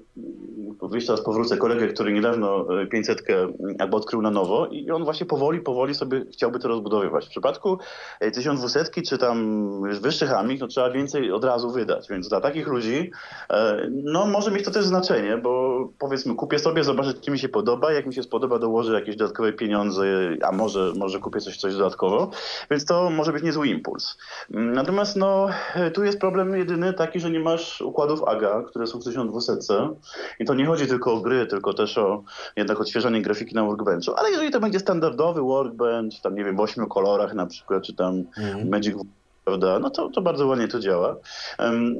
jeszcze raz powrócę, kolegę, który niedawno 500 albo odkrył na nowo i on właśnie powoli, powoli sobie chciałby to rozbudowywać. W przypadku 1200 czy tam wyższych amik, no trzeba więcej od razu wydać. Więc dla takich ludzi e, no, może mieć to też znaczenie, bo powiedzmy kupię sobie, zobaczę, czy mi się podoba. Jak mi się spodoba, dołożę jakieś dodatkowe pieniądze, a może, może kupię coś, coś dodatkowo. Więc to może być niezły impuls. Natomiast no, tu jest problem jedyny taki, że nie masz układów AGA, które są w 1200 i to nie chodzi tylko o gry, tylko też o jednak odświeżanie grafiki na workbenchu. Ale jeżeli to będzie standardowy workbench, tam nie wiem, w ośmiu kolorach na przykład, czy tam mm. Magic prawda? No to, to bardzo ładnie to działa.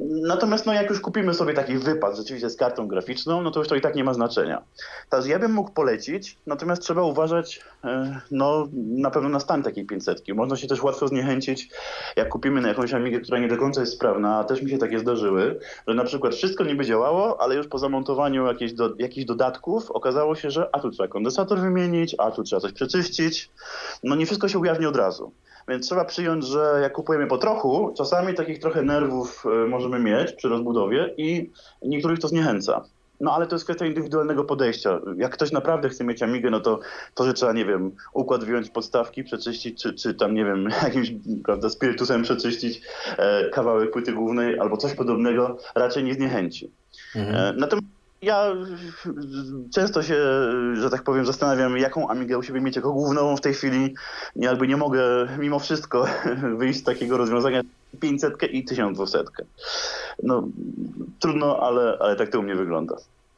Natomiast no jak już kupimy sobie taki wypad rzeczywiście z kartą graficzną, no to już to i tak nie ma znaczenia. Także ja bym mógł polecić, natomiast trzeba uważać e, no na pewno na stan takiej 500. Można się też łatwo zniechęcić, jak kupimy na jakąś Amigę, która nie do końca jest sprawna, a też mi się takie zdarzyły, że na przykład wszystko niby działało, ale już po zamontowaniu jakichś, do, jakichś dodatków okazało się, że a tu trzeba kondensator wymienić, a tu trzeba coś przeczyścić. No nie wszystko się ujawni od razu. Więc trzeba przyjąć, że jak kupujemy po trochu, czasami takich trochę nerwów e, możemy mieć przy rozbudowie i niektórych to zniechęca. No ale to jest kwestia indywidualnego podejścia. Jak ktoś naprawdę chce mieć Amigę, no to to, że trzeba, nie wiem, układ wyjąć podstawki, przeczyścić, czy, czy tam, nie wiem, jakimś, prawda, spirytusem przeczyścić e, kawałek płyty głównej albo coś podobnego, raczej nie zniechęci. Mhm. E, natomiast ja często się, że tak powiem, zastanawiam, jaką Amigę u siebie mieć jako główną w tej chwili. Jakby nie mogę mimo wszystko wyjść z takiego rozwiązania 500 i 1200. No trudno, ale, ale tak to u mnie wygląda.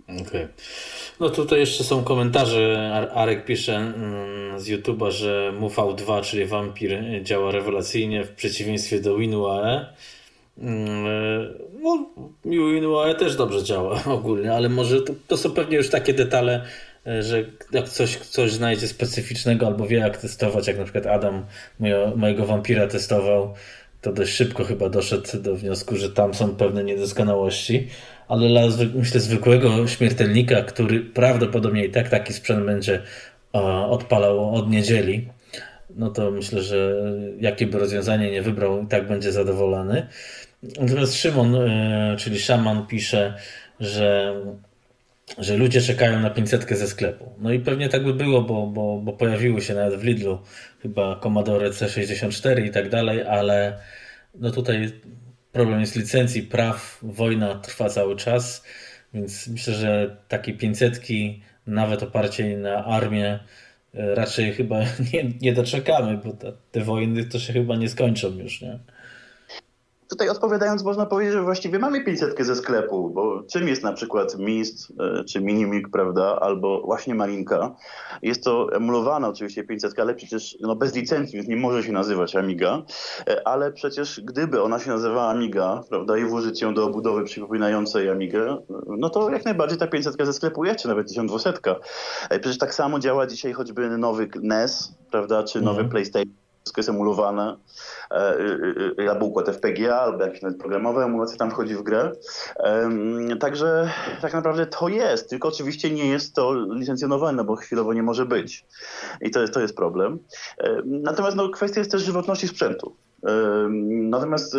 Okej. Okay. No tutaj jeszcze są komentarze. Arek pisze mm, z YouTube'a, że MUV2, czyli Vampir działa rewelacyjnie w przeciwieństwie do WinUAE. Mm, e, no, WinUAE też dobrze działa ogólnie, ale może to, to są pewnie już takie detale, e, że jak coś, coś znajdzie specyficznego albo wie jak testować, jak na przykład Adam mojego, mojego wampira testował, to dość szybko chyba doszedł do wniosku, że tam są pewne niedoskonałości, ale dla myślę zwykłego śmiertelnika, który prawdopodobnie i tak taki sprzęt będzie odpalał od niedzieli, no to myślę, że jakie by rozwiązanie nie wybrał, i tak będzie zadowolony. Natomiast Szymon, e, czyli szaman, pisze, że, że ludzie czekają na 500 ze sklepu. No i pewnie tak by było, bo, bo, bo pojawiły się nawet w Lidlu chyba Commodore C64 i tak dalej, ale no tutaj problem jest licencji, praw, wojna trwa cały czas, więc myślę, że takie 500 nawet oparcie na armię e, raczej chyba nie, nie doczekamy, bo te, te wojny to się chyba nie skończą już, nie? Tutaj odpowiadając, można powiedzieć, że właściwie mamy 500 ze sklepu, bo czym jest na przykład Mist e, czy Minimik, prawda, albo właśnie Malinka. Jest to emulowana oczywiście 500, ale przecież no bez licencji, więc nie może się nazywać Amiga, e, ale przecież gdyby ona się nazywała Amiga, prawda, i włożyć ją do obudowy przypominającej Amigę, no to jak najbardziej ta 500 ze sklepu jest, czy nawet 1200. E, przecież tak samo działa dzisiaj choćby nowy NES, prawda, czy nowy mm. PlayStation wszystko jest emulowane, e, y, y, albo układ FPGA, albo jakieś nawet programowe emulacje tam wchodzi w grę. Także tak naprawdę to jest, tylko oczywiście nie jest to licencjonowane, bo chwilowo nie może być. I to jest, to jest problem. Natomiast no, kwestia jest też żywotności sprzętu. Natomiast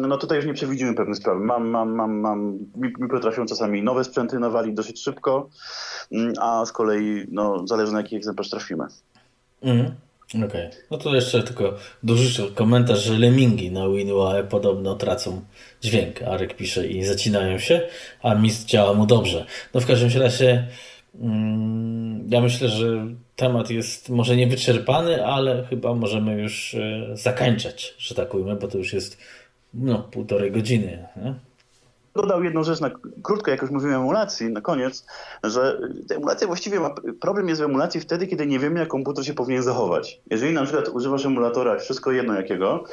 no tutaj już nie przewidzimy pewnych spraw. Mam, mam, mam, mam, mi, mi potrafią czasami nowe sprzęty nawalić dosyć szybko, mm, a z kolei no, zależy na jaki egzemplarz trafimy. Mhm. Okej. Okay. No to jeszcze tylko duży komentarz, że lemingi na WinUAE podobno tracą dźwięk. Arek pisze i zacinają się, a Mist działa mu dobrze. No w każdym razie mm, ja myślę, że temat jest może niewyczerpany, ale chyba możemy już e, zakończać, że tak ujmę, bo to już jest no, półtorej godziny. Nie? Dodał jedną rzecz, na, krótko jak już mówiłem o emulacji, na koniec, że emulacja właściwie ma, problem jest w emulacji wtedy, kiedy nie wiemy, jak komputer się powinien zachować. Jeżeli na przykład używasz emulatora, wszystko jedno jakiego,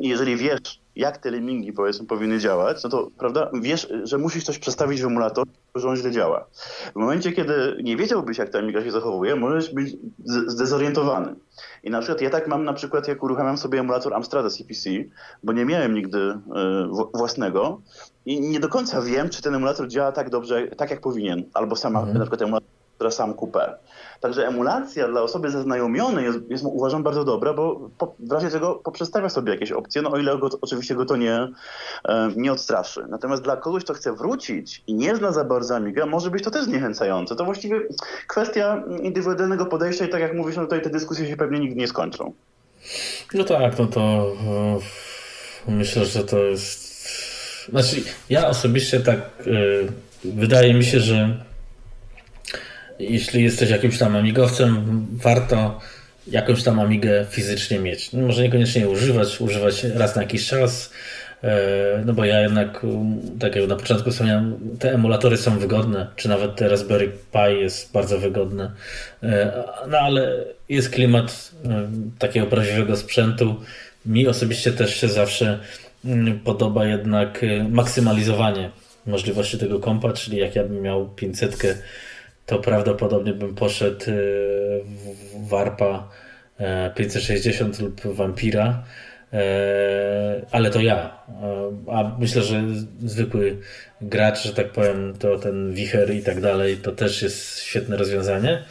jeżeli wiesz, jak te lemingi powiedzmy powinny działać, no to prawda, wiesz, że musisz coś przestawić w emulator, że on źle działa. W momencie, kiedy nie wiedziałbyś, jak ta emigra się zachowuje, możesz być zdezorientowany. I na przykład ja tak mam na przykład, jak uruchamiam sobie emulator Amstrada CPC, bo nie miałem nigdy y, własnego i nie do końca wiem, czy ten emulator działa tak dobrze, tak jak powinien, albo sama mhm. na przykład emulator która sam kupę. Także emulacja dla osoby zaznajomionej jest, jest uważam bardzo dobra, bo po, w razie czego poprzestawia sobie jakieś opcje, no o ile go, oczywiście go to nie, e, nie odstraszy. Natomiast dla kogoś, kto chce wrócić i nie zna za bardzo Amiga, może być to też zniechęcające. To właściwie kwestia indywidualnego podejścia i tak jak mówisz, no tutaj te dyskusje się pewnie nigdy nie skończą. No tak, no to e, myślę, że to jest... Znaczy, ja osobiście tak e, wydaje mi się, że jeśli jesteś jakimś tam amigowcem, warto jakąś tam amigę fizycznie mieć. No, może niekoniecznie używać, używać raz na jakiś czas, e, no bo ja jednak, tak jak na początku wspomniałem, te emulatory są wygodne, czy nawet te Raspberry Pi jest bardzo wygodne, e, no ale jest klimat takiego prawdziwego sprzętu. Mi osobiście też się zawsze mm, podoba jednak maksymalizowanie możliwości tego kompa, czyli jak ja bym miał 500 to prawdopodobnie bym poszedł e, w Warpa 560 e, lub Vampira, e, ale to ja. A myślę, że zwykły gracz, że tak powiem, to ten wicher i tak dalej, to też jest świetne rozwiązanie.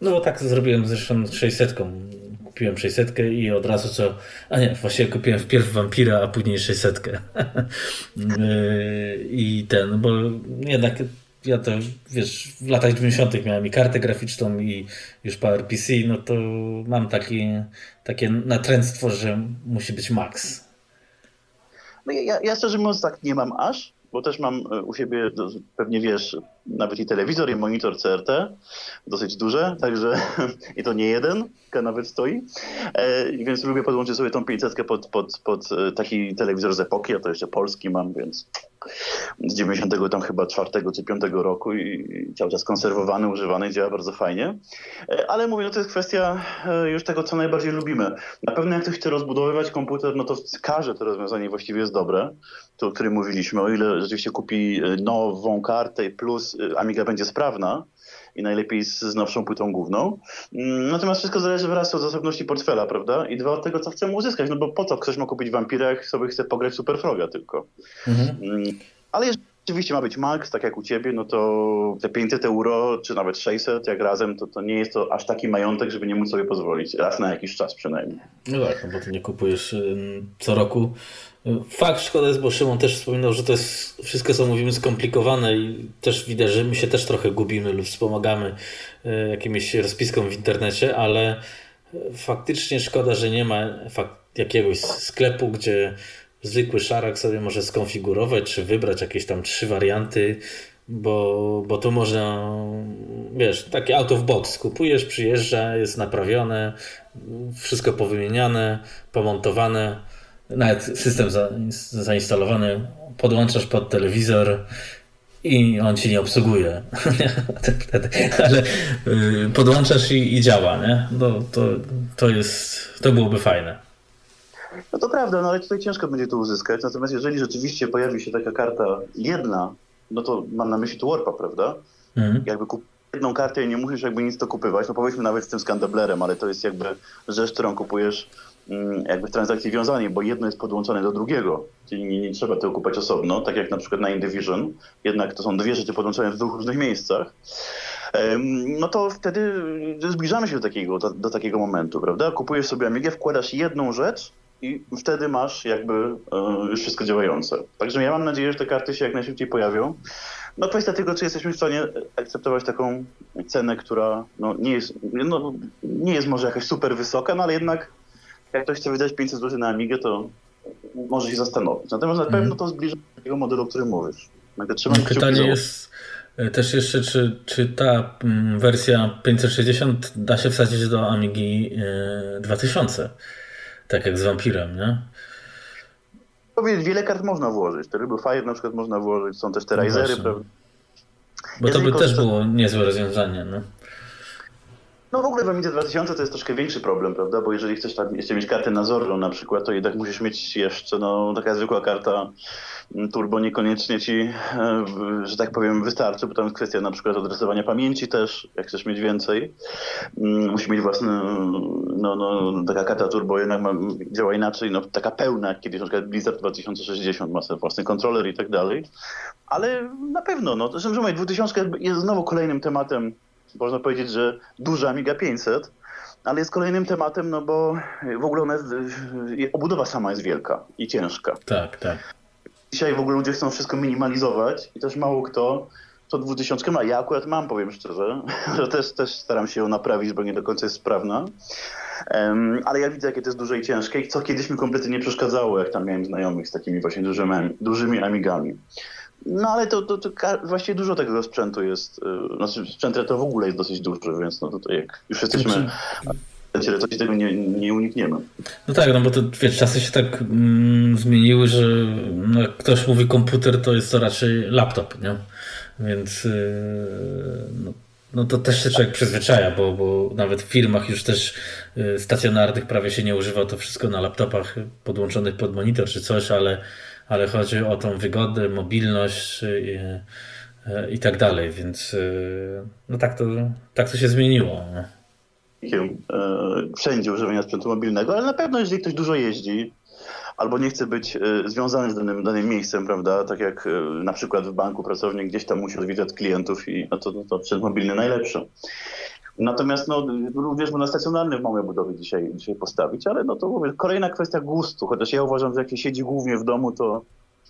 No bo tak zrobiłem zresztą 600. Kupiłem 600 i od razu co. A nie, właściwie kupiłem wpierw Vampira, a później 600. I ten, bo jednak ja to, wiesz, w latach 90. miałem i kartę graficzną i już PowerPC, no to mam taki, takie natręctwo, że musi być max. No ja, ja szczerze mówiąc tak nie mam aż, bo też mam e, u siebie, pewnie wiesz, nawet i telewizor, i monitor CRT, dosyć duże, także i to nie jeden, nawet stoi, e, więc lubię podłączyć sobie tą 500 pod, pod, pod e, taki telewizor z epoki, a to jeszcze polski mam, więc z 90 tam chyba 4 czy 5 roku i cały czas konserwowany, używany, działa bardzo fajnie. E, ale mówię, no to jest kwestia już tego, co najbardziej lubimy. Na pewno jak ktoś chce rozbudowywać komputer, no to każde to rozwiązanie właściwie jest dobre, to o którym mówiliśmy. O ile rzeczywiście kupi nową kartę plus Amiga będzie sprawna, i najlepiej z, z nowszą płytą główną. Mm, natomiast wszystko zależy wraz od zasobności portfela, prawda? I dwa od tego, co chcemy uzyskać. No bo po co ktoś ma kupić Vampira, jak sobie chce pograć Super Froga tylko. Mhm. Mm, ale jeżeli rzeczywiście ma być max, tak jak u ciebie, no to te 500 euro, czy nawet 600, jak razem, to, to nie jest to aż taki majątek, żeby nie móc sobie pozwolić. Raz na jakiś czas przynajmniej. No tak, no bo ty nie kupujesz co roku Fakt, szkoda jest, bo Szymon też wspominał, że to jest, wszystko co mówimy skomplikowane i też widać, że my się też trochę gubimy lub wspomagamy e, jakimiś rozpiską w internecie, ale faktycznie szkoda, że nie ma jakiegoś sklepu, gdzie zwykły szarak sobie może skonfigurować, czy wybrać jakieś tam trzy warianty, bo, bo tu można, wiesz, takie out of box. Kupujesz, przyjeżdża, jest naprawione, wszystko powymieniane, pomontowane nawet system za, zainstalowany, podłączasz pod telewizor i on ci nie obsługuje. Ale y, podłączasz i, i, działa, nie? To, to, to, jest, to byłoby fajne. No to prawda, no ale tutaj ciężko będzie to uzyskać. Natomiast jeżeli rzeczywiście pojawi się taka karta jedna, no to mam na myśli tu Warpa, prawda? Mhm. Jakby kup jedną kartę i nie musisz jakby nic to kupywać, no powiedzmy nawet z tym skandablerem, ale to jest jakby rzecz, którą kupujesz jakby w transakcji wiązanej, bo jedno jest podłączone do drugiego, czyli nie, nie, trzeba tego kupować osobno, tak jak na przykład na Indivision, jednak to są dwie rzeczy podłączone w dwóch różnych miejscach, no to wtedy zbliżamy się do takiego, do, do takiego momentu, prawda? Kupujesz sobie Amigę, wkładasz jedną rzecz i wtedy masz jakby e, już wszystko działające. Także ja mam nadzieję, że te karty się jak najszybciej pojawią. No kwestia tego, czy jesteśmy w stanie akceptować taką cenę, która no, nie, jest, no, nie jest może jakaś super wysoka, no ale jednak jak ktoś chce wydać 500 zł na Amigę, to może się zastanowić. Natomiast na pewno mhm. to zbliża do tego modelu, o którym mówisz. Pytanie jest e, też jeszcze, czy, czy ta mm, wersja 560 da się wsadzić do Amigi 2000, e, tak jak z Vampirem, nie? Powiedz, wiele kart można włożyć. Te Ryby Fire na przykład można włożyć, są też te no Risery, prawda? Bo to by też było niezłe rozwiązanie. No. No w ogóle w Amidze 2000 to jest troszkę większy problem, prawda? Bo jeżeli chcesz tam jeszcze mieć kartę nazorną na przykład, to jednak musisz mieć jeszcze no, taka zwykła karta mm, turbo niekoniecznie ci, e, że tak powiem, wystarczy, bo tam jest kwestia na przykład adresowania pamięci też, jak chcesz mieć więcej. Mm, musi mieć własny, no, no taka karta turbo jednak ma, działa inaczej, no taka pełna, kiedyś na przykład Blizzard 2060 ma własny kontroler i tak dalej. Ale na pewno, no, zresztą 2000 jest znowu kolejnym tematem można powiedzieć, że duża Amiga 500, ale jest kolejnym tematem, no bo w ogóle ona jest, obudowa sama jest wielka i ciężka. Tak, tak. Dzisiaj w ogóle ludzie chcą wszystko minimalizować i też mało kto to 2000 ma. Ja akurat mam, powiem szczerze, że też, też staram się ją naprawić, bo nie do końca jest sprawna. Um, ale ja widzę, jakie to jest duże i ciężkie i co kiedyś mi kompletnie nie przeszkadzało, jak tam miałem znajomych z takimi właśnie dużymi, dużymi amigami. No ale to, to, to właściwie dużo tego sprzętu jest, y, znaczy sprzęt to w ogóle jest dosyć duży, więc no tutaj jak już jesteśmy znaczy... to tego nie, nie unikniemy. No tak, no bo to wiesz, czasy się tak mm, zmieniły, że no, jak ktoś mówi komputer, to jest to raczej laptop, nie? Więc yy, no, no, to też się człowiek przyzwyczaja, bo, bo nawet w firmach już też yy, stacjonarnych prawie się nie używa to wszystko na laptopach podłączonych pod monitor czy coś, ale ale chodzi o tą wygodę, mobilność i, i tak dalej, więc y, no tak to, tak to się zmieniło. E, wszędzie używania sprzętu mobilnego, ale na pewno jeżeli ktoś dużo jeździ, albo nie chce być e, związany z danym, danym miejscem, prawda? Tak jak e, na przykład w banku pracownik gdzieś tam musi odwiedzać klientów i no to, to sprzęt mobilny najlepszy. Natomiast no, również można stacjonarny w małej budowie dzisiaj, dzisiaj postawić, ale no to mówię, kolejna kwestia gustu, chociaż ja uważam, że jak się siedzi głównie w domu, to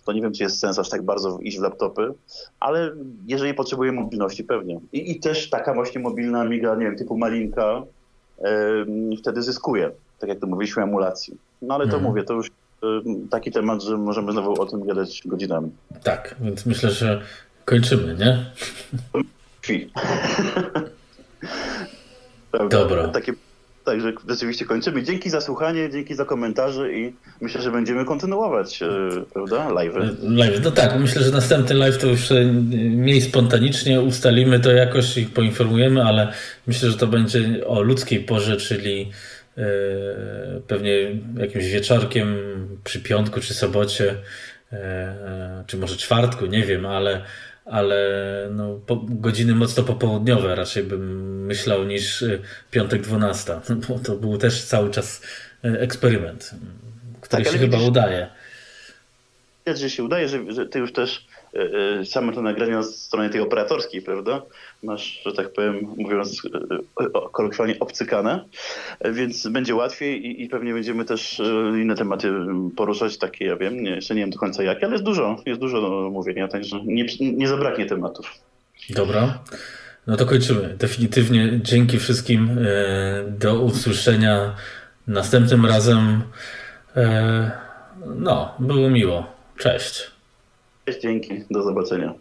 to nie wiem, czy jest sens aż tak bardzo iść w laptopy, ale jeżeli potrzebuję mobilności, pewnie. I, i też taka właśnie mobilna Amiga, nie wiem, typu Malinka, yy, wtedy zyskuje, tak jak to mówiliśmy, emulacji. No ale to mhm. mówię, to już taki temat, że możemy znowu o tym gadać godzinami. Tak, więc myślę, że kończymy, nie? Kwi. Dobra. Takie, także rzeczywiście kończymy. Dzięki za słuchanie, dzięki za komentarze i myślę, że będziemy kontynuować, e, prawda, live. Live, no tak, myślę, że następny live to już mniej spontanicznie ustalimy to jakoś i poinformujemy, ale myślę, że to będzie o ludzkiej porze, czyli e, pewnie jakimś wieczorkiem przy piątku czy sobocie, e, czy może czwartku, nie wiem, ale ale no, po, godziny mocno popołudniowe raczej bym myślał niż y, piątek 12, bo to był też cały czas y, eksperyment, który tak, się chyba widzisz, udaje. Widać, że się udaje, że, że ty już też e, same to nagrania z strony tej operatorskiej, prawda? Masz, że tak powiem, mówiąc e, kolokwialnie, obcykane, więc będzie łatwiej i, i, pewnie będziemy też inne tematy poruszać, takie, ja wiem, nie, jeszcze nie wiem do końca jakie, ale jest dużo, jest dużo do mówienia, także nie, nie zabraknie tematów. Dobra. No to kończymy. Definitywnie dzięki wszystkim. Do usłyszenia następnym razem. No, było miło. Cześć. Cześć, dzięki. Do zobaczenia.